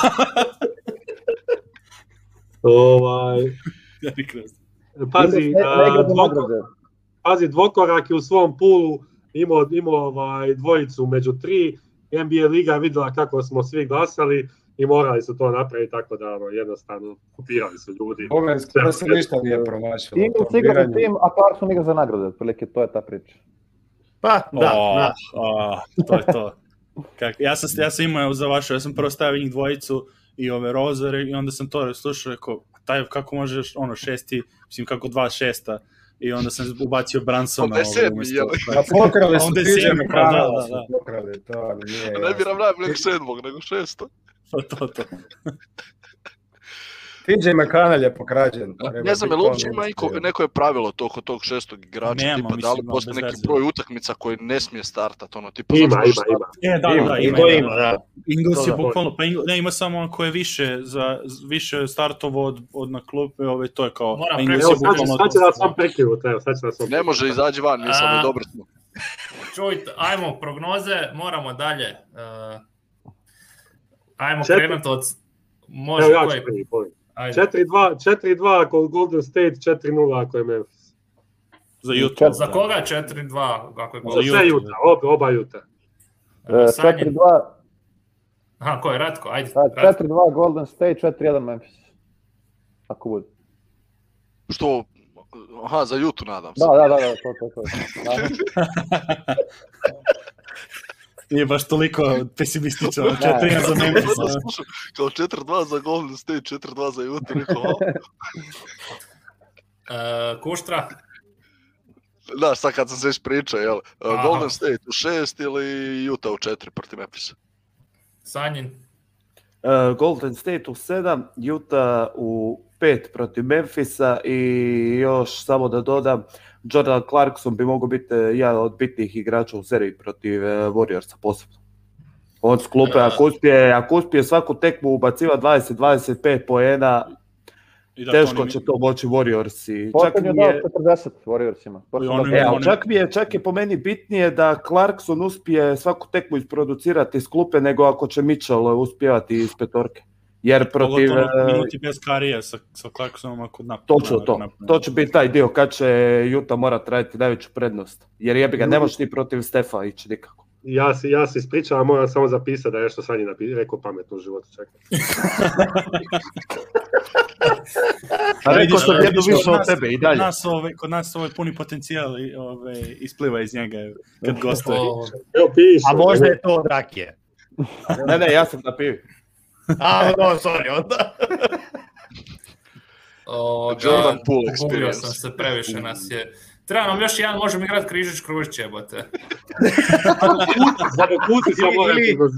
ovaj... Pazi, pazi, dvokorak je u svom pulu imao, imao ovaj, dvojicu među tri, NBA liga vidjela kako smo svi glasali i morali su to napraviti, tako da ono, jednostavno kupirali su ljudi. Ove, se ništa nije promašilo. tim, a par su za nagrade, otprilike to je ta priča. Pa, da, to je to. ja, sam, ja sam imao za vašu, ja sam prvo stavio njih dvojicu i ove rozore i onda sam to slušao, rekao, taj kako možeš, ono, šesti, mislim, kako dva šesta, i onda sam ubacio Bransona. Onda je su onda je da, da, da. Ne biram sedmog, nego šesto. Pa to, to. TJ McConnell je pokrađen. Ne znam, je li uopće ima neko, je pravilo to tog šestog igrača, tipa da li ono, postoji neki broj utakmica koji ne smije startat, ono, tipa... Ima, ima, E, ima, ne, ima samo ako ono je više, za, više startovo od, od na klupe, ovaj, to je kao... Mora, Sad će će Ne može izađi van, nisam, A... dobro smo. Čujte, ajmo, prognoze, moramo dalje. E, ajmo krenuti od... Može, 4-2 kod Golden State, 4-0 ako je Memphis. Za Utah. Za koga 4-2? Ako je Golden Za Utah, oba, oba Utah. E, 4-2... Aha, ko je Ratko? Ajde. 4-2 Golden State, 4-1 Memphis. Ako bude. Što, Aha, za Jutu nadam se. Da, da, da, da to, to, to. nije baš toliko pesimistično, 4-1 za Memphis. Kao 4-2 za Golden State, 4-2 za Utah, rekao, Uh, e, Kuštra? Da, sad kad sam se već pričao, jel? E, Aha. Golden State u šest ili Utah u 4 protiv Memphisa? Sanjin? E, Golden State u 7, Utah u 5 protiv Memphisa i još samo da dodam, Jordan Clarkson bi mogao biti e, jedan od bitnijih igrača u seriji protiv e, Warriorsa posebno. On sklupe, ako uspije, svaku tekmu ubaciva 20-25 poena, i Teško će to moći Warriorsi. Čak mi je Warriorsima. Čak mi je, čak je po meni bitnije da Clarkson uspije svaku tekmu isproducirati iz klupe nego ako će Mitchell uspijevati iz petorke. Jer protiv... E, minuti bez sa, sa Clarksonom ako to. To će biti taj dio kad će Juta mora raditi najveću prednost. Jer jebi ga, ne možeš ni protiv Stefa ići nikako ja se ja se ispričavam, moram samo zapisati da je nešto Sanji napi- rekao pametno u životu. Čekaj. A rekao sam jednu više od tebe i dalje. Kod nas, ove, ovaj, kod nas ovaj puni potencijal i, ove, ovaj, ispliva iz njega kad gostuje. A možda je to od rakije. ne, ne, ja sam napio. A, no, sorry, onda. Jordan Poole experience. sam se, previše nas je Treba nam još jedan, možemo igrati križić kružić jebote.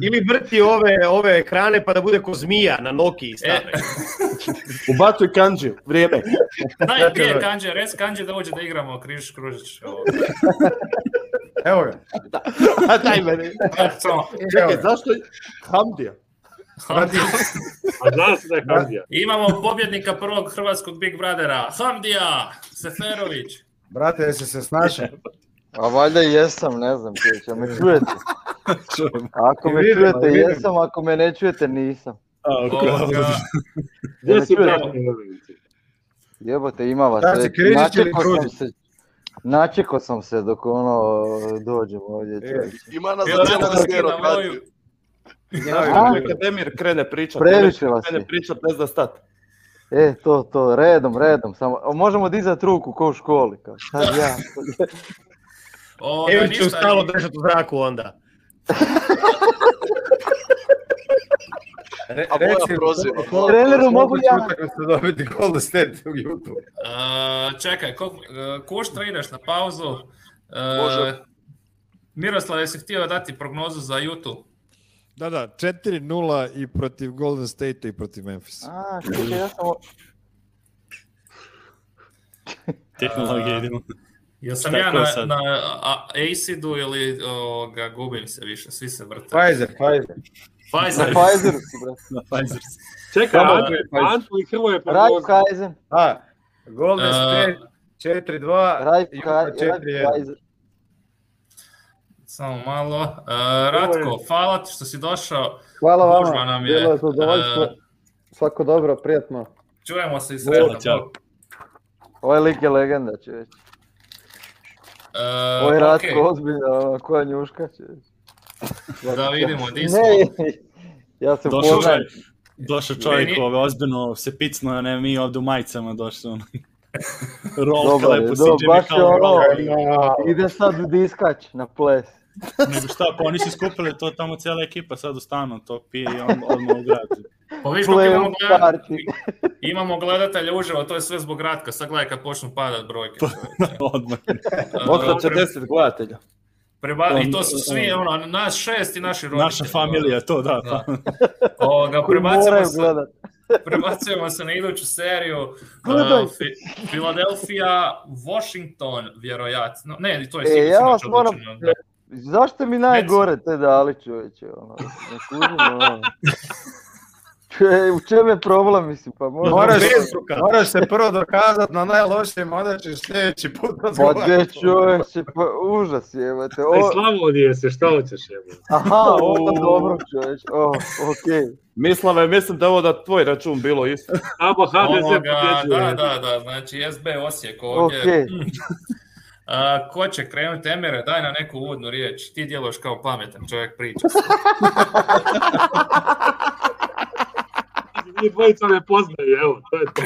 ili, vrti ove, ove ekrane pa da bude ko zmija na Noki. E. Ubacuj kanđe, vrijeme. Daj, gdje je kanđe, res kanđe da uđe da igramo križić kružić. Evo ga. A daj meni. Čekaj, zašto je Hamdija? Hamdija. A zašto je Hamdija. Imamo pobjednika prvog hrvatskog Big Brothera. Hamdija Seferović. Brate, jesi se snašao? A pa valjda jesam, ne znam, pjeća, me čujete. Ako me čujete, jesam, ako me ne čujete, nisam. A, ok. Gdje si pravo? Jebote, ima vas. Da, se ili kružiš? Načekao sam se dok ono dođem ovdje. E, ima nas za tjena da se Demir krene pričat, Previše vas krene pričat, ne da stat. E, to, to, redom, redom, samo, možemo dizati ruku ko u školi, kao, sad ja. Evo će ustalo držati u zraku onda. Re, A reci, Treneru mogu ja... se dobiti Golden State u YouTube. čekaj, ko, uh, e, na pauzu? Uh, Miroslav, jesi htio dati prognozu za YouTube? Da, da, 4-0 i protiv Golden state i protiv Memphis. A, čekaj, ja sam... Tehnologija idemo. Ja sam ja na, sad? na ACID-u ili ga gubim se više, svi se vrtaju. Pfizer, Pfizer. Pfizer. Na Pfizer bro. Na Pfizer si. Čekaj, Antu i Hrvoje je Pfizer. Kaizen. A, Golden e, State, 4-2, 4-1. Samo malo. Uh, Ratko, hvala ti što si došao. Hvala vam. je. Bilo je zadovoljstvo. Uh, Svako dobro, prijatno. Čujemo se i sredo. Ćao. je lik je legenda, će već. Uh, Ovo je e, Ratko okay. ozbiljno, ono, koja njuška će Da vidimo, di smo. ja se poznajem. Došao čovjek ove, ozbiljno se picno, a ne mi ovdje u majicama došli. Ono. Rolka, lepo si Jimmy kao ide sad diskač na ples. Nego šta, pa oni su skupili to tamo cijela ekipa sad u stanu, to pije i on odmah u gradu. Pa viš imamo, gledatelja, imamo gledatelja uživo, to je sve zbog ratka, sad gledaj kad počnu padat brojke. Pa, odmah. Odmah će deset gledatelja. Preba... I to su svi, ono, nas šest i naši roditelji. Naša familija, to da. da. Pa. O, ga se, prebacujemo se na iduću seriju. Uh, Filadelfija, Washington, vjerojatno. Ne, to je e, sigurno. E, ja Zašto mi najgore te dali čovječe? Ono, ne kužim, ono. u čem je problem, mislim, pa moraš, moraš se prvo dokazati na najlošijem, onda ćeš sljedeći put odgovarati. Pa gdje čovječe, pa užas je, te. O... Aj, slavo se, šta hoćeš je, Aha, ovo dobro čovječe, o, okej. Okay. Mislave, mislim da je ovo da tvoj račun bilo isto. Abo HDZ Da, da, da, znači SB Osijek ovdje. A, ko će krenuti Emere, daj na neku uvodnu riječ. Ti djeluješ kao pametan čovjek, priča Mi dvojica ne poznaju, evo, to je to.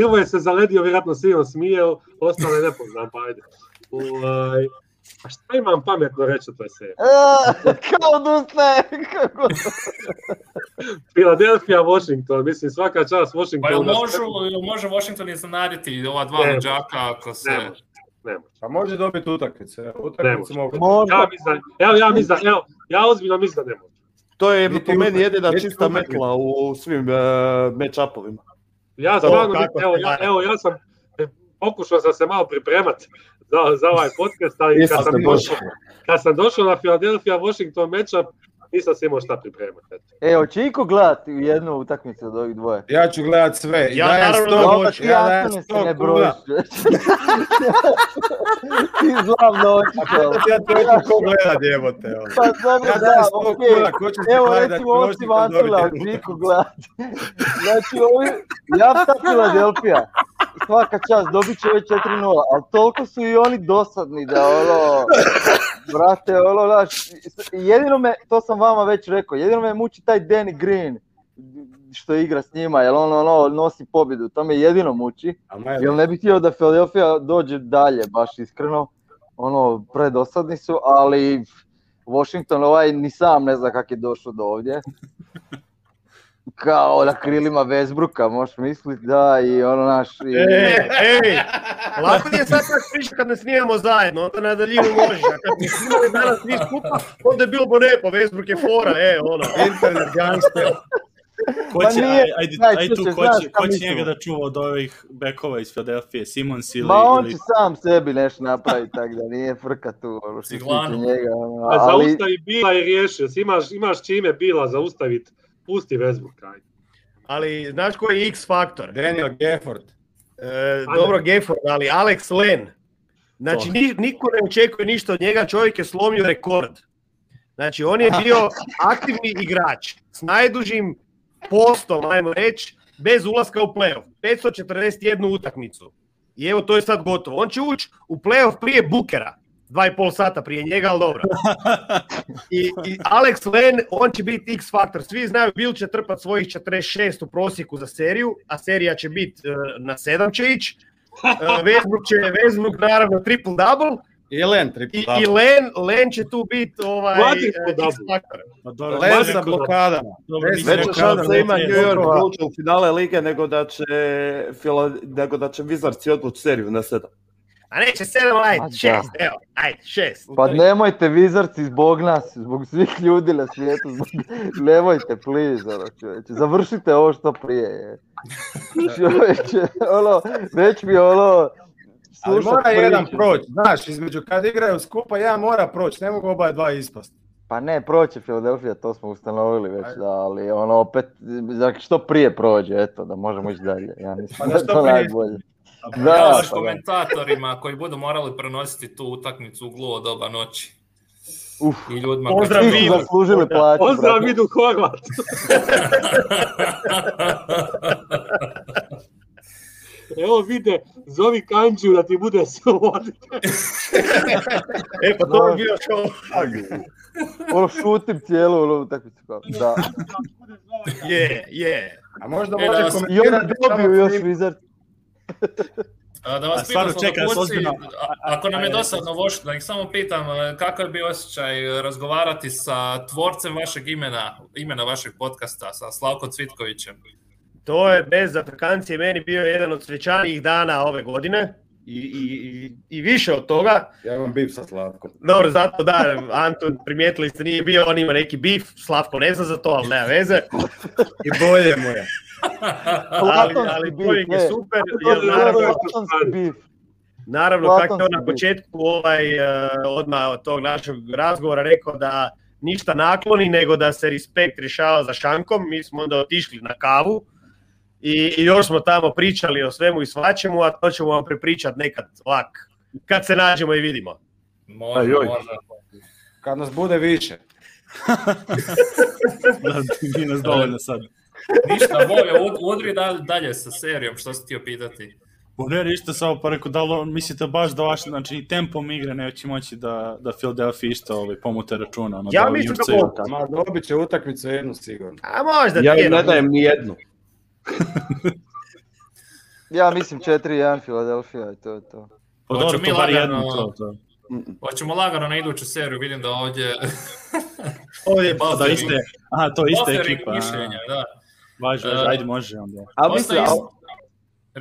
Hvala. je se zaledio, vjerojatno svi on smijeo, ostalo je ne poznam, pa ajde. A šta imam pametno reći o toj seriji? E, kao odustaje, kako... Filadelfija, Washington, mislim svaka čast Washington... Pa jel može Washington iznenaditi ova dva luđaka ako se... nema. Pa može dobiti utakmice. Utakmice mogu. Ja mislim, evo, ja mislim, evo, ja ozbiljno mislim da ne može. To je po meni jedina čista metla u, svim e, match-upovima. Ja stvarno, evo, ja, evo, ja sam pokušao sam se malo pripremati da, za ovaj podcast, ali kad sam, došao, kad sam došao na Philadelphia Washington matchup, nisam se imao šta pripremati. Evo, e, će iko gledati jednu utakmicu od ovih dvoje? Ja ću gledati sve. Ja dajem naravno noć. Ja dajem sto ne brojiš. ti zlav noć. Ja to vidim ko gleda te. Ono. Pa znam, ja da, okej. Okay. Evo, recimo, ovo si Vantula, iko gledati. Znači, ovo ja sam Philadelphia svaka čast, dobit će već 4-0, ali toliko su i oni dosadni da ono, brate, ono, jedino me, to sam vama već rekao, jedino me muči taj Danny Green, što igra s njima, jer on ono, nosi pobjedu, to me jedino muči, jer ne bih htio da Philadelphia dođe dalje, baš iskreno, ono, predosadni su, ali Washington ovaj ni sam ne zna kak je došao do ovdje, kao na krilima Vesbruka, možeš misliti, da, i ono naš... I... Ej, ej, lako je sad kad priča kad ne snijemo zajedno, onda na daljinu možeš, a kad ne snijemo danas svi skupa, onda je bilo bo nepo, Vesbruk je fora, e, ono. Internet gangster. Ko će, pa nije, ajde, ajde, ajde tu, ko će, ko će njega da čuva od ovih bekova iz Philadelphia, Simons ili... Ma on će sam sebi nešto napraviti, tako da nije frka tu, ono, što se njega. Ono, e, ali... zaustavi Bila i riješio, imaš, imaš čime Bila zaustaviti Pusti Westbrook, ajde. Ali znaš koji je X faktor? Daniel Gafford. E, dobro Gafford, ali Alex Len. Znači niko ne očekuje ništa od njega, čovjek je slomio rekord. Znači on je bio aktivni igrač s najdužim postom, ajmo reći, bez ulaska u playoff. 541 utakmicu. I evo to je sad gotovo. On će ući u playoff prije Bukera dva i pol sata prije njega, ali dobro. I, i Alex Len, on će biti X faktor. Svi znaju, Bill će trpat svojih 46 u prosjeku za seriju, a serija će biti uh, e, na sedam će ići. Uh, e, Westbrook će, Westbrook naravno triple double. I Len triple double. I, i Len, Len će tu biti ovaj, uh, X faktor. Pa Len sa blokadama. Veća šansa ima New York u finale lige nego da će, nego da će Wizards odvući seriju na sedam. A neće sedam, ajde, šest, evo, ajde, šest. Pa nemojte vizarci zbog nas, zbog svih ljudi na svijetu, nemojte, please, ono, završite ovo što prije, je. ono, već mi ono, Ali mora jedan proći, znaš, između kad igraju skupa, jedan mora proći, ne mogu oba dva ispasti. Pa ne, proće Filadelfija, to smo ustanovili već, da, ali ono opet, što prije prođe, eto, da možemo ići dalje. Ja pa mislim da, to da, pa da, komentatorima koji budu morali prenositi tu utakmicu u glo doba noći. Uf, I ljudima pozdrav koji su zaslužili plaću. Pozdrav Vidu Horvat. Evo vide, zovi Kanđu da ti bude slobodno. e pa to bi bio šao. ono šutim cijelu ono utakmicu kao. Da. Je, je. A možda e, može komentirati. I onda dobiju još Wizard. Da vas pitam, ako nam je dosadno voš, da ih samo pitam, e, kakav bi osjećaj razgovarati sa tvorcem vašeg imena, imena vašeg podcasta, sa Slavkom Cvitkovićem? To je bez Afrikancije meni bio jedan od svećanijih dana ove godine. I, i više od toga. Ja imam bif sa Slavkom. Dobro, zato da, Anton, primijetili ste, nije bio, on ima neki bif, Slavko ne zna za to, ali nema veze. I bolje mu je ali, ali je super. naravno, kako je na početku ovaj, eh, odmah od tog našeg razgovora rekao da ništa nakloni, nego da se respekt rješava za šankom. Mi smo onda otišli na kavu i, i još smo tamo pričali o svemu i svačemu, a to ćemo vam prepričati nekad lak. Kad se nađemo i vidimo. Možda, Ajoj. možda. Kad nas bude više. da, nas dovoljno sad. Ništa, bolje, udri dalje sa serijom, što si ti pitati? Pa ne, ništa, samo pa rekao, da li mislite baš da vaš, znači, tempom igre neće moći da, da Philadelphia isto ovaj, pomute računa? Ono, ja da mislim da bota, ma dobit će utakmicu jednu sigurno. A možda ti ja ne dajem ni jednu. ja mislim 4-1 Philadelphia i to je to. Pa dobro, to bar jednu, to, je to. Hoćemo lagano na iduću seriju, vidim da ovdje... ovdje, je da, iste, aha, to je iste ekipa. Mišljenja, da. Važi, važi, e, ajde može onda. A mislim,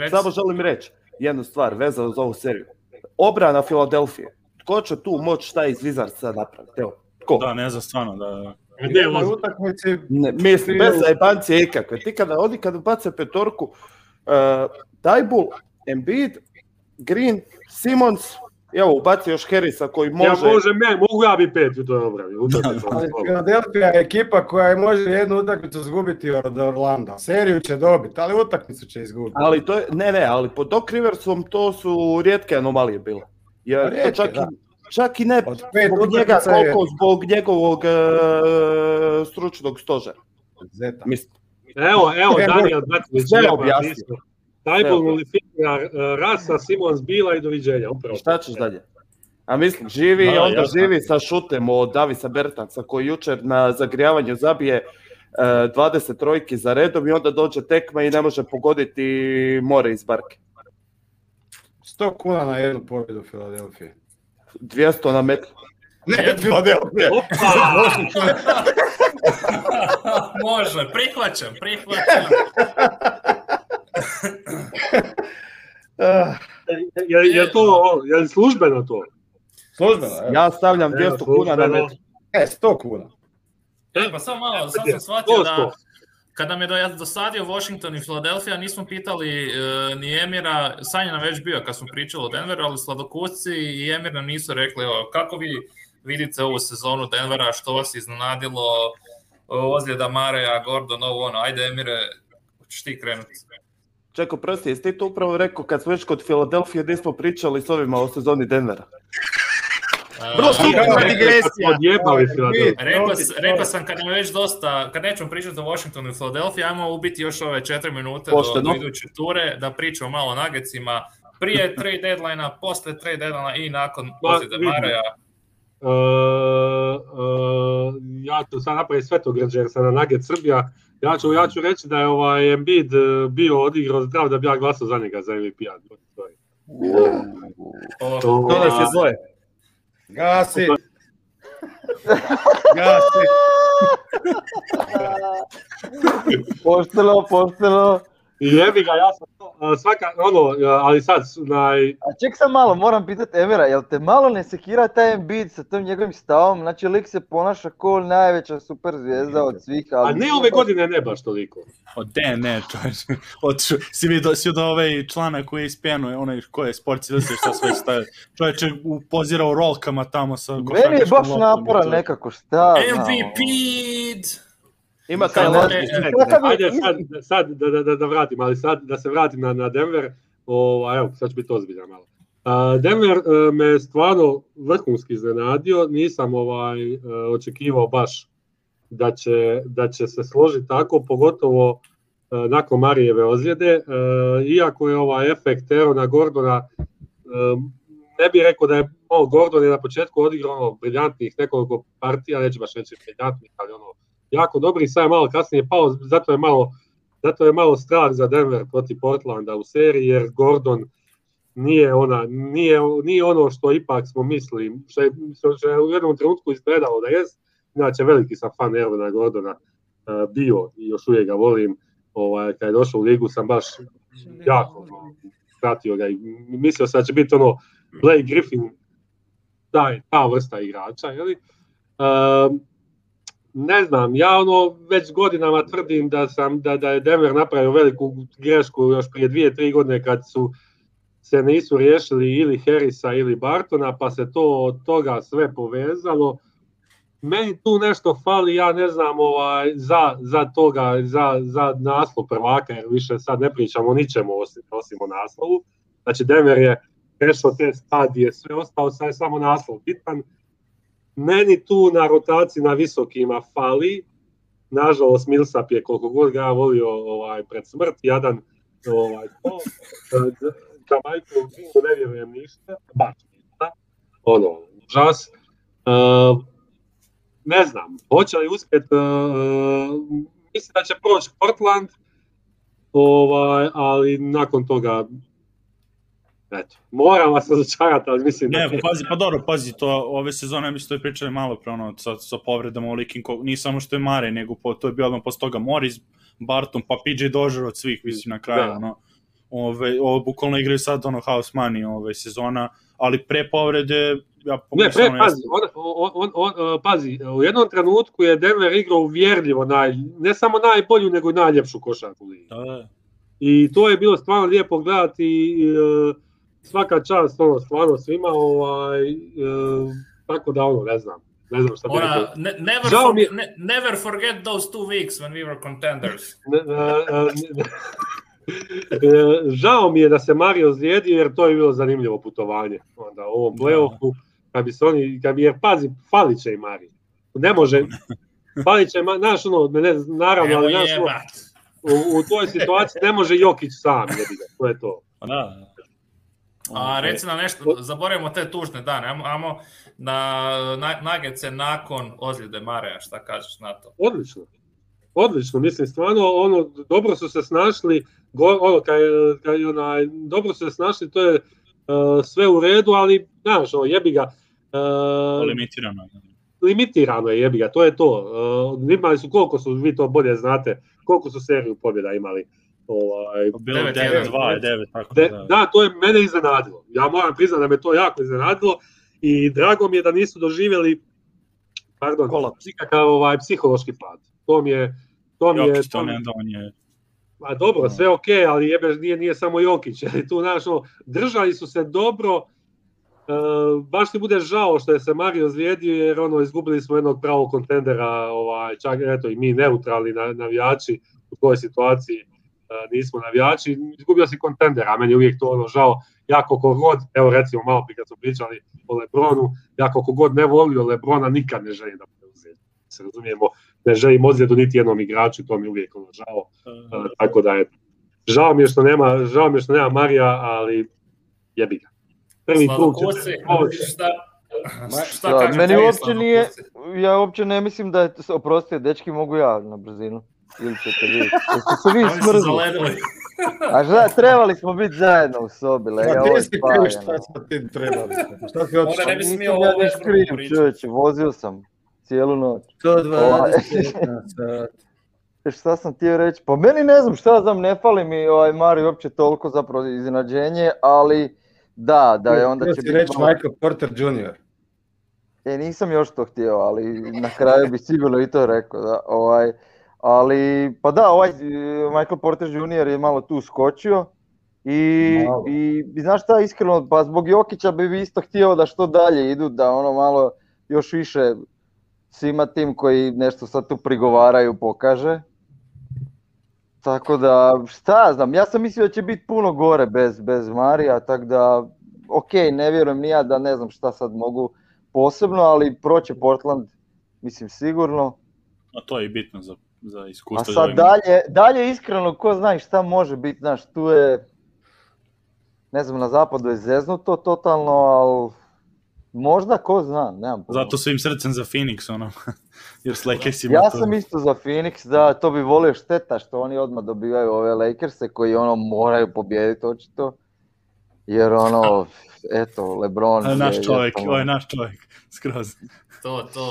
samo želim reći jednu stvar vezano za ovu seriju. Obrana Filadelfije. Tko će tu moć šta iz Wizardsa napraviti? Evo, tko? Da, ne znam stvarno da... Ne, mislim, bez zajbancije ikakve. Ti kada oni kada bace petorku, uh, Dajbul, Embiid, Green, Simons, Evo, ubaci još Herisa koji može... Ja može, me, mogu ja bi pet u toj obrani. je ekipa koja može jednu utakmicu izgubiti od Orlanda. Seriju će dobiti, ali utakmicu će izgubiti. Ali to je, ne, ne, ali pod Doc Riversom to su rijetke anomalije bile. Jer pa rijetke, čak, da. I, čak i ne zbog njega koliko zbog njegovog e, stručnog stožera. Zeta. Mislim. Evo, evo, e, Danijel, Najbolj e, rasa Simons Bila i doviđenja. Upravo. Šta ćeš dalje? A mislim, živi i onda živi sa šutem od Davisa Bertanca koji jučer na zagrijavanju zabije 20 e, trojki za redom i onda dođe tekma i ne može pogoditi more iz barke. 100 kuna na jednu pobjedu Filadelfije. 200 na metru. Ne, Filadelfije. može, prihvaćam, prihvaćam. je, je to, službeno to? Službeno, evo. Ja stavljam 200 kuna na metru. E, 100 kuna. E, pa samo malo, sad sam shvatio da kada me je dosadio Washington i Philadelphia, nismo pitali e, ni Emira, Sanja nam već bio kad smo pričali o Denveru, ali sladokusci i Emir nam nisu rekli kako vi vidite ovu sezonu Denvera, što vas iznenadilo, ozljeda Mareja, Gordon, ovo ono, ajde Emire, što ti krenuti. Čeko, prosti, jesi ti to upravo rekao kad smo već kod Filadelfije gdje smo pričali s ovima o sezoni Denvera? Vrlo digresija. Rekao sam kad je već dosta, kad nećemo pričati o Washingtonu i Filadelfiji, ajmo ubiti još ove četiri minute do, iduće ture, da pričamo malo o nagecima. Prije trade deadline-a, posle trade deadline-a i nakon pa, ozljede Maraja. E, e, ja ću sad napraviti svetograd jer sam na Nugget Srbija ja ću, ja ću reći da je ovaj Embiid e, bio odigrao zdrav da bi ja glasao za njega za MVP. Ja. To da se zove. Gasi! Gasi! pošteno, pošteno. Jebi ga, ja sam to, svaka, ono, ali sad, naj... A ček sam malo, moram pitati Emera, jel te malo ne sekira taj Embiid sa tom njegovim stavom? Znači, lik se ponaša kao najveća super zvijezda od svih, ali... A ne ove godine ne baš toliko. O, de, ne, to je... Od, si do si do ove ovaj člana koji je onaj ko je sport silse, što sve staje. Čovječ je upozirao rolkama tamo sa... Meni je baš napora nekako, šta... MVP! Ono. Ajde sad, da, vratim, ali sad da se vratim na, na Denver, o, evo sad će biti ozbiljan malo. Denver e, me stvarno vrhunski iznenadio, nisam ovaj, e, očekivao baš da će, da će se složiti tako, pogotovo e, nakon Marijeve ozljede, iako je ovaj efekt Erona Gordona, ne bih rekao da je, o, Gordon je na početku odigrao ono briljantnih nekoliko partija, neću baš reći briljantnih, ali ono, jako dobri, sad je malo kasnije pao, zato je malo, zato je malo strah za Denver protiv Portlanda u seriji, jer Gordon nije, ona, nije, nije ono što ipak smo mislili, što je, što je u jednom trenutku izgledalo da jest, inače veliki sam fan Ervina Gordona e, bio i još uvijek ga volim, ovaj, kad je došao u ligu sam baš jako pratio ga i mislio sam da će biti ono Blake Griffin taj, ta vrsta igrača, je e, ne znam, ja ono već godinama tvrdim da sam da, da je Denver napravio veliku grešku još prije dvije, tri godine kad su se nisu riješili ili Harrisa ili Bartona, pa se to od toga sve povezalo. Meni tu nešto fali, ja ne znam ovaj, za, za toga, za, za naslov prvaka, jer više sad ne pričamo o ničemu osim, osim o naslovu. Znači Denver je prešao te stadije, sve ostalo, sad je samo naslov bitan meni tu na rotaciji na visokima fali. Nažalost, Milsap je koliko god ga volio ovaj, pred smrt, jadan. Ovaj, to. E, da ne vjerujem ništa, baš ništa. Ono, žas. E, ne znam, hoće li uspjet, e, mislim da će proći Portland, ovaj, ali nakon toga Eto, moram vas razočarati, ali mislim da... Ne, pazi, pa dobro, pazi, to ove sezone mi ste pričali malo pre, ono, sa, sa povredama ko, nije samo što je Mare, nego to je bio odmah posle toga Moris, Barton, pa PJ Dožer od svih, mislim, na kraju, da. ono, ove, ovo, bukvalno igraju sad, ono, House Money, ove, sezona, ali pre povrede, ja Ne, pre, pazi, on, on, e, pazi, u jednom trenutku je Denver igrao uvjerljivo, naj, ne samo najbolju, nego i najljepšu košarku Da, I to je bilo stvarno lijepo gledati, i, e, svaka čast, ono, stvarno svima, ovaj, e, tako da, ono, ne znam. Ne znam šta bi Ona, Ne, never, for, mi... ne, never forget those two weeks when we were contenders. E, e, e, žao mi je da se Mario zjedi jer to je bilo zanimljivo putovanje onda u ovom playoffu kad bi se oni, kad bi, jer pazi, fali i Mario. Ne može, fali će, znaš ono, ne, naravno, ali naš, ono, u, u toj situaciji ne može Jokić sam, jebi ga, to je to. Pa da, ono A reci nam nešto, zaboravimo te tužne dane, ajmo, na, nakon ozljede Mareja, šta kažeš na to? Odlično, odlično, mislim, stvarno, ono, dobro su se snašli, ono, onaj, dobro su se snašli, to je e, sve u redu, ali, znaš, ono, jebi ga. E, limitirano je. Limitirano je, jebi ga, to je to. E, imali su, koliko su, vi to bolje znate, koliko su seriju pobjeda imali? ovaj, da. da. to je mene iznenadilo. Ja moram priznati da me to jako iznenadilo i drago mi je da nisu doživjeli pardon, ovaj, psihološki pad. To mi je... To mi je, dobro, sve ok, ali jebe, nije, nije samo Jokić. Ali tu, znaš, ono, držali su se dobro, e, baš ti bude žao što je se Mario zvijedio, jer ono izgubili smo jednog pravog kontendera, ovaj, čak eto i mi neutralni navijači u toj situaciji E, nismo navijači, izgubio si A meni je uvijek to ono žao, ja koliko god, evo recimo malo prije kad smo pričali o Lebronu, ja koliko god ne volio Lebrona, nikad ne želim da se razumijemo, ne želim ozljedu niti jednom igraču, to mi je uvijek ono žao, e, e, tako da je, žao mi je što nema, žao mi je što nema Marija, ali jebi ga. Prvi ja uopće ne mislim da je, oprostite, dečki mogu ja na brzinu. Ili ćete vi... Jeste se vi smrzli? A šta, trebali smo biti zajedno u sobi, le, ja ovo spavljeno. Šta smo ti trebali? Šta ti otišao? Onda ne bi smio ovo ne kriv, čovječe, vozio sam cijelu noć. 120 ovaj. sat. E, šta sam htio reći? Pa meni ne znam šta znam, ne fali mi ovaj Mario uopće toliko zapravo iznenađenje, ali da, da je onda će biti... reći Michael Porter Jr. E, nisam još to htio, ali na kraju bi sigurno i to rekao, da, ovaj... Ali, pa da, ovaj e, Michael Porter Jr. je malo tu skočio. I, i, znaš šta, iskreno, pa zbog Jokića bi isto htio da što dalje idu, da ono malo još više svima tim koji nešto sad tu prigovaraju pokaže. Tako da, šta znam, ja sam mislio da će biti puno gore bez, bez Marija, tako da, ok, ne vjerujem ni ja da ne znam šta sad mogu posebno, ali proće Portland, mislim, sigurno. A to je i bitno za za iskustvo. A sad dalje, dalje iskreno, ko zna šta može biti, znaš, tu je, ne znam, na zapadu je zeznuto totalno, ali možda ko zna, nemam pojma. Zato svim srcem za Phoenix, ono, jer s Lakersima Ja sam isto za Phoenix, da, to bi volio šteta što oni odmah dobivaju ove Lakerse koji ono moraju pobijediti očito. Jer ono, eto, Lebron... naš čovjek, ovo je naš čovjek, skroz to, to.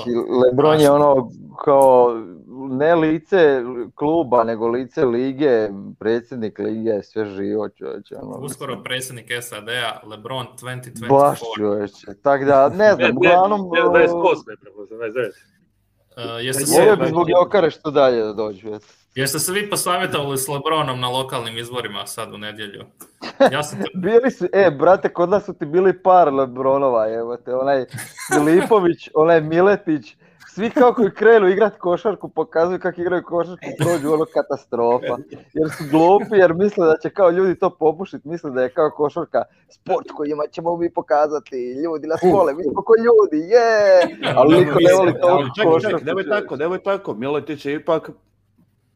Lebron je ono kao ne lice kluba, nego lice lige, predsjednik lige, sve živo čovječe. Ono, Uskoro predsjednik SAD-a, Lebron 2024. Baš čovječe, tako da ne znam, uglavnom... Uh, jeste se... bi zbog što dalje da dođu. Jeste se vi posavjetovali s Lebronom na lokalnim izborima sad u nedjelju? Ja bili su, e, brate, kod nas su ti bili par Lebronova, evo te, onaj Filipović, onaj Miletić, svi kako je krenu igrati košarku, pokazuju kako igraju košarku, e. prođu ono katastrofa. E. Jer su glupi, jer misle da će kao ljudi to popušiti, misle da je kao košarka sport kojima ćemo mi pokazati, ljudi na skole. mi smo ko ljudi, je! Ali niko ne voli to košarku. Čekaj, nemoj tako, nemoj tako, Miletić je ipak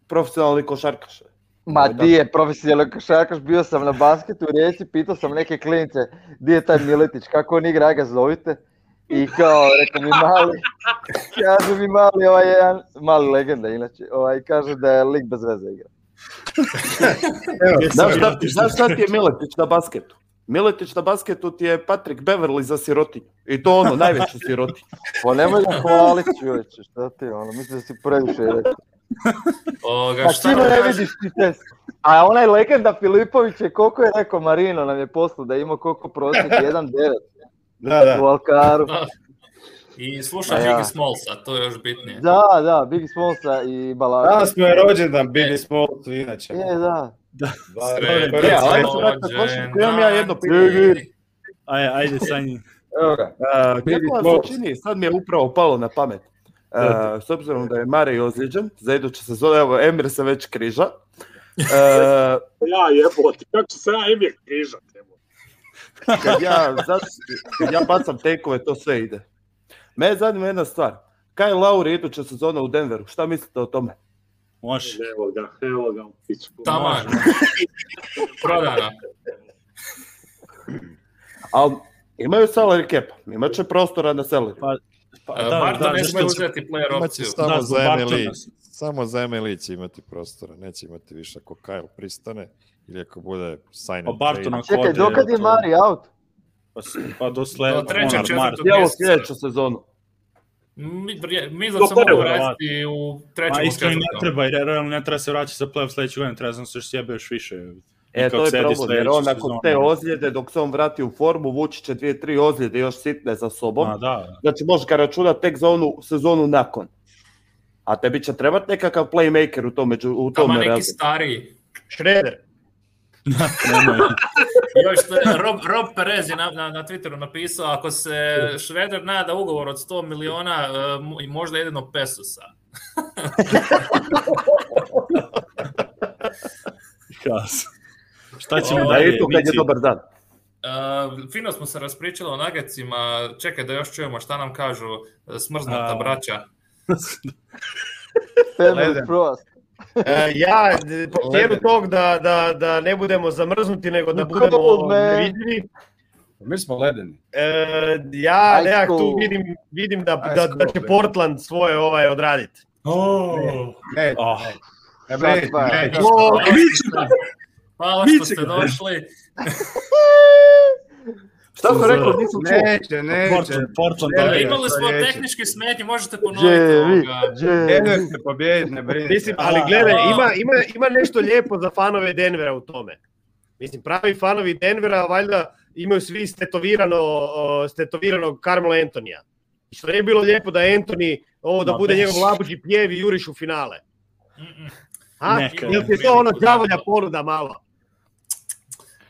profesionalni košarkaš. Ma di je profesionalni košarkaš, bio sam na basketu u Rijeci, pitao sam neke klince, di je taj Miletić, kako on igra, ga zovite? I kao, rekao mi mali, kaže mi mali, ovaj jedan, mali legenda inače, ovaj, kaže da je lik bez veze igra. znaš, šta, ti je Miletić na basketu? Miletić na basketu ti je Patrick Beverly za sirotinju. I to ono, najveću sirotinju. Pa nemoj da hvalit čovječe, šta ti ono, mislim da si previše rekao. Oga, pa čime ne vidiš ti test? A onaj legenda Filipović je koliko je rekao Marino nam je poslao da je imao koliko prosjek, 1.9. Da, da. U Alkaru. I slušam pa ja. Biggie Smallsa, to je još bitnije. Da, da, Biggie Smallsa i Balaga. Danas mi je rođendan Biggie e. Smalls, inače. Je, da. Da. rođendan. ja, Imam ja jedno pitanje. Ajde, ajde, Sanji. Evo ga. Uh, Kako vam se čini, sad mi je upravo palo na pamet. E, s obzirom da je Marej ozlijeđen za iduću sezonu, evo Emir se već križa. Uh, ja jebote, kako ću se ja Emir križat? Jebote. Kad ja, zato, kad ja bacam tekove, to sve ide. Me je zanima jedna stvar. Kaj je Lauri iduća sezona u Denveru? Šta mislite o tome? Može. Evo ga, evo ga. Tamar. Prodana. Ali imaju salary cap, imat će prostora na salary. Pa, pa, e, da, da, ne smije uzeti player opciju. Samo da, za Emily, samo za Emily će imati prostora, neće imati više ako Kyle pristane. Ili ako bude sign pa and Barton trade. Čekaj, dokad je Mari out? Pa, pa do sledećeg. Do trećeg, ono, četvrtog sljedeću sezonu. Mi, mi da se mogu vratiti u trećem mjesecu. Iskreno i ne treba, jer realno ne treba se vraćati za playoff sljedećeg godina, treba sam se još sjebe još više. E, to je problem, jer on nakon te ozljede, dok se on vrati u formu, vući će dvije, tri ozljede još sitne za sobom. A, da. Znači, možeš ga računati tek za onu sezonu nakon. A tebi će trebati nekakav playmaker u, tom, među, u tome. Tamo neki stariji. Šreder. Rob, Rob Perez je na, na, Twitteru napisao, ako se Šveder nada ugovor od 100 miliona e, i možda jedino pesosa. Kas. Šta ćemo da je kad je dobar dan. Uh, fino smo se raspričali o nagecima, čekaj da još čujemo šta nam kažu e, smrznuta braća. Prost. E, ja cijelu tog da, da, da ne budemo zamrznuti, nego da budemo vidljivi. Mi smo ledeni. E, ja nekak tu vidim, vidim da, da, će Portland svoje ovaj odraditi. oh. Hvala što ste došli. Šta ste rekli, nisam čuo. Neće, pa neće. Ne, imali smo tehnički tehničke smetnje, možete ponoviti ovoga. Denver se ne brinite. Mislim, ali gledaj, ima, nešto lijepo za fanove Denvera u tome. Mislim, pravi fanovi Denvera valjda imaju svi stetovirano, stetoviranog Carmela Antonija. što je bilo lijepo da Anthony, ovo da bude njegov labuđi pjevi, i juriš u finale. A, jel ti je to ono džavolja ponuda malo?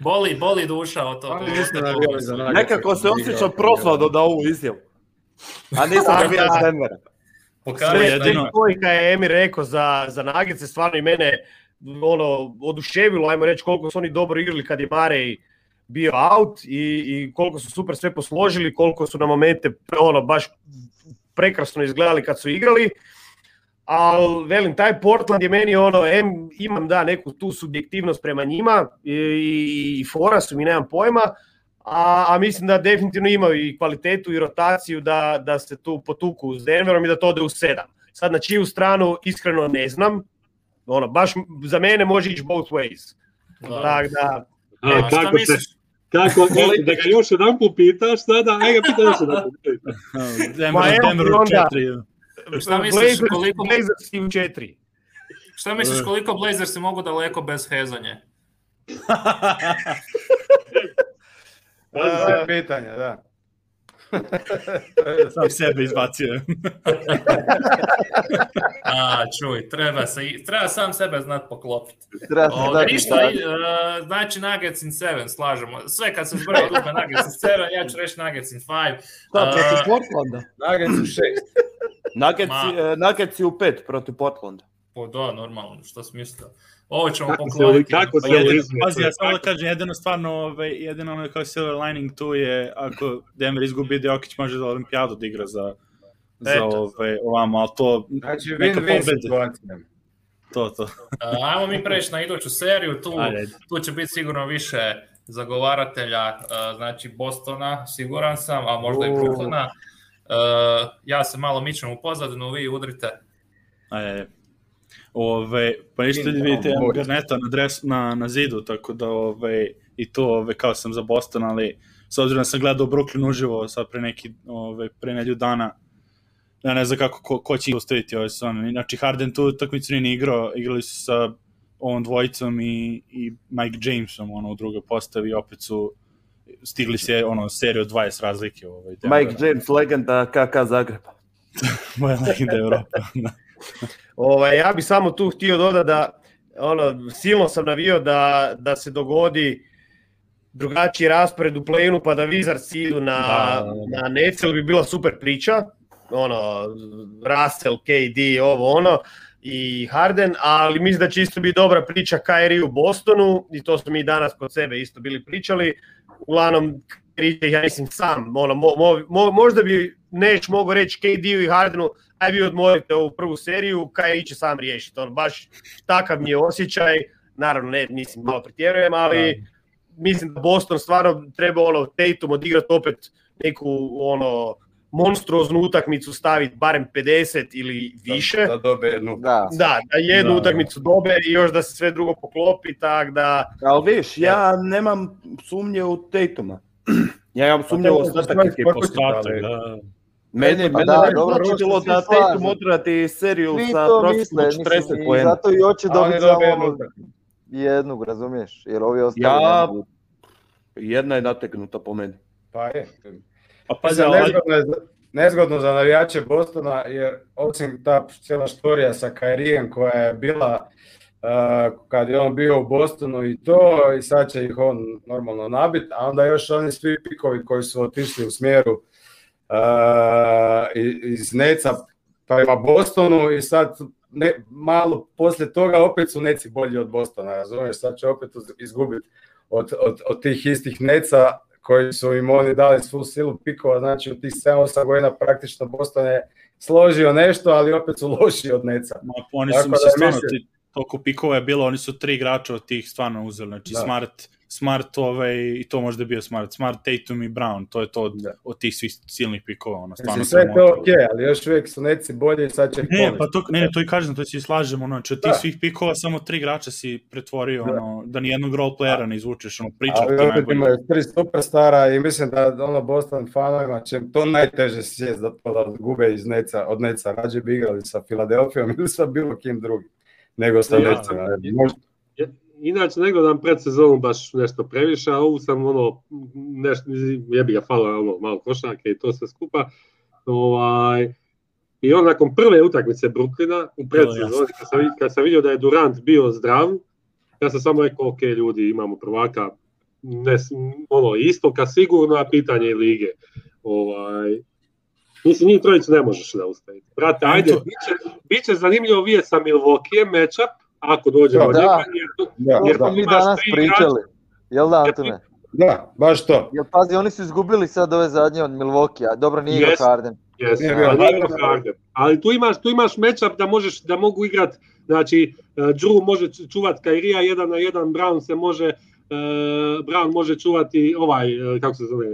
Boli, boli duša o to. Pa Nekako se osjećam proslado da ovu izjavu. A nisam ga Denvera. je Emir rekao za, Nagice, stvarno i mene ono, oduševilo, ajmo reći koliko su oni dobro igrali kad je Marej bio out i, i koliko su super sve posložili, koliko su na momente ono, baš prekrasno izgledali kad su igrali. Ali, velim, taj Portland je meni ono, em, imam da neku tu subjektivnost prema njima i, i fora su mi, nemam pojma, a, a, mislim da definitivno imaju i kvalitetu i rotaciju da, da se tu potuku s Denverom i da to ode u sedam. Sad na čiju stranu iskreno ne znam, ono, baš za mene može ići both ways. Tako da... A, kako se, kako, da ga još jedan pitaš sada, ajde jedan put. Šta misliš koliko... Blazers i u četiri. Šta misliš e. koliko se mogu daleko bez hezanje? pitanja pitanja, da. Sam sebe izbacio. A, čuj, treba, se, treba sam sebe znat poklopiti. Treba se o, ništa, uh, znači Nuggets in 7, slažemo. Sve kad se zbroje uzme Nuggets in 7, ja ću reći Nuggets in 5. Da, uh, protiv Portlanda? Nuggets in 6. Nuggets, uh, Nuggets u 5 protiv Portlanda. Po pa da, normalno, što smisla ovo ćemo kako pokloniti. Se, pa ja samo da kažem, jedino stvarno, ovaj, jedino ono kao silver lining tu je, ako Denver izgubi, Jokić može za olimpijadu da igra za, za ovaj, ovamo, ali to znači, neka to, to. Ajmo mi preći na iduću seriju, tu, će biti sigurno više zagovaratelja, znači Bostona, siguran sam, a možda i Brooklyna. E, ja se malo mičem u pozadinu, vi udrite. Ajde. Ove, pa ništa vidite jedan na, dres, na, na zidu, tako da ove, i to ove, kao sam za Boston, ali s obzirom da sam gledao Brooklyn uživo sad pre neki, ove, pre nedlju dana, ja ne znam kako, ko, ko će ostaviti ove sezone. Znači Harden tu utakmicu nije igrao, igrali su sa ovom dvojicom i, i Mike Jamesom ono, u drugoj postavi, opet su stigli se ono seriju od 20 razlike. Ovaj, Mike James, legenda KK Zagreba. Moja legenda Evropa. Ovaj, ja bi samo tu htio dodati da ono, silno sam navio da, da se dogodi drugačiji raspored u plenu pa da vizar idu na, da, na bi bila super priča. Ono, Russell, KD, ovo ono i Harden, ali mislim da će isto biti dobra priča Kairi u Bostonu i to smo mi danas kod sebe isto bili pričali. Uglavnom, ja mislim sam, ono, mo, možda bi neš mogu reći KD-u i Hardenu, aj vi odmorite ovu prvu seriju, kaj će sam riješiti. On baš takav mi je osjećaj, naravno ne, mislim, malo pretjerujem, ali mislim da Boston stvarno treba ono Tatum odigrati opet neku ono monstruoznu utakmicu staviti barem 50 ili više. Da, da dobe jednu. Da, da, jednu utakmicu dobe i još da se sve drugo poklopi, tak da... Ali viš, ja, nemam sumnje u Tatuma. Ja imam pa sumnje u ostatak da. Mene, mene pa da, ne dobro, da Tatum seriju sa prosjekom 40 znači, Zato i hoće dobiti ovu jednu, razumiješ? Jer ovi ostali jedna je nategnuta po meni. Pa je. pa nezgodno, za navijače Bostona, jer osim ta cijela štorija sa Kairijem koja je bila uh, kad je on bio u Bostonu i to, i sad će ih on normalno nabiti, a onda još oni svi pikovi koji su otišli u smjeru Eh, iz Neca prema Bostonu i sad ne, malo poslije toga opet su Neci bolji od Bostona, razumiješ? Sad će opet izgubiti od, od, od tih istih Neca koji su im oni dali svu silu pikova, znači u tih 7-8 godina praktično Boston je složio nešto, ali opet su loši od Neca. Ma, pa oni su mi se stvarno, pikova je bilo, oni su tri igrača od tih stvarno uzeli, znači Smart, Smart ovaj, i to možda bio Smart, Smart, Tatum i Brown, to je to od, da. od tih svih silnih pikova, ono, stvarno sve je to okej, ali još uvijek su neci bolji, sad će Ne, pa to, ne, to i kažem, to si slažem, ono, znači od tih da. svih pikova samo tri grača si pretvorio, da. ono, da nijednog roleplayera ne izvučeš, ono, priča ali, opet imaju tri superstara i mislim da, ono, Boston fanovima će to najteže sjest da to da gube iz neca, od neca, rađe bi igrali sa Filadelfijom ili sa bilo kim drugim, nego sa ja inače ne gledam pred sezonu baš nešto previše, a ovu sam ono, nešto, bi ga, falo ono, malo košarke i to sve skupa. Ovaj, I on nakon prve utakmice Brooklyna u predsezoni, kad, sam, kad sam vidio da je Durant bio zdrav, ja sam samo rekao, ok, ljudi, imamo prvaka, ne, ono, isto sigurno, a pitanje je lige. Ovaj, Mislim, njih trojicu ne možeš da ustaviti. Brate, ajde, bit će, zanimljivo vidjeti sa Milwaukee matchup, ako dođe od jer, da, da. mi jel da Antone? Da, baš to. Jel pazi, oni su izgubili sad ove zadnje od Milvokija, dobro nije yes, Harden. ali, ali tu imaš, tu da, možeš, da mogu igrat, znači e, Drew može čuvat Kairija jedan na jedan, Brown se može e, Brown može čuvati ovaj, e, kako se zove,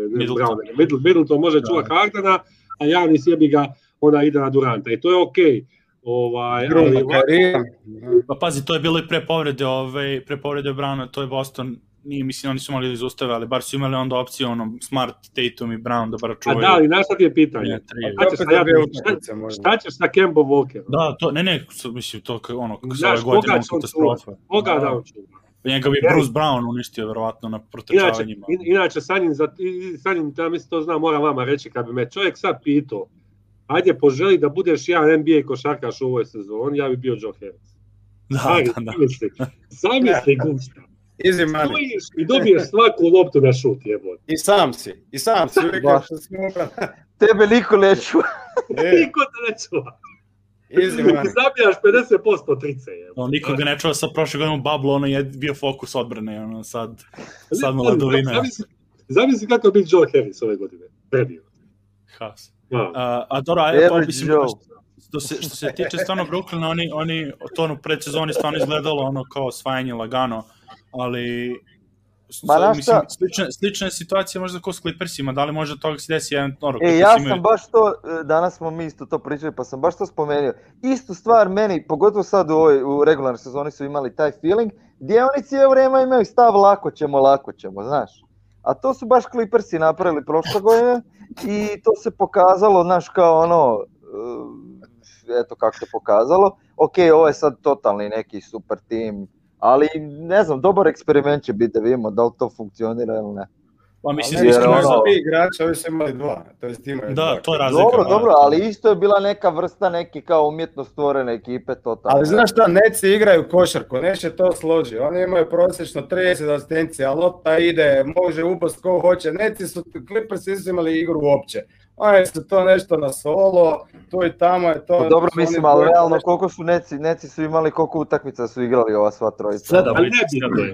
Middleton, Brown, može čuvati Hardena, a Janis jebi ga, ona ide na Duranta i to je okej. Ovaj, ali, pa pazi, to je bilo i pre povrede, ovaj, pre povrede Browna, to je Boston, nije, mislim, oni su mali da izustave, ali bar su imali onda opciju, ono, Smart, Tatum i Brown da bar čuvaju. A da, ali znaš što ti je pitanje? Pa šta, ćeš sa, ja, šta, Kembo Da, to, ne, ne, mislim, to je ono, se ove godine, ono katastrofa. Koga da on čuva? Njega bi Bruce Brown uništio verovatno na protrčavanjima. Inače, sanim, inače za, ja mislim to znam, moram vama reći, kad bi me čovjek sad pitao, ajde poželi da budeš ja NBA košarkaš u ovoj sezoni, ja bi bio Joe Harris. Da, ajde, da, da. Zamisli, zamisli gusta. Stojiš i dobiješ svaku loptu na šut, jebote. I sam si, i sam si. Tebe niko ne čuva. E. niko te ne čuva. Zabijaš 50% trice. Je. On niko ga ne čuva sa prošle godine Bablo, ono je bio fokus odbrane, ono sad, sad malo ladovine. Zamisli kako bi Joe Harris ove godine. Predio. Haas. A, dobro, pa što se, tiče stvarno Brooklyn, oni, oni to u predsezoni stvarno izgledalo ono kao osvajanje lagano, ali pa Ma, slična, slična je situacija možda kao s Clippersima, da li možda toga se desi jedan ono, E, ja sam baš to, e, danas smo mi isto to pričali, pa sam baš to spomenuo. Istu stvar meni, pogotovo sad u, ovoj, u regularnoj sezoni su imali taj feeling, gdje oni cijelo vrijeme imaju stav lako ćemo, lako ćemo, znaš. A to su baš Clippersi napravili prošle godine i to se pokazalo, znaš, kao ono, eh, eto kako se pokazalo. Ok, ovo je sad totalni neki super tim, ali ne znam, dobar eksperiment će biti da vidimo da li to funkcionira ili ne. Pa mislim, ali, jer, ono... bi igrača, ovi su imali dva. To jest imaju da, to je razlika. Dobro, dobro, ali isto je bila neka vrsta neki kao umjetno stvorene ekipe. To tako. Ali znaš šta, neci igraju košarku, neće to složi. Oni imaju prosječno 30 a lopta ide, može upast ko hoće. Neci su, Clippers nisu imali igru uopće. Oni su to nešto na solo, tu i tamo je to... Pa dobro, znači, mislim, ali realno koliko su neci, neci su imali, koliko utakmica su igrali ova sva trojica. Sada, ali pa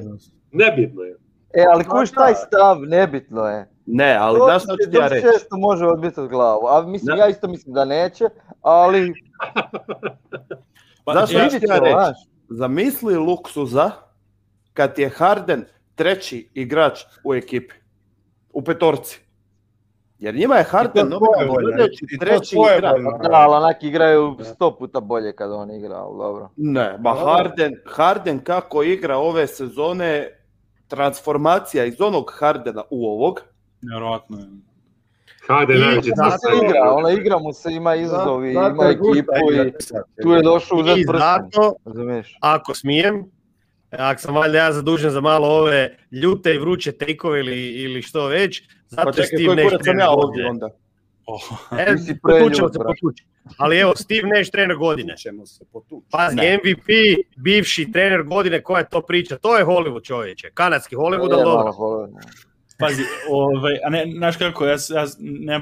nebitno je. Nebitno je. E, ali pa kuš taj stav, nebitno je. Ne, ali znaš što ću ja reći? često može odbiti od glavu, a mislim, ja isto mislim da neće, ali... Zašto pa znaš što ću ja reći? Zamisli luksuza kad je Harden treći igrač u ekipi, u petorci. Jer njima je Harden znači, treći igrač. Da, ali igraju sto puta bolje kad on igra, dobro. Ne, ba Harden, Harden kako igra ove sezone transformacija iz onog Hardena u ovog. Vjerojatno je. Harden najveći igra, ona igra mu se, ima izazovi, da, ima ekipu i tu je došao uzeti prstom. ako smijem, ako sam valjda ja zadužen za malo ove ljute i vruće tekove ili, ili što već, zato pa čekaj, je s nešto. ovdje onda? Oh. si potučemo se, potučemo. Ali evo, Steve Nash trener godine. Ćemo se MVP, bivši trener godine, koja je to priča? To je Hollywood čovječe. Kanadski Hollywood, ali dobro. Pazi, ovaj, a ne, znaš kako, ja, ja, ne, ja,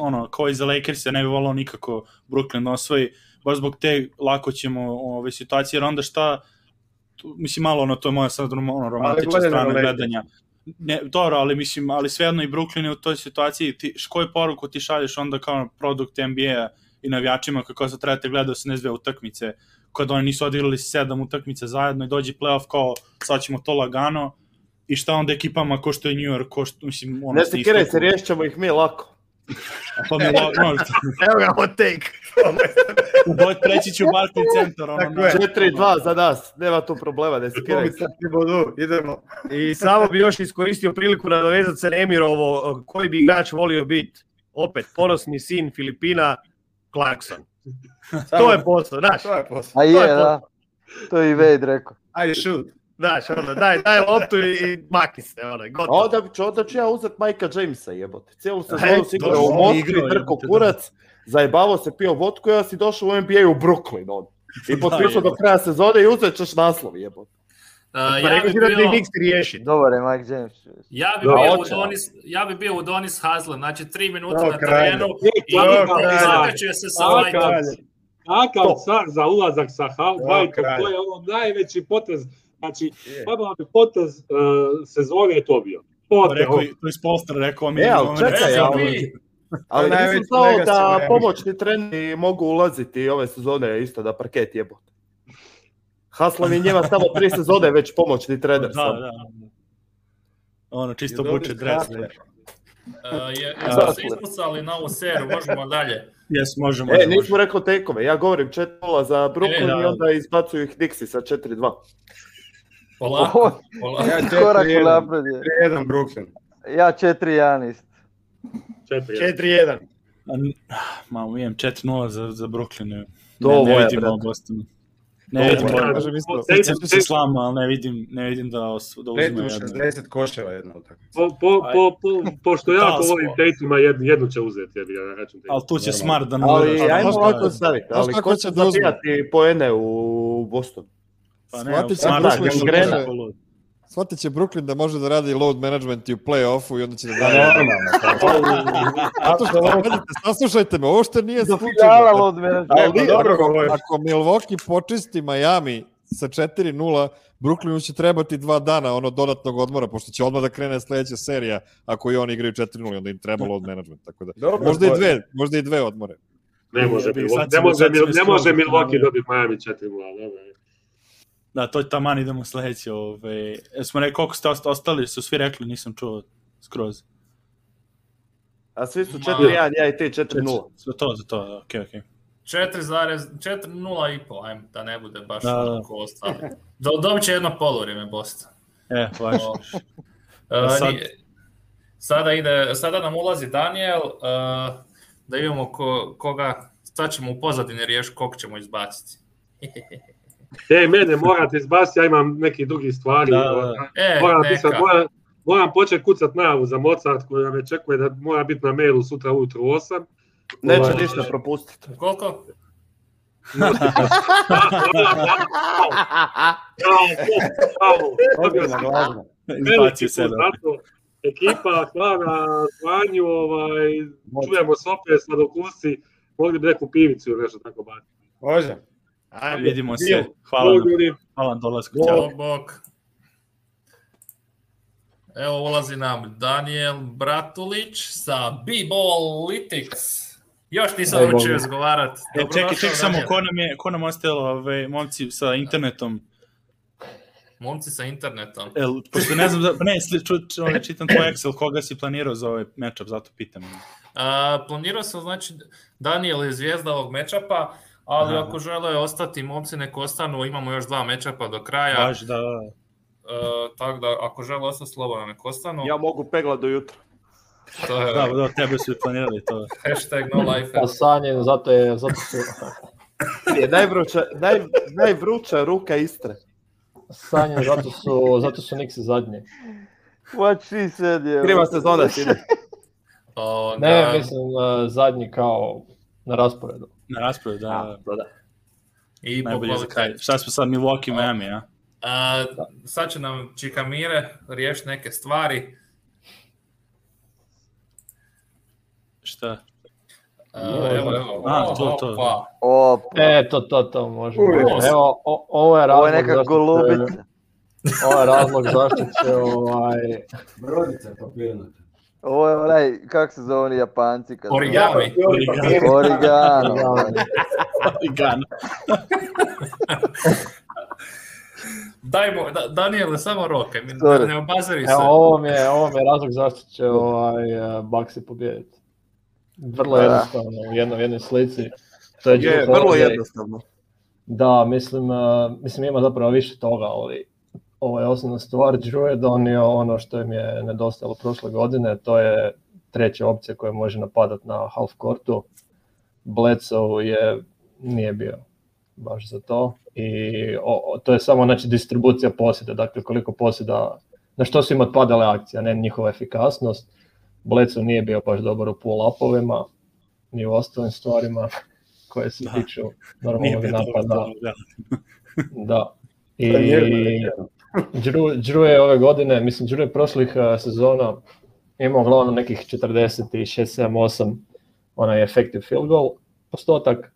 ono, kao i za Lakers, ja ne bi volao nikako Brooklyn osvoji, baš zbog te lako ćemo ove ovaj, situacije, jer onda šta, mislim, malo ono, to je moja sad ono, romantična strana gledanja ne, dobro, ali mislim, ali svejedno i Brooklyn je u toj situaciji, ti, koju poruku ti šalješ onda kao produkt NBA i navijačima kako se trebate gledati 82 utakmice, kad oni nisu odigrali 7 utakmice zajedno i dođe playoff kao sad ćemo to lagano, i šta onda ekipama ko što je New York, ko što, mislim, ono... Ne se kiraj se, ih mi lako. Pa mi evo, evo ga hot take. Boj preći ću u Centar. Ono, Tako je. 4-2 za nas, nema tu problema, ne skiraj se. Idemo. I samo bi još iskoristio priliku dovezat se Emirovo, koji bi igrač volio biti. Opet, ponosni sin Filipina, Clarkson. To je posao, znaš. To je posao. A je, da. To je i Wade rekao. Ajde, shoot. Znaš, ono, daj, daj loptu i, makni se, ono, gotovo. Onda, ću, onda ću ja uzet Majka Jamesa, jebote. Cijelu sezonu si igrao u Moskvi, trko kurac, zajebavo se, pio vodku i ja si došao u NBA u Brooklyn, ono. I potpisao do kraja sezone i uzet ćeš naslov, jebote. Uh, ja, bi bio... riješi. Dobar je Mike James. Ja bi, bio, u ja bi bio Donis Hazlem, znači tri minuta na terenu e, i zakačuje se sa Lajtom. Kakav car za ulazak sa Hawkeye, to je ono najveći potez Znači, Fabio potez uh, sezone je to bio. Potez, pa rekao, to iz postra rekao mi. E, ali ono čekaj, ali, ali najveći da, da pomoćni treni mogu ulaziti ove sezone isto da parket bot. Haslam je njima samo tri sezone već pomoćni trener. Da, sam. da. Ono, čisto buče dres. Uh, e, je, se ispucali na ovu seru, možemo dalje. Jes, možemo. E, nismo rekli tekove, ja govorim 4 za Brooklyn e, i onda izbacuju ih Dixi sa 4-2. Polako, polako. Ja u napred je. 4-1 Brooklyn. Ja 4-1 4-1. Ah, ma, 4-0 za, za Brooklyn. To ne, ne vidim ovo Bostonu. Ne vidim, konceptu se slama, ali ne vidim, ne vidim da, os, da uzme jedno. 60 koševa jedna utakmica. Po, po, po, po, pošto ja ako volim Tatuma, jednu će uzeti. Ja Ali tu će Smart da mu... Ali ajmo ovako staviti, ali ko će po poene u Bostonu? Pa će, Brooklyn, da može, shvatit će da može da radi load management i u playoffu. i onda će da daje... saslušajte me, ovo što nije load Ako Milwaukee počisti Miami sa 4-0, Brooklynu će trebati dva dana ono dodatnog odmora, pošto će odmah da krene sledeća serija, ako i oni igraju 4-0, onda im treba load management. Tako da, možda, i dve, možda i dve odmore. Ne može, ne može, ne može Milwaukee dobiti Miami 4-0, da, to taman idemo sledeće. Ove, ovaj, smo rekli koliko ste ostali, su svi rekli, nisam čuo skroz. A svi su 4-1, ja i ti 4-0. Za to, za to, okej, okay, okej. Okay. 4,0 i po, ajmo, da ne bude baš da, da. ko ostali. Do, dobit će jedno polovreme bosta. E, baš. E, sad... sada, ide, sada nam ulazi Daniel, uh, da imamo ko, koga, sad ćemo u pozadini riješiti kog ćemo izbaciti. E, mene morate izbaciti, ja imam neki drugi stvari. Ono. E, moram, početi kucat najavu za Mozart koja me čekuje da mora biti na mailu sutra ujutro u 8. Neće ovaj, ništa propustiti. Koliko? ekipa, hvala zvanju, ovaj, čujemo se opet mogli bi neku pivicu ili nešto tako baciti. Može. Ajde, vidimo se. Hvala, na, hvala na dolazku. Ćao, bog. Evo ulazi nam Daniel Bratulić sa b ballitics Još nisam učio razgovarati. E, čekaj, čekaj, samo, ko nam, je, ko nam ostalo ove, ovaj, momci sa internetom? Momci sa internetom. El, pošto ne znam, da, ne, ču, ču, ono, čitam tvoj Excel, koga si planirao za ovaj matchup, zato pitam. A, planirao sam, znači, Daniel je zvijezda ovog matchupa ali Aha. ako žele ostati momci nek ostanu, imamo još dva meča pa do kraja. Baš da. E, tako da ako žele ostati slobodno nek ostanu. Ja mogu pegla do jutra. To je... Da, da, tebe su planirali to. Hashtag no life. Pa sanjen, zato je... Zato su... je najvruća, naj, najvruća ruka Istre. Sanjen, zato su, zato su Nixi zadnji. What she said je... Kriva sezona ti. Ne, mislim e, zadnji kao na rasporedu. Na raspravi, da. A, da, pa da. I Najbolje za kraj. Šta smo sad, Milwaukee, i Miami, ja? A, sad će nam Čikamire riješiti neke stvari. Šta? Uh, evo, evo. A, to, to. Opa. Eto, to, to, to Evo, ovo je razlog Ovo je neka golubica. Ovo je razlog zašto će ovaj... Brodica papirnate. Ovo je onaj, kako se zove oni japanci? Kad origami. Origami. Origami. origami. Dajmo, da, Daniel, samo roke, ne obaziri se. Evo, ovo mi je, ovo mi razlog zašto će ovaj, uh, eh, Baxi pobijediti. Vrlo jednostavno, u jedno, jednoj slici. To je, je vrlo jednostavno. Da, mislim, eh, mislim ima zapravo više toga, ali ovo ovaj, je osnovna stvar, Drew donio ono što im je nedostalo prošle godine, to je treća opcija koja može napadat na half kortu Bledsov je nije bio baš za to i to je samo znači distribucija posjeda, dakle koliko posjeda, na što su im otpadale akcije, ne njihova efikasnost. Bledsov nije bio baš dobar u pull-upovima, ni u ostalim stvarima koje se tiču normalnog napada. Da. da. I, Drew, je ove godine, mislim, Drew je prošlih e, sezona imao glavno nekih 46, 7, 8 onaj effective field goal postotak.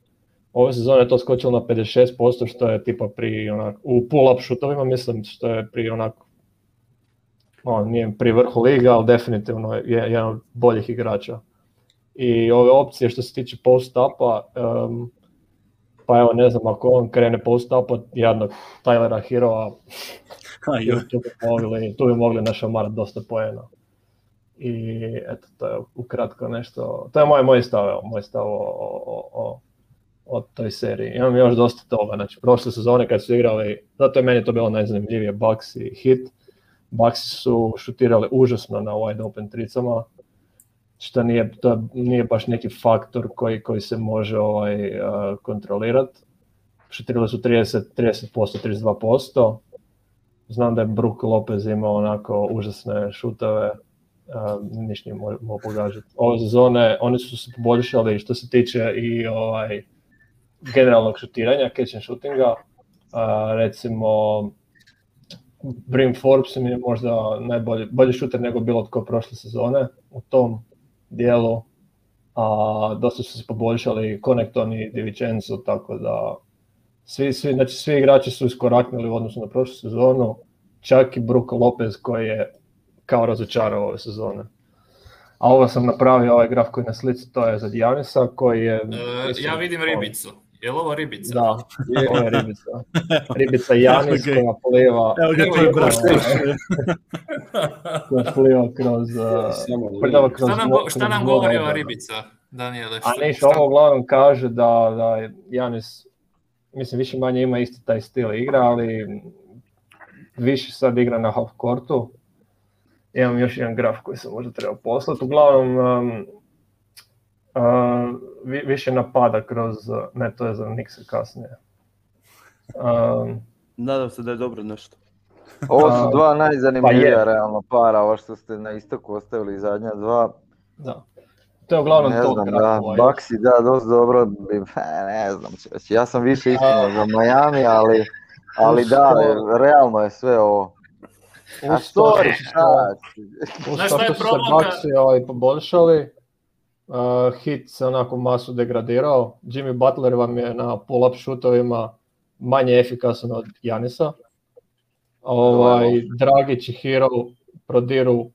Ove sezone je to skočilo na 56%, što je tipa pri onak, u pull-up šutovima, mislim, što je pri onako on nije pri vrhu liga, ali definitivno je jedan od boljih igrača. I ove opcije što se tiče post-upa, pa evo ne znam, ako on krene post-upa, jadnog Tylera Heroa, tu bi mogli, tu bi dosta pojena. I eto, to je ukratko nešto, to je moj, moj stav, evo, moj stav o, o, o, o, toj seriji. Imam još dosta toga, znači prošle sezone kad su igrali, zato je meni to bilo najzanimljivije, Bucks i Hit. Bucks su šutirali užasno na wide open tricama, što nije, to nije baš neki faktor koji, koji se može ovaj, uh, eh, kontrolirati. Šutirali su 30, 30%, 32%, znam da je Brook Lopez imao onako užasne šutove, uh, niš nije pogađati. Ove sezone, oni su se poboljšali što se tiče i ovaj generalnog šutiranja, catch and shootinga, recimo Brim Forbes mi je možda najbolji, bolji šuter nego bilo tko prošle sezone u tom dijelu, a dosta su se poboljšali Connecton i Divincenzo, tako da svi, svi, znači, svi igrači su iskoraknuli u odnosu na prošlu sezonu, čak i Brook Lopez koji je kao razočarao ove sezone. A ovo sam napravio, ovaj graf koji je na slici, to je za Dijanisa koji je... E, ja vidim ribicu. Je li ovo ribica? Da, ovo je ribica. Ribica Janis koja pliva... Evo ga to je pliva e, kroz... Šta nam, govori ova ribica, Daniele? ovo uglavnom kaže da, da Janis mislim više manje ima isti taj stil igra, ali više sad igra na half kortu Imam još jedan graf koji sam možda trebao poslati. Uglavnom, um, uh, više napada kroz, uh, ne to je za Nikse kasnije. Um, Nadam se da je dobro nešto. Ovo su dva najzanimljivija pa realno para, ovo što ste na istoku ostavili zadnja dva. Da. To je uglavnom to da, Baxi da, dosta dobro, e, ne znam, znači, ja sam više istina za Miami, ali, ali da, realno je sve ovo. U što Znaš što Baxi ovaj, poboljšali, e, hit se onako masu degradirao, Jimmy Butler vam je na pull-up šutovima manje efikasan od Janisa. Ovaj, Dragi Hero prodiru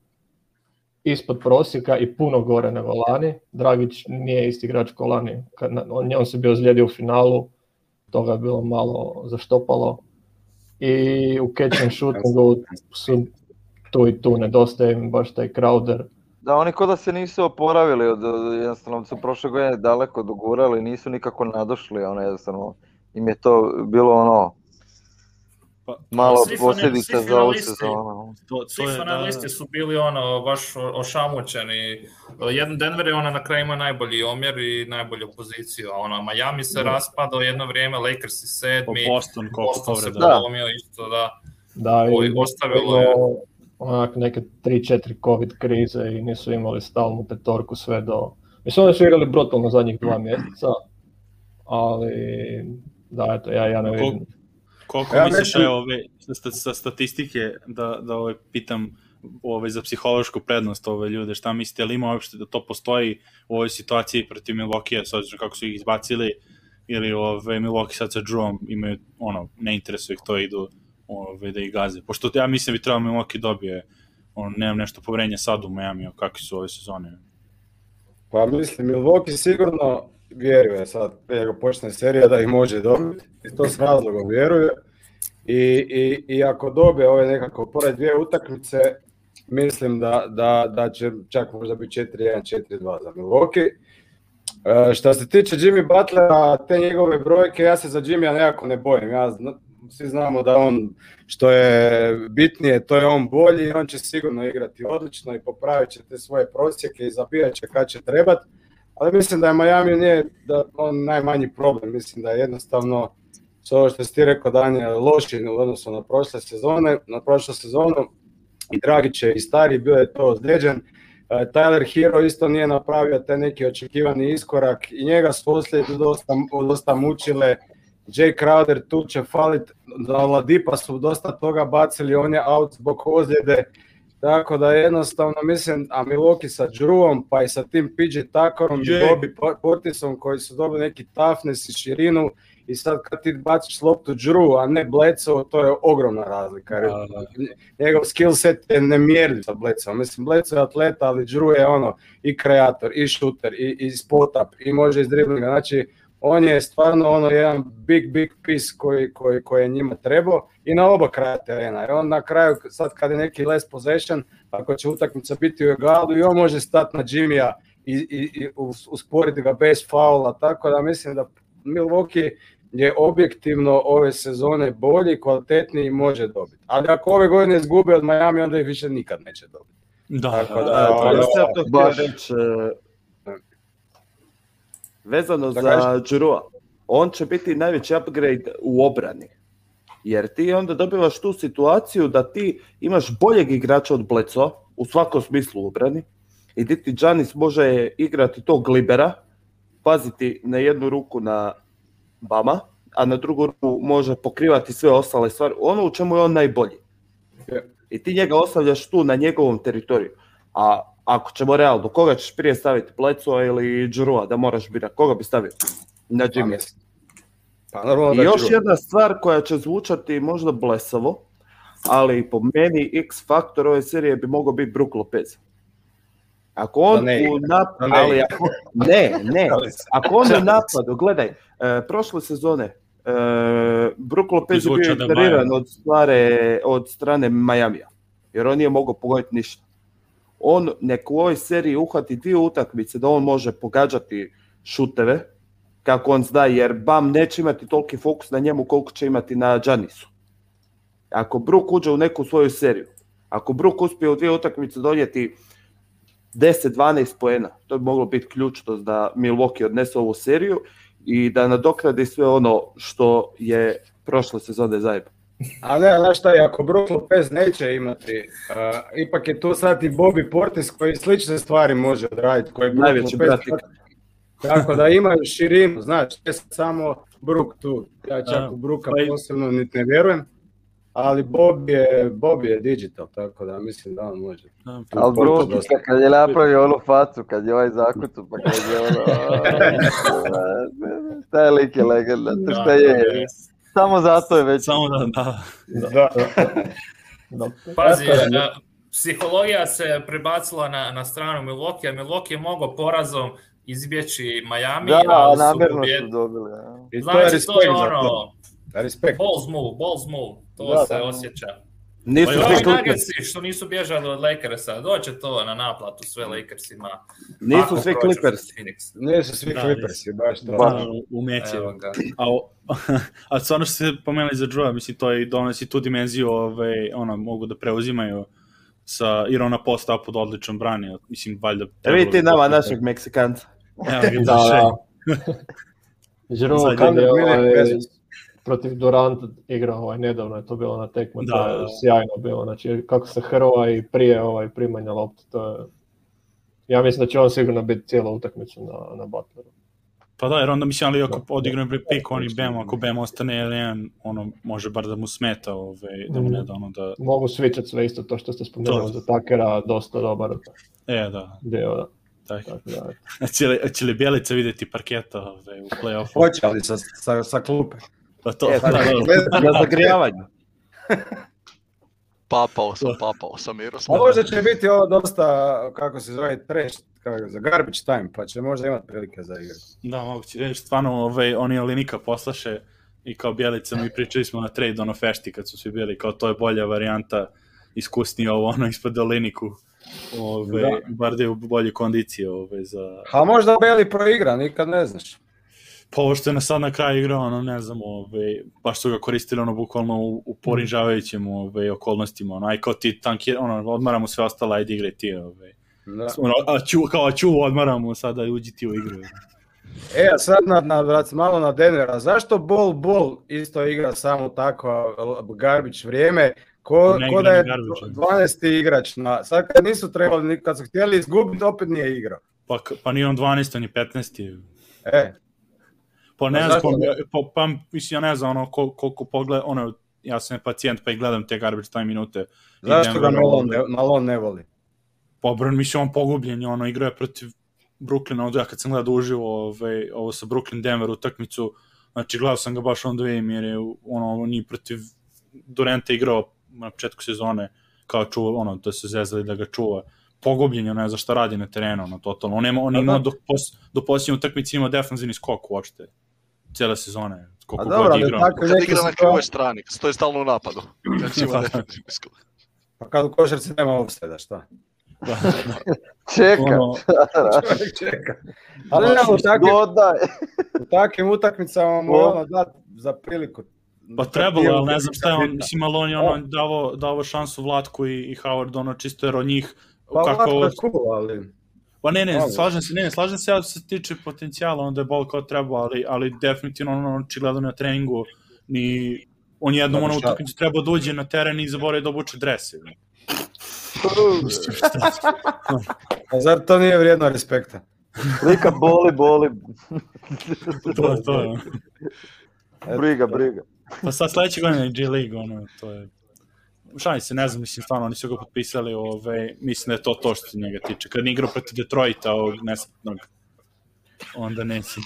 ispod prosjeka i puno gore na volani, Dragić nije isti igrač kao lani. On, se bio zlijedio u finalu, toga je bilo malo zaštopalo. I u catch and shootingu su tu i tu, nedostaje im baš taj Crowder. Da, oni kod da se nisu oporavili, od, jednostavno su prošle godine daleko dogurali, nisu nikako nadošli, ono jednostavno im je to bilo ono, pa, Malo posljedica za ovu sezonu. Svi finalisti su bili ono baš ošamućeni. Jedan Denver je ona na kraju imao najbolji omjer i najbolju poziciju, ona Miami se mm. raspadao jedno vrijeme, Lakers Lakersi sedmi, Boston, Boston se polomio isto, da. Da, i ostavilo je onak neke 3-4 covid krize i nisu imali stalnu petorku sve do... Mislim, oni su igrali brutalno zadnjih dva mjeseca, ali da, eto, ja, ja ne vidim. Koliko ja misliš, ove, sa, statistike, da, da ove, pitam za psihološku prednost ove ljude, šta mislite, ali ima uopšte da to postoji u ovoj situaciji protiv Milwaukee, s obzirom kako su ih izbacili, ili ove, Milwaukee sad sa Drewom imaju, ono, ne interesuje ih to, idu ove, da ih gaze. Pošto ja mislim bi trebalo Milwaukee dobije, ono, nemam nešto povrenja sad u Miami, o kakvi su ove sezone. Pa mislim, Milwaukee sigurno vjeruje sad, prije ako počne serija da ih može dobiti i to s razlogom vjeruje. I, i, i ako dobe ove nekako pored dvije utakmice, mislim da, da, da će čak možda biti 4-1, 4-2 za Milwaukee. E, što se tiče Jimmy Butlera, te njegove brojke, ja se za Jimmy nekako ne bojim. Ja svi znamo da on, što je bitnije, to je on bolji i on će sigurno igrati odlično i popravit će te svoje prosjeke i zabijat će kad će trebati ali mislim da je Miami nije da on najmanji problem, mislim da je jednostavno sve ovo što si ti rekao Dan loši u odnosu na prošle sezone, na prošlu sezonu i Dragić je i stari, bio je to ozlijeđen. E, Tyler Hero isto nije napravio taj neki očekivani iskorak i njega su uslijed dosta, dosta mučile. Jay Crowder tu će falit, na Ladipa su dosta toga bacili, on je out zbog ozljede. Tako da jednostavno mislim, a Miloki sa Drewom pa i sa tim PG Takorom i Bobby Portisom koji su dobili neki toughness i širinu i sad kad ti baciš loptu Drew, a ne Bleco, to je ogromna razlika. njegov skill set je nemjerljiv sa Bleco. Mislim, Bleco je atleta, ali Drew je ono i kreator, i shooter, i, i spot up, i može iz driblinga. Znači, on je stvarno ono jedan big, big piece koji, koji, je njima trebao i na oba kraja terena. Jer on na kraju, sad kad je neki les possession, ako će utakmica biti u egalu i on može stati na jimmy i, i, usporiti ga bez faula, tako da mislim da Milwaukee je objektivno ove sezone bolji, kvalitetniji i može dobiti. Ali ako ove godine izgube od Miami, onda ih više nikad neće dobiti. Da, da, da, da, ono, Vezano za Đurua, on će biti najveći upgrade u obrani. Jer ti onda dobivaš tu situaciju da ti imaš boljeg igrača od Bleco u svakom smislu u obrani i ti Džanis može igrati tog libera, paziti na jednu ruku na Bama, a na drugu ruku može pokrivati sve ostale stvari, ono u čemu je on najbolji. I ti njega ostavljaš tu na njegovom teritoriju. A ako ćemo realno, koga ćeš prije staviti, Plecua ili Džurua, da moraš birati, koga bi stavio na Jimmy? Pa pa još jedna stvar koja će zvučati možda blesavo, ali po meni X faktor ove serije bi mogao biti Brook Lopez. Ako on u napadu, ne. ne, ako on u napadu, gledaj, e, prošle sezone e, Brook Lopez je bio interiran od, stvare od strane Majamija, jer on nije mogao pogoditi ništa on nek u ovoj seriji uhvati dvije utakmice da on može pogađati šuteve kako on zna, jer Bam neće imati toliki fokus na njemu koliko će imati na Džanisu. Ako Brook uđe u neku svoju seriju, ako Brook uspije u dvije utakmice donijeti 10-12 poena, to bi moglo biti ključno da Milwaukee odnese ovu seriju i da nadoknadi sve ono što je prošle sezone zajedno a ne, znaš šta, ako Brook Lopez neće imati, ipak je tu sad i Bobby Portis koji slične stvari može odraditi, koji je Najveći Tako da imaju širinu, znaš, je samo Brook tu. Ja čak u Bruka posebno niti ne vjerujem, ali Bob je, Bob je digital, tako da mislim da on može. Ali Brook, kad je napravio onu facu, kad je ovaj zakucu, pa kad je ono... Taj lik je to šta je. Samo zato je već. Samo da, da. da. da. Pazi, da, e, psihologija se prebacila na, na stranu Milwaukee, Milwaukee je mogao porazom izbjeći Miami. Da, ali namjerno su dobili. Ja. Znači, to je, ono, to je ono, balls move, balls move, to da, se osjeća. Nisu pa što nisu bježali od Lakersa, doće to na naplatu sve Lakersima. Nisu svi Clippersi. Nisu svi Clippers, baš to. Da, pa, u meće. A, a stvarno što se pomenuli za Drewa, mislim, to je donosi tu dimenziju, ovaj, ona, mogu da preuzimaju sa, jer ona postava pod odličnom brani, mislim, valjda... Da e, vidite nama našeg Meksikanca. Evo, da, da. Žiro, kada je protiv Duranta igrao ovaj, nedavno je to bilo na tekmu, da, je sjajno bilo, znači kako se hrva i prije ovaj, primanja lopte, to je, ja mislim da će on sigurno biti cijelu utakmicu na, na Butleru. Pa da, jer onda mislim, ali ako odigraju pik, on i ako Bama ostane jedan, ono, može bar da mu smeta, ove, ovaj, da mu ne da ono da... Mogu svičat sve isto, to što ste spomenuli za Takera, dosta dobar. E, da. dio da. Tako. Tako da. Će li, će li Bjelica vidjeti parketa ove, ovaj, u play-offu? Hoće, ali sa, sa, sa klupe. Pa to, e, na znači, papao sam, papao sam Miroslav. Možda će biti ovo dosta, kako se zove, trash, kako, za garbage time, pa će možda imati prilike za igru. Da, moguće, stvarno ovaj, oni oni nikad poslaše i kao Bjelica mi pričali smo na trade ono fešti kad su svi bili, kao to je bolja varijanta, iskusnije ovo ono ispod doliniku ovaj, bar da je u bolje kondicije ovaj, A možda Beli proigra, nikad ne znaš. Pa ovo što je na sad na kraju igrao, ono, ne znam, ove, ovaj, baš su ga koristili, ono, bukvalno u, u porinžavajućim ove, ovaj, okolnostima, ono, aj kao ti tanki, ono, odmaramo sve ostalo, ajde igre ti, ove. Ovaj. Da. Ono, a ču, kao a ču, odmaramo sada, uđi ti u igru. Ono. E, a sad na, na, vrat, malo na Denvera, zašto Bol Bol isto igra samo tako garbić vrijeme, ko, ko da je 12. Ono. igrač, na, sad kad nisu trebali, kad su htjeli izgubiti, opet nije igrao. Pa, pa ni on 12, ni 15. E, pa ne znam, pa, pa, pa, mislim, ja ne znam ono, koliko pogled, ono, ja sam pacijent pa i gledam te garbage time minute. Zašto ga Malone ne, ne voli? Pa mislim, on pogubljen je, ono, igra je protiv Brooklyn, ovdje ja kad sam gledao uživo ovaj, ovo sa Brooklyn Denver takmicu, znači gledao sam ga baš on vidim jer ono, on nije protiv Durenta igrao na početku sezone kao čuva, ono, to se zezali da ga čuva pogubljen je, ono, ne zna šta radi na terenu, ono, totalno. On, ima, on ima do, pos, do posljednje utakmice ima defensivni skok uopšte cijele sezone. Koliko A dobro, god Tako, igra na krivoj strani, stoji stalno u napadu. Znači, pa kad u košarci nema ofsajda, šta? čeka. Ono, čeka. Ali ne, u takvim, u takvim utakmicama mu ono dat ono, za priliku. Pa trebalo, ali ne znam šta je on, mislim, ali on je ono davo, šansu Vlatku i, i Howard, ono čisto jer od njih... Pa kako... Vlatko je cool, ali... Pa ne, ne, slažem se, ne, ne slažem se, ja se tiče potencijala, onda je bol kao treba, ali, ali definitivno ono, očigledno na treningu, ni, on jednom ono utakmicu treba uđe na teren i zaboravi da obuče drese. A pa zar to nije vrijedno respekta? Lika boli, boli. to to. Briga, briga. Pa sad sledeće godine G League, ono, to je šalim se, ne znam, mislim, stvarno, oni su ga potpisali, ove, ovaj, mislim da je to to što se njega tiče. Kad igrao protiv Detroita, ovog nesretnog, onda neće.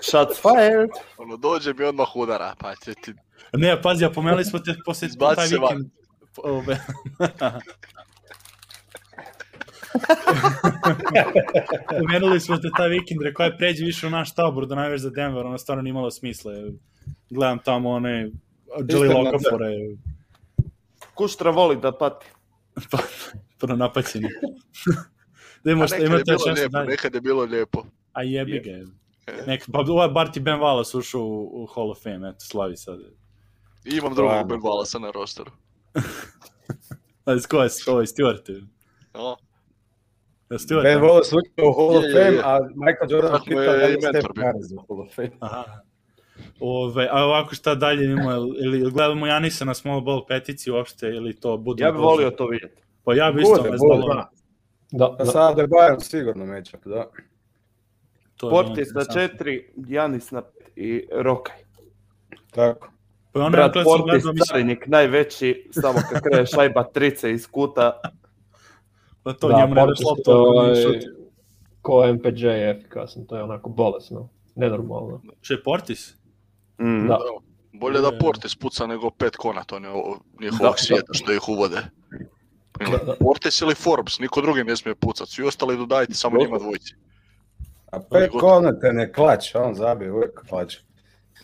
Shots fired! Pa ono, dođe mi odmah udara, pa će ti... Ne, pazi, a pomenuli smo te poslije taj vikend. Ove. Pomenuli smo te taj vikend, rekao je pređi više u naš tabor da najveš za Denver, ono stvarno nimalo smisla. Gledam tamo one Jelly Okafor, Kuštra voli da pati. pa, pro napaćenje. da imaš, nekad, čas. je bilo lijepo, nekad je bilo lijepo. A jebi ga Nek, pa ovaj Barty Ben Wallace ušao u, u Hall of Fame, eto, slavi sad. I imam drugog Ben Wallace na rosteru. A iz koja je ovaj Stewart? No. Stewart, ben Wallace ušao u Hall of Fame, je, je, je. a Michael Jordan Tako je i mentor U Hall of Fame. Aha. Ove, a ovako šta dalje imamo, ili, gledamo Janisa na small ball petici uopšte, ili to bude... Ja bih volio to vidjeti. Pa ja bih isto bez Da, da. Sada da Bayern sigurno mečak, da. To Portis na ono, četiri, Janis na pet i Rokaj. Tako. Pa ono Brat, Portis, gledam, najveći, samo kad kreje šajba trice iz kuta. Pa to da, njemu Portis, to je... Ko MPJ je efikasan, to je onako bolesno, nenormalno. Če Portis? Mhm. Da. Bolje da Portis puca nego pet konata njihovog svijeta što ih uvode. Portis ili Forbes, niko drugi ne smije pucat, i ostali dodajte samo njima dvojici. A pet konata ne klač, on zabije uvijek klač.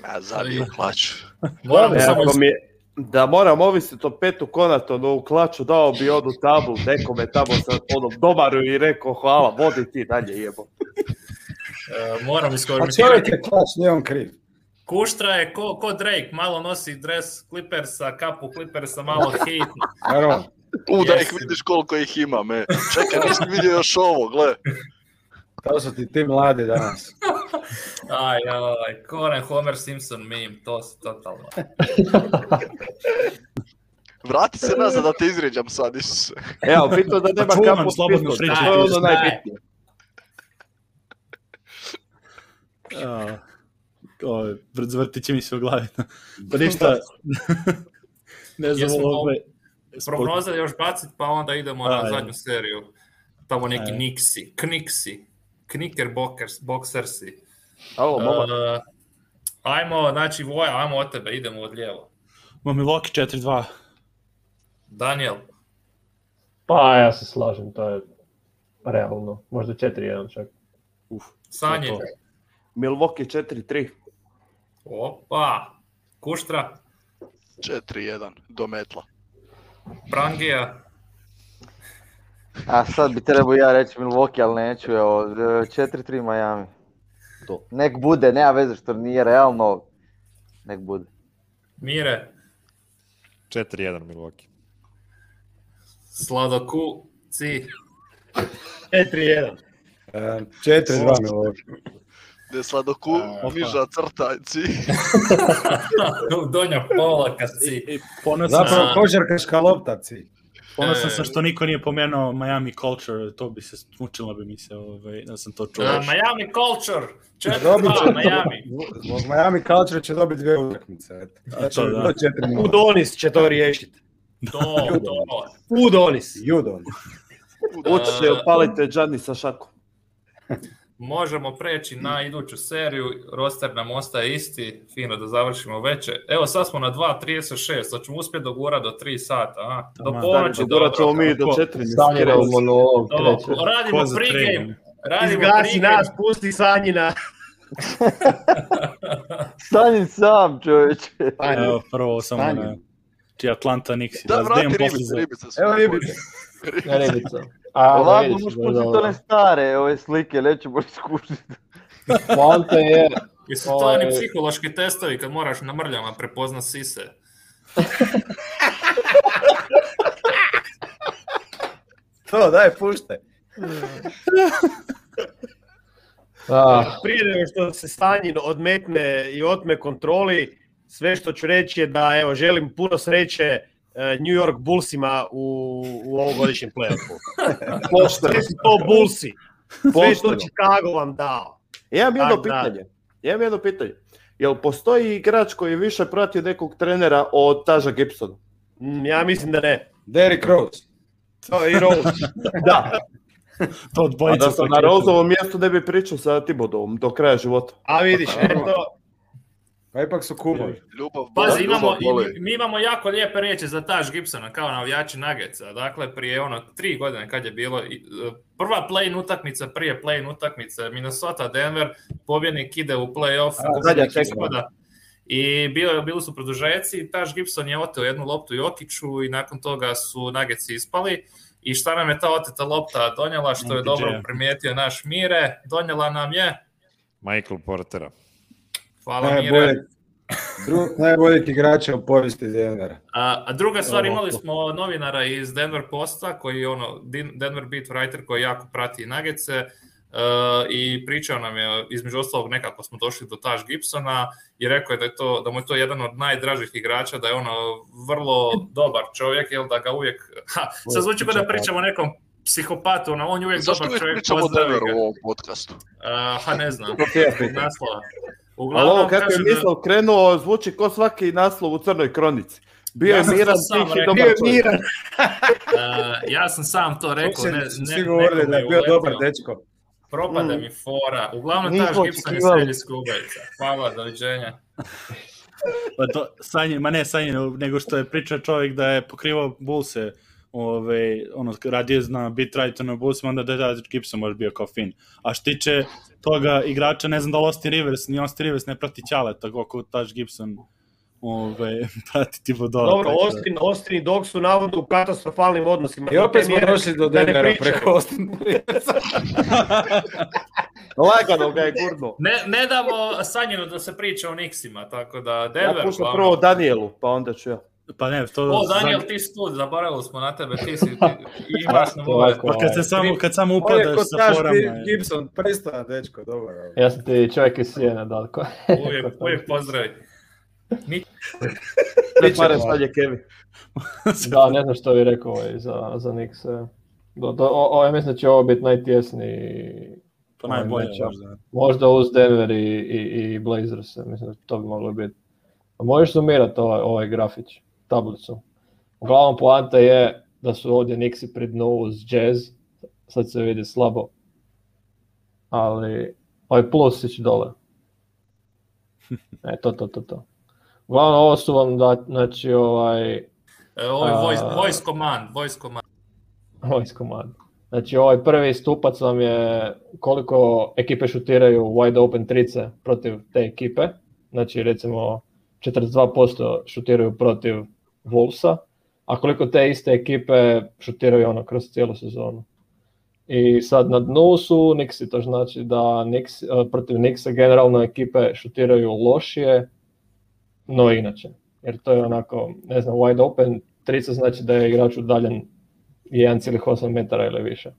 Ja, zabije klač. da moram ovisiti o petu konatonu u klaču, dao bi odu tablu nekome tamo sa onom domaru i rekao hvala, vodi ti dalje jebo. E, moram iskoristiti. A čovjek je klač, nije on kriv. Kuštra je ko, ko Drake, malo nosi dres Clippersa, kapu Clippersa, malo hejta. Naravno. U, da ih vidiš koliko ih ima, me. Čekaj, nisam vidio još ovo, gle. To su ti ti mladi danas. aj, aj, Homer Simpson meme, to su totalno. Vrati se nazad da te izređam sad, Evo, e, pitao da nema pa kapu slobodno pričati. To je ono najbitnije ove, ovaj, mi se u glavi. Pa ništa, ne znam, ove, ovaj, prognoza još bacit, pa onda idemo na zadnju seriju. Tamo neki niksi. Nixi, Knixi, boksersi. Boxers, Boxersi. Alo, e, ajmo, znači Voja, ajmo od tebe, idemo od lijevo. Mami Loki 4-2. Daniel. Pa ja se slažem, to je realno. Možda 4-1 čak. Uf, Sanje. Milwaukee 4-3. Opa, Kuštra. 4-1, do metla. Prangija. A sad bi trebao ja reći Milwaukee, ali neću, evo, 4-3 Miami. To. Nek bude, nema veze što nije realno, nek bude. Mire. 4-1 Milwaukee. Sladoku, ci. 4-1. 4-2 Milwaukee. Ne sladoku, miža crta, ci. Donja polaka, ci. Zapravo kožarka škalopta, lopta, ci. sam što niko nije pomenuo Miami Culture, to bi se smučilo, bi mi se ovaj, da sam to čuo. Miami Culture! Četiri, Miami. Zbog Miami Culture će dobiti dvije utakmice. to, Udonis će to riješiti. To, to. Udonis. Udonis. Udonis. Udonis. Udonis. Udonis. Udonis možemo preći na mm. iduću seriju, roster nam ostaje isti, fino da završimo veće. Evo sad smo na 2.36, sad ćemo uspjeti do gura do 3 sata. A? Do ponoći dobro. ćemo mi do 4. Sanjiramo monolog. Radimo pregame. Radimo Izgasi nas, pusti Sanjina. Sanjin sam, čovječe. Evo, prvo sam na... ti Atlanta Nixi. Da, vrati ribice, ribice. Evo ribice. Rebica. A, Ovako ne pustiti stare ove slike, nećemo iskušiti. Poanta je... Jesu to oni ovaj- psihološki testovi kad moraš na mrljama prepoznat sise? to, daj, puštaj. Prije nego što se Stanjin odmetne i otme kontroli, sve što ću reći je da evo, želim puno sreće E, New York Bullsima u, u ovogodišnjem playoffu. Sve su to Bullsi. Sve što Chicago vam dao. Ja e, imam jedno pitanje. imam jedno pitanje. Jel postoji igrač koji više prati nekog trenera od Taža Gibsona? Mm, ja mislim da ne. Derrick Rose. To je i Rose. da. to da sam na Roseovom mjestu ne bi pričao sa Tibodovom do kraja života. A vidiš, eto, pa ipak su kumovi. Pazi, imamo, mi imamo jako lijepe riječi za Taš Gibsona kao navijači Nuggetsa. Dakle, prije ono tri godine kad je bilo e, prva play-in utakmica, prije play-in utakmice Minnesota-Denver, pobjednik ide u play-off, i bilo, bili su produžeci, Taš Gibson je oteo jednu loptu Jokiću i nakon toga su Nuggetsi ispali. I šta nam je ta oteta lopta donijela, što je dobro primijetio naš Mire, donijela nam je... Michael Portera. Hvala Mire. igrača u povijesti Denvera. A, a druga stvar, imali smo novinara iz Denver Posta, koji je ono, Denver beat writer koji jako prati nagece. E, i pričao nam je između ostalog nekako smo došli do Taš Gibsona i rekao je da, je to, da mu je to jedan od najdražih igrača, da je ono vrlo dobar čovjek, jel da ga uvijek ha, sad zvuči da pričamo o nekom psihopatu, ono, on je uvijek Zašto dobar čovjek. pričamo o u ovom podcastu? E, ha, ne znam, naslova. Uglavnom, Alo, kako je mislo krenuo, zvuči ko svaki naslov u Crnoj kronici. Bio je miran, tih i dobar miran. E, ja sam sam to rekao. Ne, ne, svi govorili da je bio dobar dečko. Propada mm. mi fora. Uglavnom, ta Gibson je sredi ubojica. Hvala, doviđenja. pa to, Sanje, ma ne Sanje, nego što je pričao čovjek da je pokrivao bulse ove, ono, radije zna bit radite na busima, onda da je Gibson može bio kao fin. A što tiče toga igrača, ne znam da li Austin Rivers, ni Austin Rivers ne prati ćale, tako ako Taj Gibson ove, prati ti vodola. Dobro, Austin, Austin i Dog su navodno u katastrofalnim odnosima. I opet smo došli do Denvera preko Austin Lagano ga je gurno. Ne, ne damo Sanjinu da se priča o Nixima, tako da Denver... Ja puštam prvo Danielu, pa onda ću ja. Pa ne, to... O, Daniel, ti si tu, zaboravili smo na tebe, ti si, ti imaš na moje... Pa kad, se samo, kad samo upadaš sa forama... Gibson, pristana, dečko, dobro. Ovaj. Ja sam ti čovjek iz Sijena, Dalko. uvijek, uvijek pozdrav. Ni... Pričare stavlje Kevin. da, ne znam što bi rekao ovaj za, za Nix. Do, ja mislim da će ovo biti najtjesniji pa najbolje ovaj možda. možda uz Denver i, i, Blazers, mislim da to bi moglo biti. Možeš sumirati ovaj, ovaj grafić? tablicu. Uglavnom poanta je da su ovdje Nixi pred novu s jazz, sad se vidi slabo, ali ovaj plus će dole. E, to, to, to, to. Uglavnom, ovo su vam, da, znači, ovaj... E, voice, voice command, voice command. Voice command. Znači, ovaj prvi stupac vam je koliko ekipe šutiraju wide open trice protiv te ekipe. Znači, recimo, 42% šutiraju protiv Wolvesa, a koliko te iste ekipe šutiraju ono kroz cijelu sezonu. I sad na dnu su Nixi, to znači da e, protiv Nixa generalno ekipe šutiraju lošije, no inače. Jer to je onako, ne znam, wide open, trica znači da je igrač udaljen 1,8 metara ili više.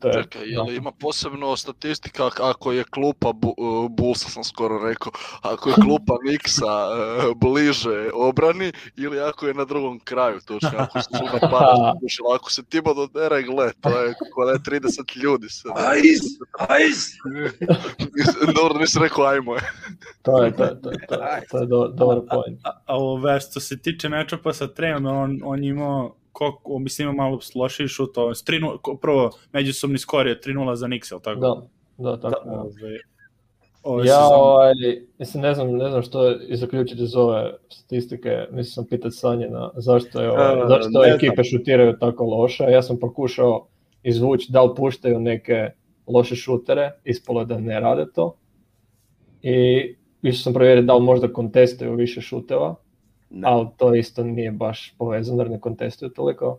Znači, je... ima posebno statistika ako je klupa bu, Bulsa sam skoro rekao, ako je klupa Miksa bliže obrani ili ako je na drugom kraju točno, ako se tu napada ako se Tibo dodere, gle, to je da je 30 ljudi se. Ajz, ajz! Dobro, rekao ajmo je. to je, to, to, to, to je do, dobar point. A, a, a, što se tiče nečopa sa Trejom, on, on imao koliko, mislim ima malo lošiji šut, ovo, prvo, međusobni skor je 3-0 za Nixel, tako? Da, da, tako. Da. ja, ovaj, mislim, ne znam, ne znam što je zaključiti iz ove statistike, mislim sam pitati Sanje na zašto je, ovaj, e, zašto ekipe šutiraju tako loše, ja sam pokušao izvući da li puštaju neke loše šutere, ispalo da ne rade to. I više sam provjerio da li možda kontestuju više šuteva, ne. Ali to isto nije baš povezano jer ne kontestuju toliko.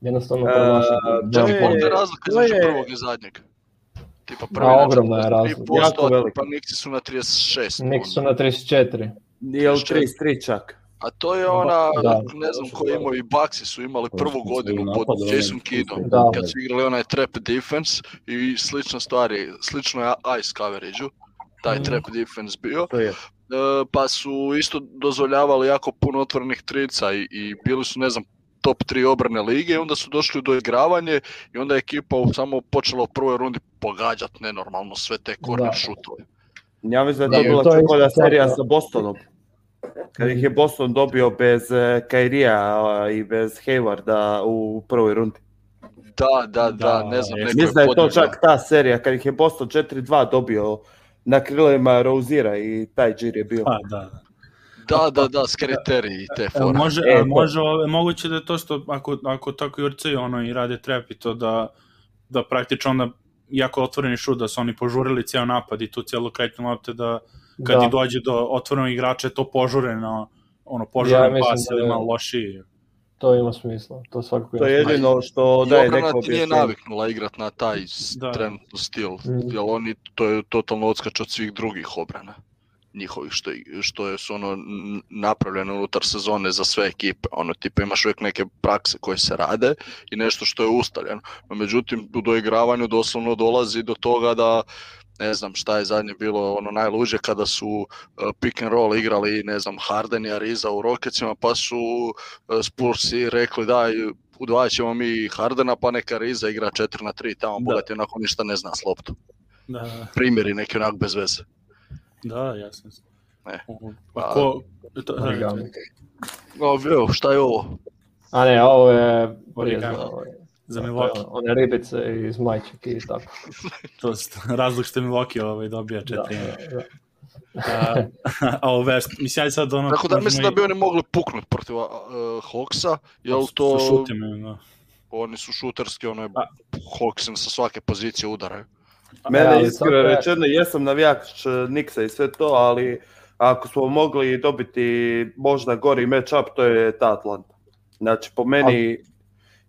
Jednostavno e, prelašaju. Čak i je razlika između prvog i zadnjeg. Tipa prvi na ogromna je razlika. Jako velika. Pa Nixi su na 36. Nixi ono. su na 34. u 33 čak. A to je ona, da, ne znam ko imao, i Baxi su imali prvu godinu pod pa Jason Kidom. kad su igrali onaj trap defense i slično stvari, slično je ice coverage taj mhm. trap defense bio, E, pa su isto dozvoljavali jako puno otvorenih trica i, i bili su, ne znam, top 3 obrane lige i onda su došli do igravanje i onda je ekipa samo počela u prvoj rundi pogađati nenormalno sve te korner šutove. Ja mislim da je to bila čakolja serija sa Bostonom. Kad ih je Boston dobio bez e, Kairija i bez Haywarda u prvoj rundi. Da, da, da, ne znam. Mislim da je to čak ta serija, kad ih je Boston 4-2 dobio na krilima Rozira i taj džir je bio. da. Da, da, da, i te e, fora. Može, e, e može, e, moguće da je to što ako, ako tako i ono i rade trepito, to da, da praktično onda jako otvoreni šut da su oni požurili ceo napad i tu cijelu kretnu lopte da kad i dođe do otvorenog igrača je to požureno ono požuren ja, pas da, malo lošiji. To ima smisla, to svakako To je jedino što daje neko ti nije naviknula igrat na taj trenutni stil, mhm. jer oni, to je totalno odskač od svih drugih obrana njihovih što, što je su ono napravljeno unutar sezone za sve ekipe. Ono tipa imaš uvijek neke prakse koje se rade i nešto što je ustaljeno. No, međutim u doigravanju doslovno dolazi do toga da ne znam šta je zadnje bilo ono najluđe kada su e, pick and roll igrali, ne znam, Harden i Ariza u Rocketsima pa su e, Spursi rekli daj udvajat ćemo mi Hardena pa neka Ariza igra 4 na 3 tamo je onako ništa ne zna s loptom. Primjeri neki onako, bez veze. Da, jasno. Ne. Pa, ko... E, šta je ovo? A ne, ovo je... Origami za Milwaukee. one ribice iz majčaka i tako. to je razlog što Milwaukee ovaj dobija četiri. Da, da. a, a ove, ono Tako da mislim da bi oni mogli puknuti protiv uh, Hawksa, jel to... Oni su šuterski, ono je Hawksim sa svake pozicije udaraju. Mene ja, iskreno rečeno, jesam navijač e, Niksa i sve to, ali ako smo mogli dobiti možda gori match up, to je ta Atlanta. Znači, po meni,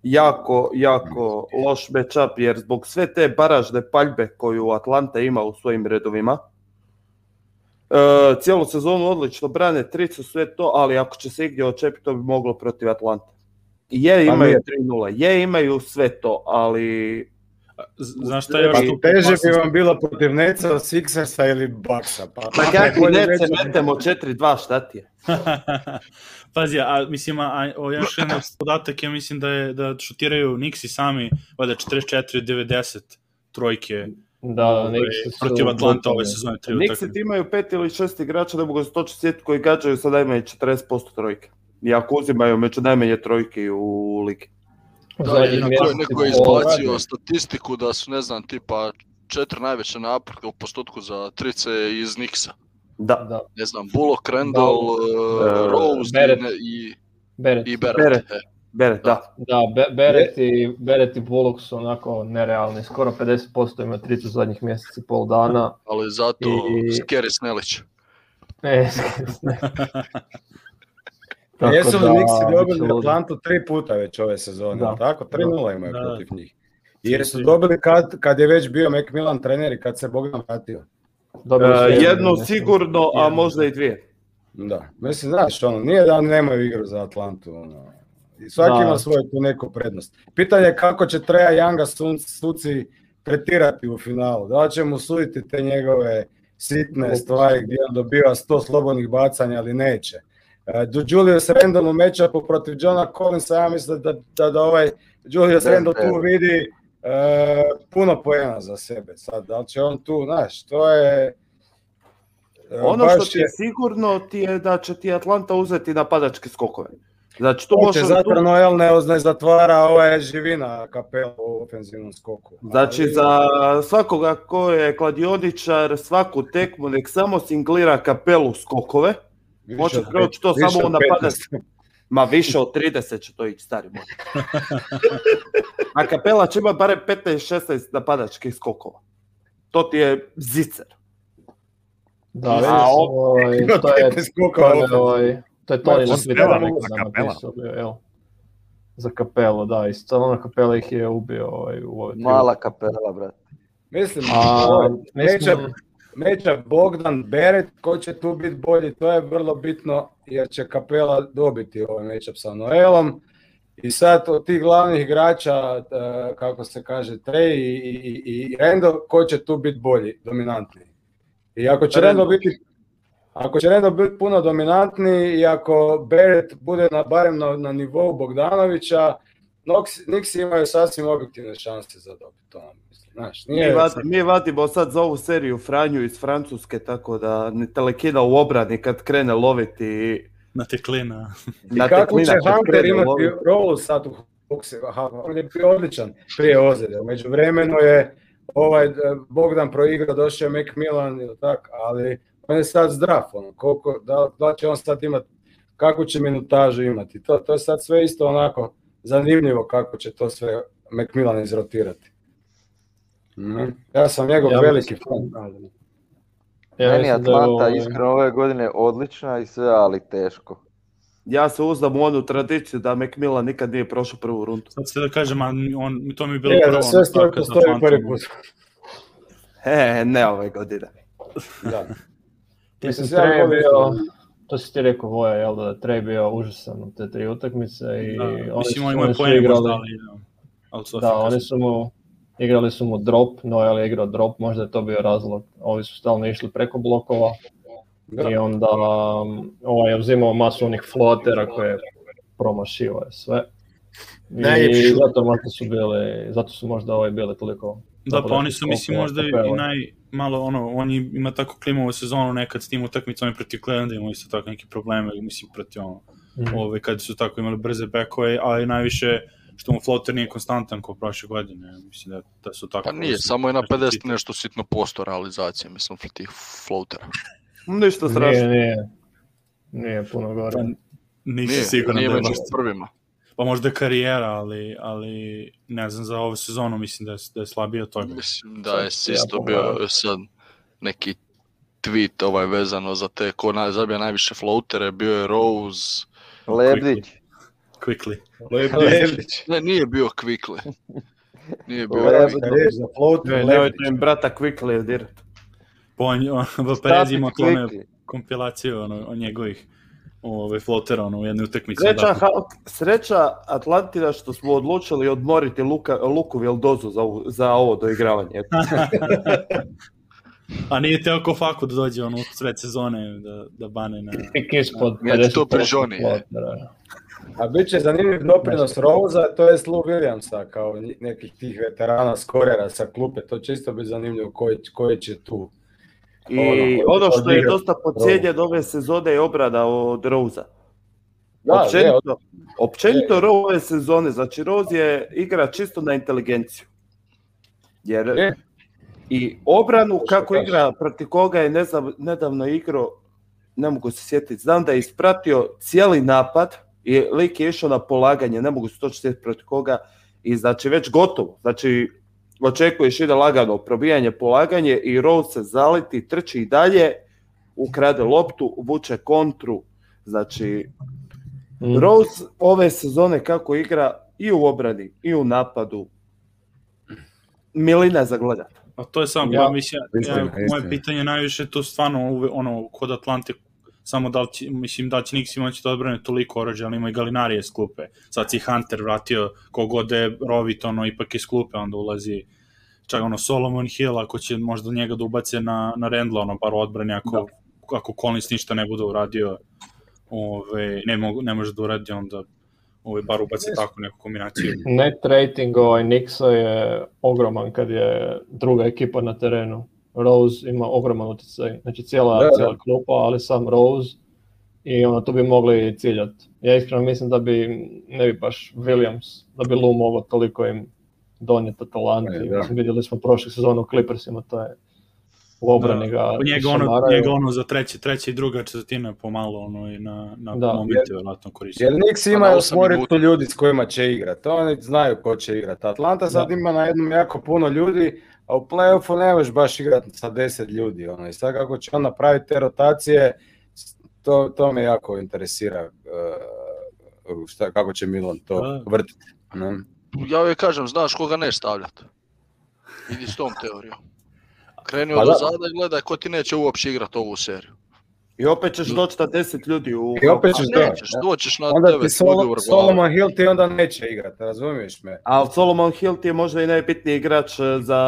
jako, jako loš matchup jer zbog sve te baražne paljbe koju Atlanta ima u svojim redovima, e, cijelu sezonu odlično brane, tricu sve to, ali ako će se igdje očepiti, to bi moglo protiv Atlante. Je pa imaju 3-0, je imaju sve to, ali Znaš šta pa teže bi vam bilo protiv Neca, Sixersa ili Baksa. Pa, kako Nece metemo 4-2, šta ti je? Pazi, a mislim, a, o, još jedan podatak je, mislim da, je, da šutiraju Nixi sami, vada 44-90 trojke da, ovaj, protiv Atlanta ove sezone. Nixi ti imaju pet ili šest igrača da mogu se toči sjet koji gađaju, sada imaju 40% trojke. I ako uzimaju među najmanje trojke u ligi. Neko je izbacio statistiku da su, ne znam, tipa četiri najveće naprke u postotku za trice iz Nixa. Da. Ne znam, Bullock, Randall, uh, e, Rose i Beret. I Beret. E. da. Da, Beret, i, Beret Bullock su onako nerealni, skoro 50% ima tricu zadnjih mjeseci, pol dana. Ali zato I... Scary Ne, Tako Jesu li Nixi dobili znači, Atlantu tri puta već ove sezone, tako? tri nula imaju protiv njih. Jer su dobili kad, kad je već bio Macmillan trener i kad se Bogdan vratio. Dobili uh, jednu sigurno, a možda i dvije. Da, mislim, znaš, ono, nije da nemaju igru za Atlantu, ono. I svaki ima svoju tu neku prednost. Pitanje je kako će Treja Janga suci tretirati u finalu. Da li će mu suditi te njegove sitne stvari gdje on dobiva 100 slobodnih bacanja, ali neće. E, do Julius Randall u matchupu protiv Johna Collinsa, ja mislim da, da, ovaj Julius Randall tu vidi e, puno pojena za sebe. Sad, da li će on tu, znaš, to je... E, ono što ti je sigurno ti je da će ti Atlanta uzeti napadačke skokove. Znači, tu može Zato Noel ne, zatvara je ovaj živina kapelu u ofenzivnom skoku. Znači, za svakoga ko je kladioničar, svaku tekmu, nek samo singlira kapelu skokove, Može proći to samo onda pada... Ma više od 30 će to ići, stari moj. A kapela će imati barem 15-16 napadačkih skokova. To ti je zicer. Da, A, vidiš, ovaj, ovaj, to je, to ovaj, to je to kapela. za kapelu, da, i na kapela ih je ubio ovaj, u Mala kapela, brate. Mislim, ovaj, mislim, Meća Bogdan Beret, ko će tu biti bolji, to je vrlo bitno jer će Kapela dobiti ovaj matchup sa Noelom. I sad od tih glavnih igrača, e, kako se kaže, Trey i, i, i Rendo, ko će tu biti bolji, dominantniji? I ako će Rendo biti ako će Rendo biti puno dominantniji i ako Beret bude na, barem na, nivou Bogdanovića, niksi imaju sasvim objektivne šanse za dobiti to Znaš, mi, vadimo sad za ovu seriju Franju iz Francuske, tako da ne telekida u obrani kad krene loviti. Na teklina. I kako će Hunter imati rolu sad u on je bio odličan prije ozirja. Među vremenu je ovaj Bogdan proigrao, došao je McMillan, ali on je sad zdrav. Ono, da, će on sad imati, kakvu će minutažu imati. To, to je sad sve isto onako zanimljivo kako će to sve McMillan izrotirati. Ja sam njegov veliki fan. Ja Meni je Atlanta ovo... Ovaj- iskreno ove godine odlična i sve, ali teško. Ja se uzdam u onu tradiciju da Mekmila nikad nije prošao prvu rundu. Sad se da kažem, on, to mi je bilo e, prvo. sve ono, stoji prvi put. He, ne ove godine. da. Mislim, se je bio, to si ti rekao Voja, jel da Trey bio užasan u te tri utakmice i da, oni mislim, oni su igrali, ali, da, oni su mu igrali su mu drop, no je igrao drop, možda je to bio razlog, ovi su stalno išli preko blokova i onda um, ovaj je uzimao masu onih flotera koje promašivo je sve. I zato su bili, zato su možda ovaj bili toliko... Da, pa oni su, mislim, možda i naj, malo ono, on ima tako klimovu sezonu nekad s tim utakmicama i protiv Clevelanda imao isto tako neke probleme, mislim, protiv ono, mhm. ovaj, kad su tako imali brze bekove, ali najviše što mu floater nije konstantan kao prošle godine, mislim da, da su tako... Pa nije, samo je na 50 nešto sitno posto realizacije, mislim, tih floatera. Ništa strašno. Nije, nije. Nije puno gore. Pa, nije da je prvima. Pa možda je karijera, ali, ali ne znam, za ovu sezonu mislim da je, da je slabije Mislim da je isto bio sad neki tweet ovaj vezano za te ko na, zabija najviše floatere, bio je Rose, Lebdić. Quickly. Ne, nije bio Quickly. Nije bio quickly. Ne, nemojte im brata Quickly dirat. Po pa prezimo tome kompilaciju ono, njegovih ovaj, flotera ono, u jednoj utakmici. Sreća, sreća Atlantida što smo odlučili odmoriti Luku Vildozu za, ovo, za ovo doigravanje. A nije teo oko Faku da dođe on u sred sezone da, da bane na... to prežoni. A bit će zanimljiv doprinos Rouza to je Lou Williamsa, kao nekih tih veterana skorera sa klupe, to će isto biti zanimljivo koji, će tu. I ono, ono što je dosta od ove sezone je obrada od Rosa. općenito, ove sezone, znači Roz je igra čisto na inteligenciju. Jer e. i obranu kako igra, protiv koga je nedavno igrao, ne mogu se sjetiti, znam da je ispratio cijeli napad, i lik je išao na polaganje, ne mogu se to sjetiti protiv koga, i znači već gotovo, znači očekuješ ide lagano probijanje, polaganje i Rose se zaliti, trči i dalje, ukrade loptu, vuče kontru, znači mm. Rose ove sezone kako igra i u obrani i u napadu, milina za gledat. A to je samo, ja, moje pitanje najviše to stvarno ono, kod Atlantiku samo da li će, mislim, da će moći toliko oružja, ali ima i Galinarije iz Sad si Hunter vratio kogod je Rovit, ono, ipak iz klupe, onda ulazi čak ono Solomon Hill, ako će možda njega da ubace na, na Rendla, ono, par odbrane, ako, da. ako Collins ništa ne bude uradio, ove, ne, mogu, ne može da uradi, onda ove bar ubace tako neku kombinaciju. Net rating ovaj Nixa je ogroman kad je druga ekipa na terenu. Rose ima ogroman utjecaj, znači cijela, klupa, ali sam Rose i ono, tu bi mogli ciljati. Ja iskreno mislim da bi, ne bi baš Williams, da bi Lou mogao toliko im donijeti talanti. E, vidjeli smo prošle sezonu u Clippersima, to je u obrani ga ono- njega ono, za treći, treći i druga četvrtina pomalo ono na, na da. momente Jer Nix ima osmoritu ljudi s kojima će igrati, oni znaju ko će igrati. Atlanta sad ima na jednom jako puno ljudi a u playoffu ne možeš baš igrati sa deset ljudi. Ono. I sad kako će on napraviti te rotacije, to, to me jako interesira uh, šta, kako će Milan to vrtiti. Ne? Ja uvijek kažem, znaš koga ne stavljati. Idi s tom teorijom. Kreni pa od pa, zada i gledaj ko ti neće uopće igrati ovu seriju. I opet ćeš doći na 10 ljudi u... I opet ćeš doći. E. na 9 u Solomon Hill ti onda neće igrati, razumiješ me? Ali Solomon Hill je možda i najbitniji igrač e, za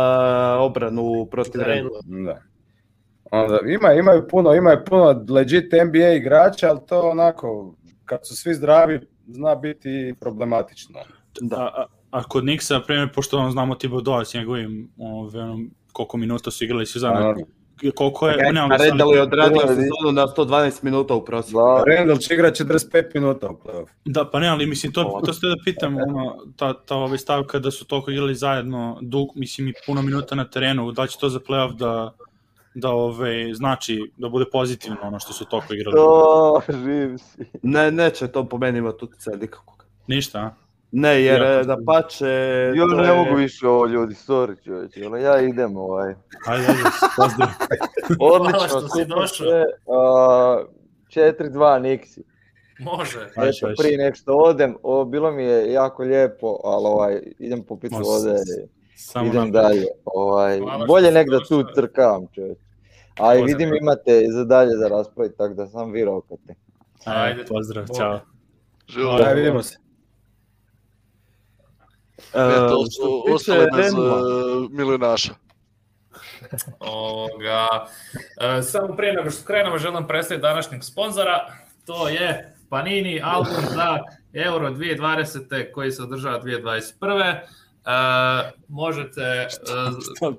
obranu protiv Renova. Da. ima, imaju puno, imaju puno legit NBA igrača, ali to onako, kad su svi zdravi, zna biti problematično. Da. A, a kod Nixa, na primjer, pošto on znamo Tibo s njegovim koliko minuta su igrali svi zajedno, koliko je... Okay, ono Rendal je odradio sezonu na 112 minuta u prosjeku. Da, Rendal će igrati 45 minuta u play Da, pa ne, ali mislim, to, to ste da pitam, ono, ta, ta ove stavka da su toliko igrali zajedno, dug, mislim, i puno minuta na terenu, da će to za play da, da ove, znači, da bude pozitivno ono što su toliko igrali. To, živ si. Ne, neće to po meni imati utjecaj nikakvog. Ništa, a? Ne, jer e, ja, da pače... Jo, ne mogu više ovo ljudi, sorry čovječe, ono ja idem ovaj. Ajde, ajde, pozdrav. Odlično, Hvala što si došao. Uh, 4-2 Niksi. Može. Ajde, prije nešto odem, o, bilo mi je jako lijepo, ali ovaj, idem po pitu vode, idem dalje. Ovaj, bolje nek da tu trkam čovječe. A i vidim imate za dalje za raspraviti, tako da sam vi rokate. Ajde, pozdrav, čao. Živo. Vidimo se. E, to su ostale uh, naša. Ovoga. E, samo prije nego što krenemo želim predstaviti današnjeg sponzora. To je Panini album za Euro 2020. koji se održava 2021. E, možete, e, ko,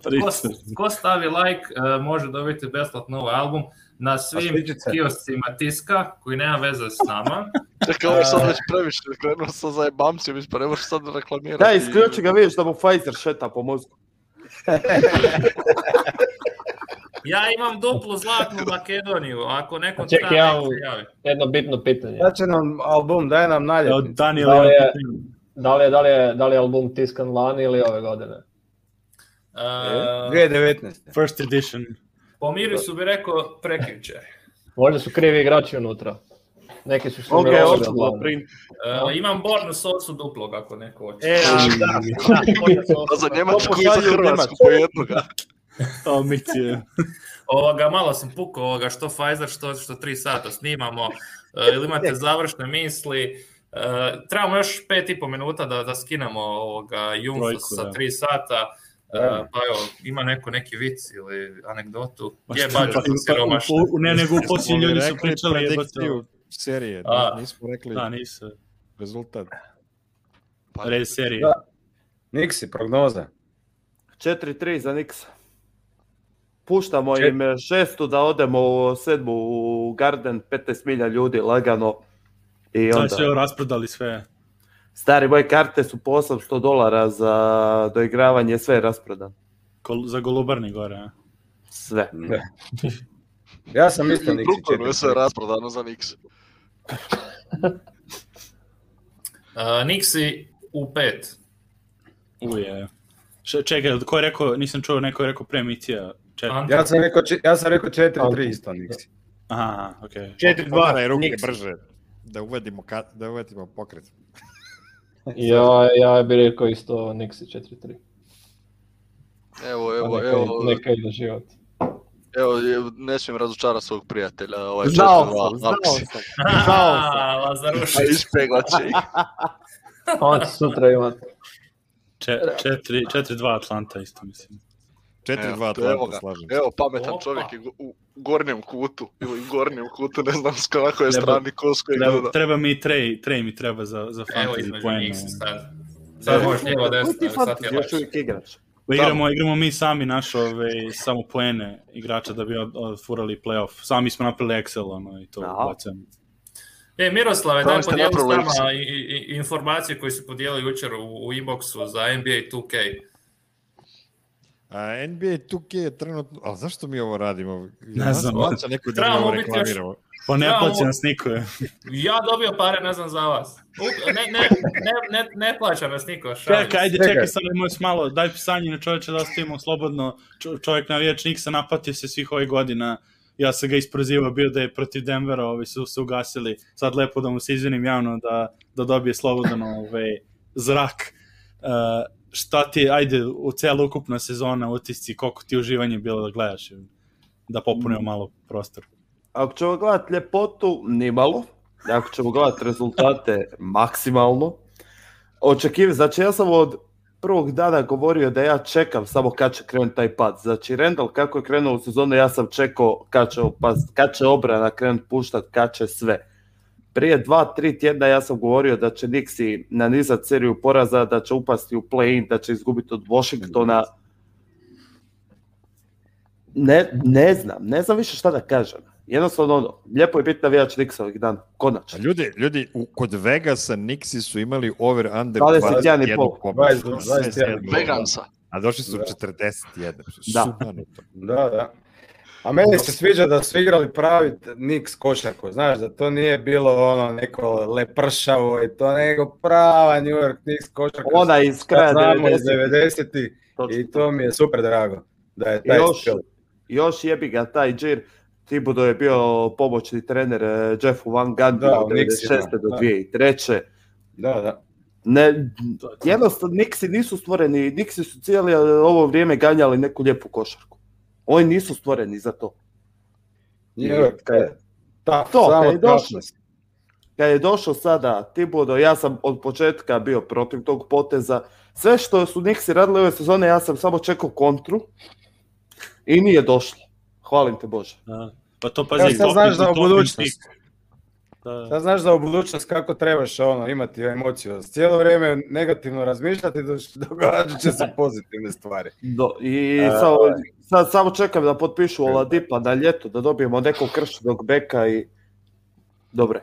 ko stavi like, e, može dobiti besplatno ovaj album na svim kioscima tiska koji nema veze s nama. Čekaj, ovo je sad već previše, krenuo sam za jebamci, pa ne možeš sad reklamirati. Da, isključi ga, vidiš da mu Pfizer šeta po mozgu. ja imam duplu zlatnu Makedoniju, ako neko Ček, ja jedno bitno pitanje. Da će nam album, daj nam nalje. Da, li je, da, li je, da, da li album tiskan lani ili ove godine? 2019. Uh, e? First edition. Po su, bi rekao prekriče. Možda su krivi igrači unutra. Neki su što okay, oču, e, imam božnu na sosu duplog ako neko hoće. E, da, da, da, pa za Njemačku i za Hrvatsku po jednoga. Omicije. Ovoga, malo sam pukao ovoga, što Pfizer, što, što 3 sata snimamo. E, ili imate e. završne misli? E, trebamo još pet i po minuta da, da skinemo ovoga Jungsa sa 3 sata pa evo, ima neko neki vic ili anegdotu. gdje je bađo sam Ne, nego u posljednji ljudi su pričali jebate. Serije, da, nismo rekli da, nisu. rezultat. Pa, Red serije. Da. Niksi, prognoza. 4-3 za Niksa. Puštamo Čet... im eh, šestu da odemo u sedmu u Garden, 15 milja ljudi lagano. I onda... Znači, rasprodali sve. Stari moje karte su po 800 dolara za doigravanje, sve je rasprodan. Kol, za golubarni gore, a? Sve. ja sam mislio Nixi 4. Sve je rasprodano za Nixi. uh, Nixi u pet. Uje. Čekaj, ko je rekao, nisam čuo, neko je rekao pre Mitija. Ja sam rekao, ja sam rekao 4-3 isto Nixi. Aha, okej. Okay. 4-2. ruke brže, da uvedimo, da uvedimo pokret. Ja, ja bih rekao isto Nixi 4-3. Evo, evo, neka, evo. Neka ide život. Evo, ne smijem razočarati svog prijatelja. Ovaj znao sam, znao sam. Znao sam. Lazarušić. će ih. On će sutra imati. 4-2 Atlanta isto mislim. 4-2 evo, slažem Evo, pametan Opa. čovjek je u gornjem kutu, ili u gornjem kutu, ne znam s kako je strani kos koji treba, gleda. Treba mi i trej, trej mi treba za, za fantasy Evo, između njih ono. se sad. Sad možeš lijevo desno, sad je Još uvijek igrač. Pa igramo, igramo mi sami naše ove, ovaj, samo poene igrača da bi odfurali playoff. Sami smo napravili Excel ono, i to ubacujemo. E, Miroslave, daj podijeli s nama informacije koje su podijeli jučer u, u inboxu za NBA 2K. A NBA 2K je trenutno... Ali zašto mi ovo radimo? Ja ne znam. Plaća neko da ovo reklamiramo. Pa ne plaća nas niko. ja dobio pare, ne znam, za vas. ne, ne, ne, ne, ne plaća nas niko. Čekaj, ajde, čekaj, sad malo. Daj pisanje na čoveče da ostavimo slobodno. čovjek na vječnik se napatio se svih ovih godina. Ja sam ga isprozivao bio da je protiv Denvera, ovi su se ugasili. Sad lepo da mu se izvinim javno da, da dobije slobodno ovaj, zrak. Uh, šta ti, ajde, u cijela ukupna sezona utisci, koliko ti uživanje bilo da gledaš, da popunio mm. malo prostor. Ako ćemo gledati ljepotu, nimalo. Ako ćemo gledati rezultate, maksimalno. Očekiv, znači ja sam od prvog dana govorio da ja čekam samo kad će krenuti taj pad. Znači Rendal kako je krenuo u sezonu, ja sam čekao kad će, kad će obrana krenuti puštat, kad će sve. Prije dva, tri tjedna ja sam govorio da će Nixi nanizati seriju poraza, da će upasti u play-in, da će izgubiti od Washingtona. Ne, ne znam, ne znam više šta da kažem. Jednostavno ono, lijepo je biti navijač Nixa ovih dana, konačno. Ljudi, ljudi, kod Vegasa Nixi su imali over under 21,5. Vegansa. A došli su 41. Da. da, da. A meni se sviđa da su igrali pravi Niks košarku, znaš, da to nije bilo ono neko lepršavo i to nego prava New York Knicks košarka. Ona iz kraja 90. i to mi je super drago da je taj još, Još jebi ga taj džir, Tibudo je bio pomoćni trener eh, Jeffu Van Gundy od 96. do 2003. Da, da. Ne, jednostavno, Niksi nisu stvoreni, Niksi su cijeli ovo vrijeme ganjali neku lijepu košarku. Oni nisu stvoreni za to. kad je, je došlo, došao sada Tibodo, ja sam od početka bio protiv tog poteza. Sve što su si radili ove sezone, ja sam samo čekao kontru i nije došlo. Hvalim te Bože. Pa to pazi, ja, znaš da u budućnost. znaš kako trebaš ono, imati emociju. Cijelo vrijeme negativno razmišljati, događat će se pozitivne stvari. I samo ovaj, Sad samo čekam da potpišu dipa na ljeto, da dobijemo nekog kršenog beka i... Dobre.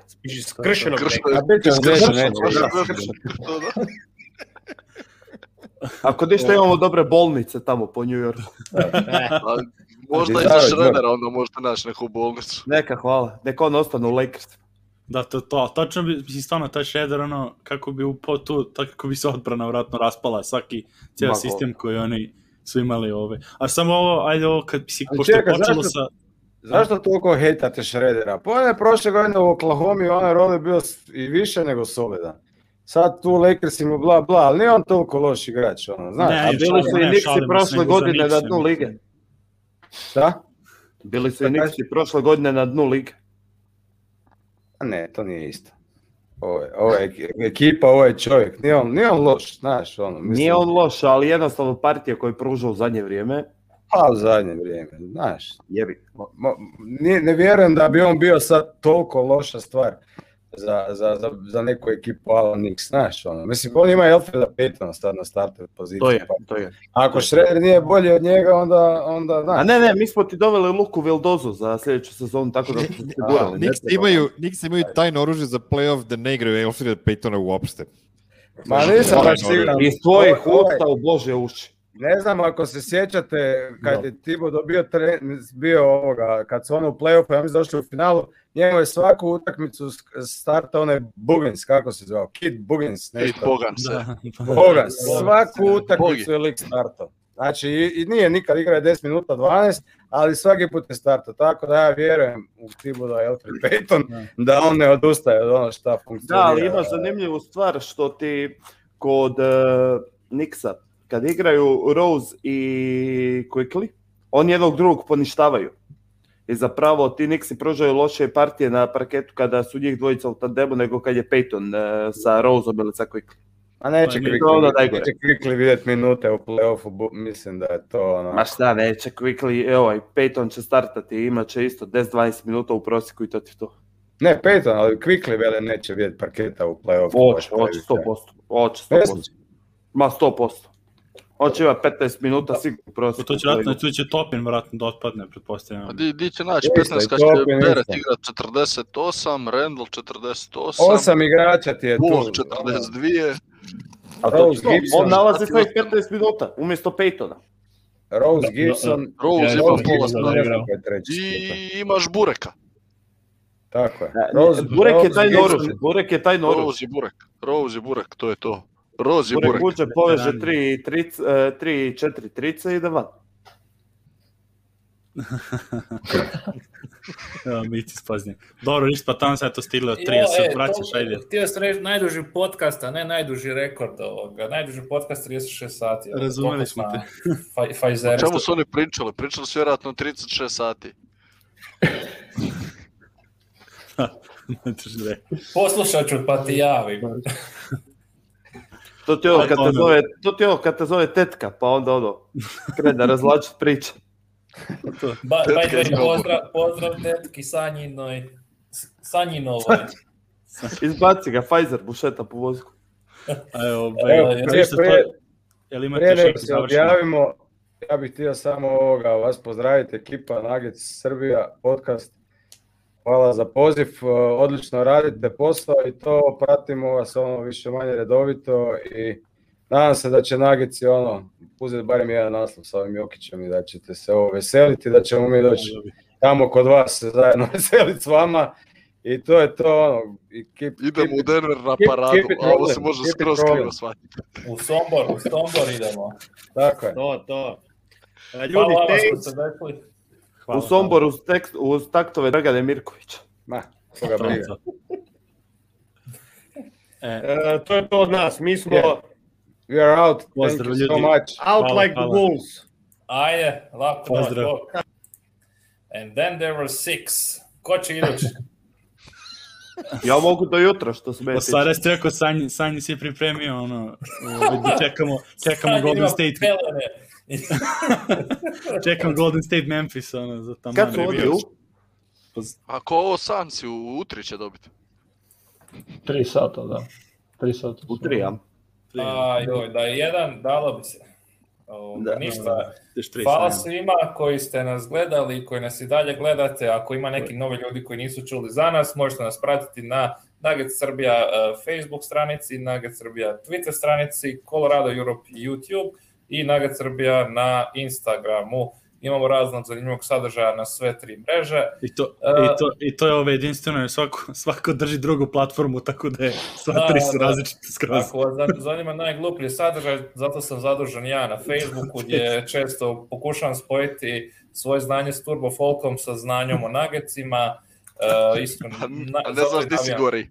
Kršenog beka. Ako ništa imamo dobre bolnice tamo po New Yorku. možda i za Šredera, onda možda naći neku bolnicu. Neka, hvala. Neka on ostane u Lakers. Da, to to. Tačno bi, mislim, stvarno, taj Šreder, ono, kako bi upao tu, tako bi se odbrana vratno raspala, svaki cijel sistem koji oni su imali ove. A samo ovo, ajde ovo kad si, pošto počelo sa... Zašto toliko hejtate Šredera? Pa on je prošle godine u Oklahoma onaj role bio i više nego solidan? Sad tu Lakers mu bla bla, ali nije on toliko loš igrač. Ono, znaš, a bili su i Nixi prošle godine na dnu lige. Šta? Bili su i Nixi prošle godine na dnu lige. A ne, to nije isto ovo ovaj, ovaj je, ekipa, ovo ovaj je čovjek, nije on, loš, znaš, ono, Nije on loš, ali jednostavno partija koju pružao u zadnje vrijeme... Pa u zadnje vrijeme, znaš, jebi. ne vjerujem da bi on bio sad toliko loša stvar za, za, za, neku ekipu Alan Nix, znaš, ono. Mislim, on ima Elfreda Paytona sad na starter pozicije. To je, pa to je. Ako Šreder nije bolji od njega, onda, onda znaš. A ne, ne, mi smo ti doveli Luku Vildozu za sljedeću sezonu, tako da smo se imaju, Nix imaju tajno oružje za playoff da ne igraju Elfreda Paytona uopšte. Ma nisam znači, baš siguran. Iz tvojih ovaj, ovaj. usta u Bože uši. Ne znam ako se sjećate kad je Tibo dobio tren, bio ovoga, kad su ono u play off ja mislim došli u finalu, njemu je svaku utakmicu starta onaj Bugins, kako se zvao, Kid Bugins, nešto. Kid Bugans. svaku utakmicu je lik startao. Znači, i, nije nikad igrao 10 minuta 12, ali svaki put je startao. Tako da ja vjerujem u Tibu da je Peyton Payton, da on ne odustaje od ono šta funkcionira. Da, ali ima zanimljivu stvar što ti kod uh, eh, Niksa kad igraju Rose i Quickly, oni jednog drugog poništavaju. I zapravo ti Nixi pružaju loše partije na parketu kada su njih dvojica u tandemu nego kad je Peyton e, sa Roseom ili sa Quickly. A neće pa Quickly vidjeti minute u playoffu, mislim da je to ono... Ma šta, neće Quickly, Evo, ovaj, Peyton će startati, imat će isto 10-20 minuta u prosjeku i to ti to. Ne, Peyton, ali Quickly vele neće vidjeti parketa u playoffu. Oće, 100%. Oće, 100%. Ma 100%. Očeva 15 minuta sigurno prosto. To će vratno, tu će Topin vratno da otpadne, pretpostavljam. Pa di, di će naći 15 kad će Beret igrat 48, Randall 48. Osam igrača ti je tu. 42. A on nalazi znači, znači- svoj 15 minuta umjesto Peytona. Rose Gibson, Rose ima pola strana. I imaš Bureka. Tako je. E, Rose, Burek, je taj Noruž. Burek je taj Noruz. Rose je Burek, Rose je Burek, to je to. Rozi Burek. Vuče, poveže 3 i 4 trice i da van. Evo, mi ti spazni. Dobro, ništa pa tamo sad to stiglo od 30, e, vraćaš, ajde. Ti sam reći najduži podcast, a ne najduži rekord ovoga. Najduži podcast 36 sati. Ono, Razumeli smo te. o Čemu su oni pričali? Pričali su vjerojatno 36 sati. Poslušat ću pa ti javim. To ti je kad te zove, to ti ovo kad te zove tetka, pa onda ono, krene razlačit priče. ba, ba, pozdrav, pozdrav tetki Sanjinoj, Sanjinovoj. Izbaci ga, Pfizer bušeta po vozku. Evo, be, Evo prije, prije, jel imate prije nego se objavimo, ja bih htio samo ovoga vas pozdraviti, ekipa Nagic Srbija, podcast Hvala za poziv, e, odlično radite posao i to pratimo vas ono više manje redovito i nadam se da će Nagici ono uzeti barem jedan naslov sa ovim Jokićem i da ćete se ovo veseliti, da ćemo mi doći tamo kod vas zajedno veseliti s vama i to je to ono. idemo u Denver na paradu, a ovo se može skroz krivo shvatiti. U Sombor, u Sombor idemo. Tako je. To, to. Ljudi, u Somboru uz, tekst, uz taktove Dragane Mirkovića. Ma, koga briga. E, e, to je to od nas. Mi smo... We are out. Thank you so much. Out like hvala. the wolves. Ajde, lako Pozdrav. And then there were six. Ko će idući? ja mogu do jutra što sme. Sada ste rekao, Sanji, Sanji si pripremio, ono, čekamo, čekamo Golden State. Pelene. Čekam Golden State Memphis, ono, za tamo. Kad su Ako ovo Sanci u utri će dobiti. Tri sata, da. Tri sata. U tri, ja. A, joj, da je jedan, dalo bi se. da, ništa. Hvala svima koji ste nas gledali i koji nas i dalje gledate. Ako ima neki novi ljudi koji nisu čuli za nas, možete nas pratiti na Nugget Srbija eh, Facebook stranici, Nugget Srbija Twitter stranici, Colorado Europe i YouTube i Nugget Srbija na Instagramu. Imamo raznog zanimljivog sadržaja na sve tri mreže. I to, i to, i to je ove jedinstveno, jer svako, svako drži drugu platformu, tako da je sva tri su različite skroz. Tako, zanima najgluplji sadržaj, zato sam zadužen ja na Facebooku, gdje često pokušavam spojiti svoje znanje s Turbo Folkom sa znanjom o nagecima. Uh, e, isto, ne znaš gdje si gori. E,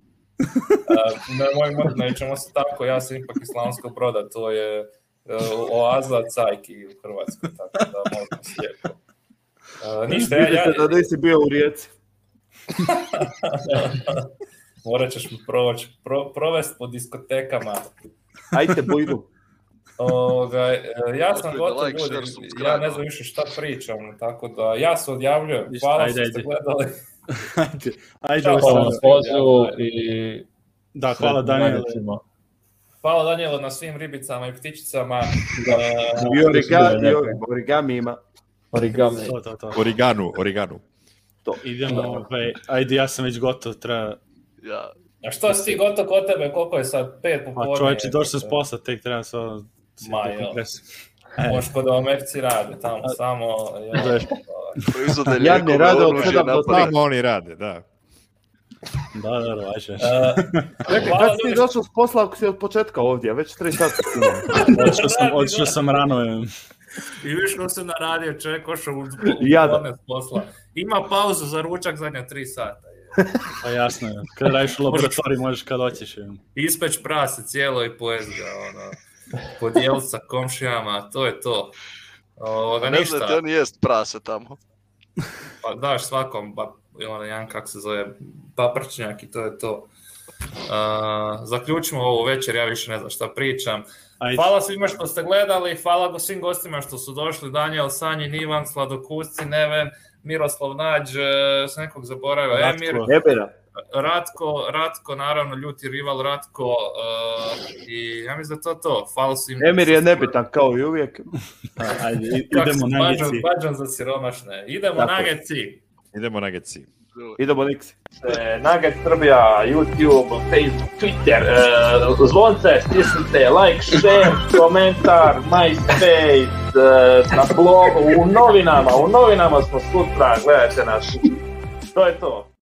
ne, moj, nećemo se tako, ja sam ipak islamsko broda, to je E, oaza cajki u Hrvatskoj, tako da možda slijepo. E, ništa, ja, Da nisi bio u Rijeci. Morat ćeš mi provest po diskotekama. Ajte, bujdu. E, ja sam gotov ljudi, ja ne znam više šta pričam, tako da ja se odjavljujem. Hvala što ste gledali. ajde, ajde. Da, hvala Hvala Danijelo na svim ribicama i ptičicama. E, I origami, origami ima. Origami. Origanu, origanu. To. Idemo, ovaj, ajde, ja sam već gotov, treba... Ja. A što si ti gotov kod tebe, koliko je sad, pet pa popodne? A čovječe, došao sam s posla, tek trebam sve... Ma, jel. E. Možeš kod Omerci rade, tamo samo... Jel, ja ne rade od sada, do Tamo oni rade, da. Da, da, da, vaše. E, kad si ti došao s posla ako si od početka ovdje, već 3 sata si Odšao sam, odšao sam rano. I viš ko se naradio čovjek ošao u s posla. Ima pauzu za ručak zadnja 3 sata. Pa jasno je, kad radiš u laboratoriji možeš kad hoćeš. Ispeć prase cijelo i pojez ga, ono, podijeliti sa komšijama, to je to. Ovoga, ništa. Ne znate, on jest prase tamo. Pa daš svakom, i jedan kak se zove paprčnjak i to je to. zaključimo ovu večer, ja više ne znam šta pričam. Hvala svima što ste gledali, hvala svim gostima što su došli, Daniel, Sanji, Ivan, Sladokusci, Neven, Miroslav Nađ, e, s nekog zaboravio, Ratko. Emir, Ratko, Ratko, naravno, ljuti rival Ratko e, i ja mislim da to to, hvala Emir je nebitan kao i uvijek. idemo na za siromašne, idemo na geci. Idemo Nuggetsi. Idemo Nix. E, Nugget Srbija, YouTube, Facebook, Twitter, zlonce, zvonce, stisnite, like, share, komentar, MySpace, e, na blogu, u novinama, u novinama smo sutra, gledajte naš. To je to.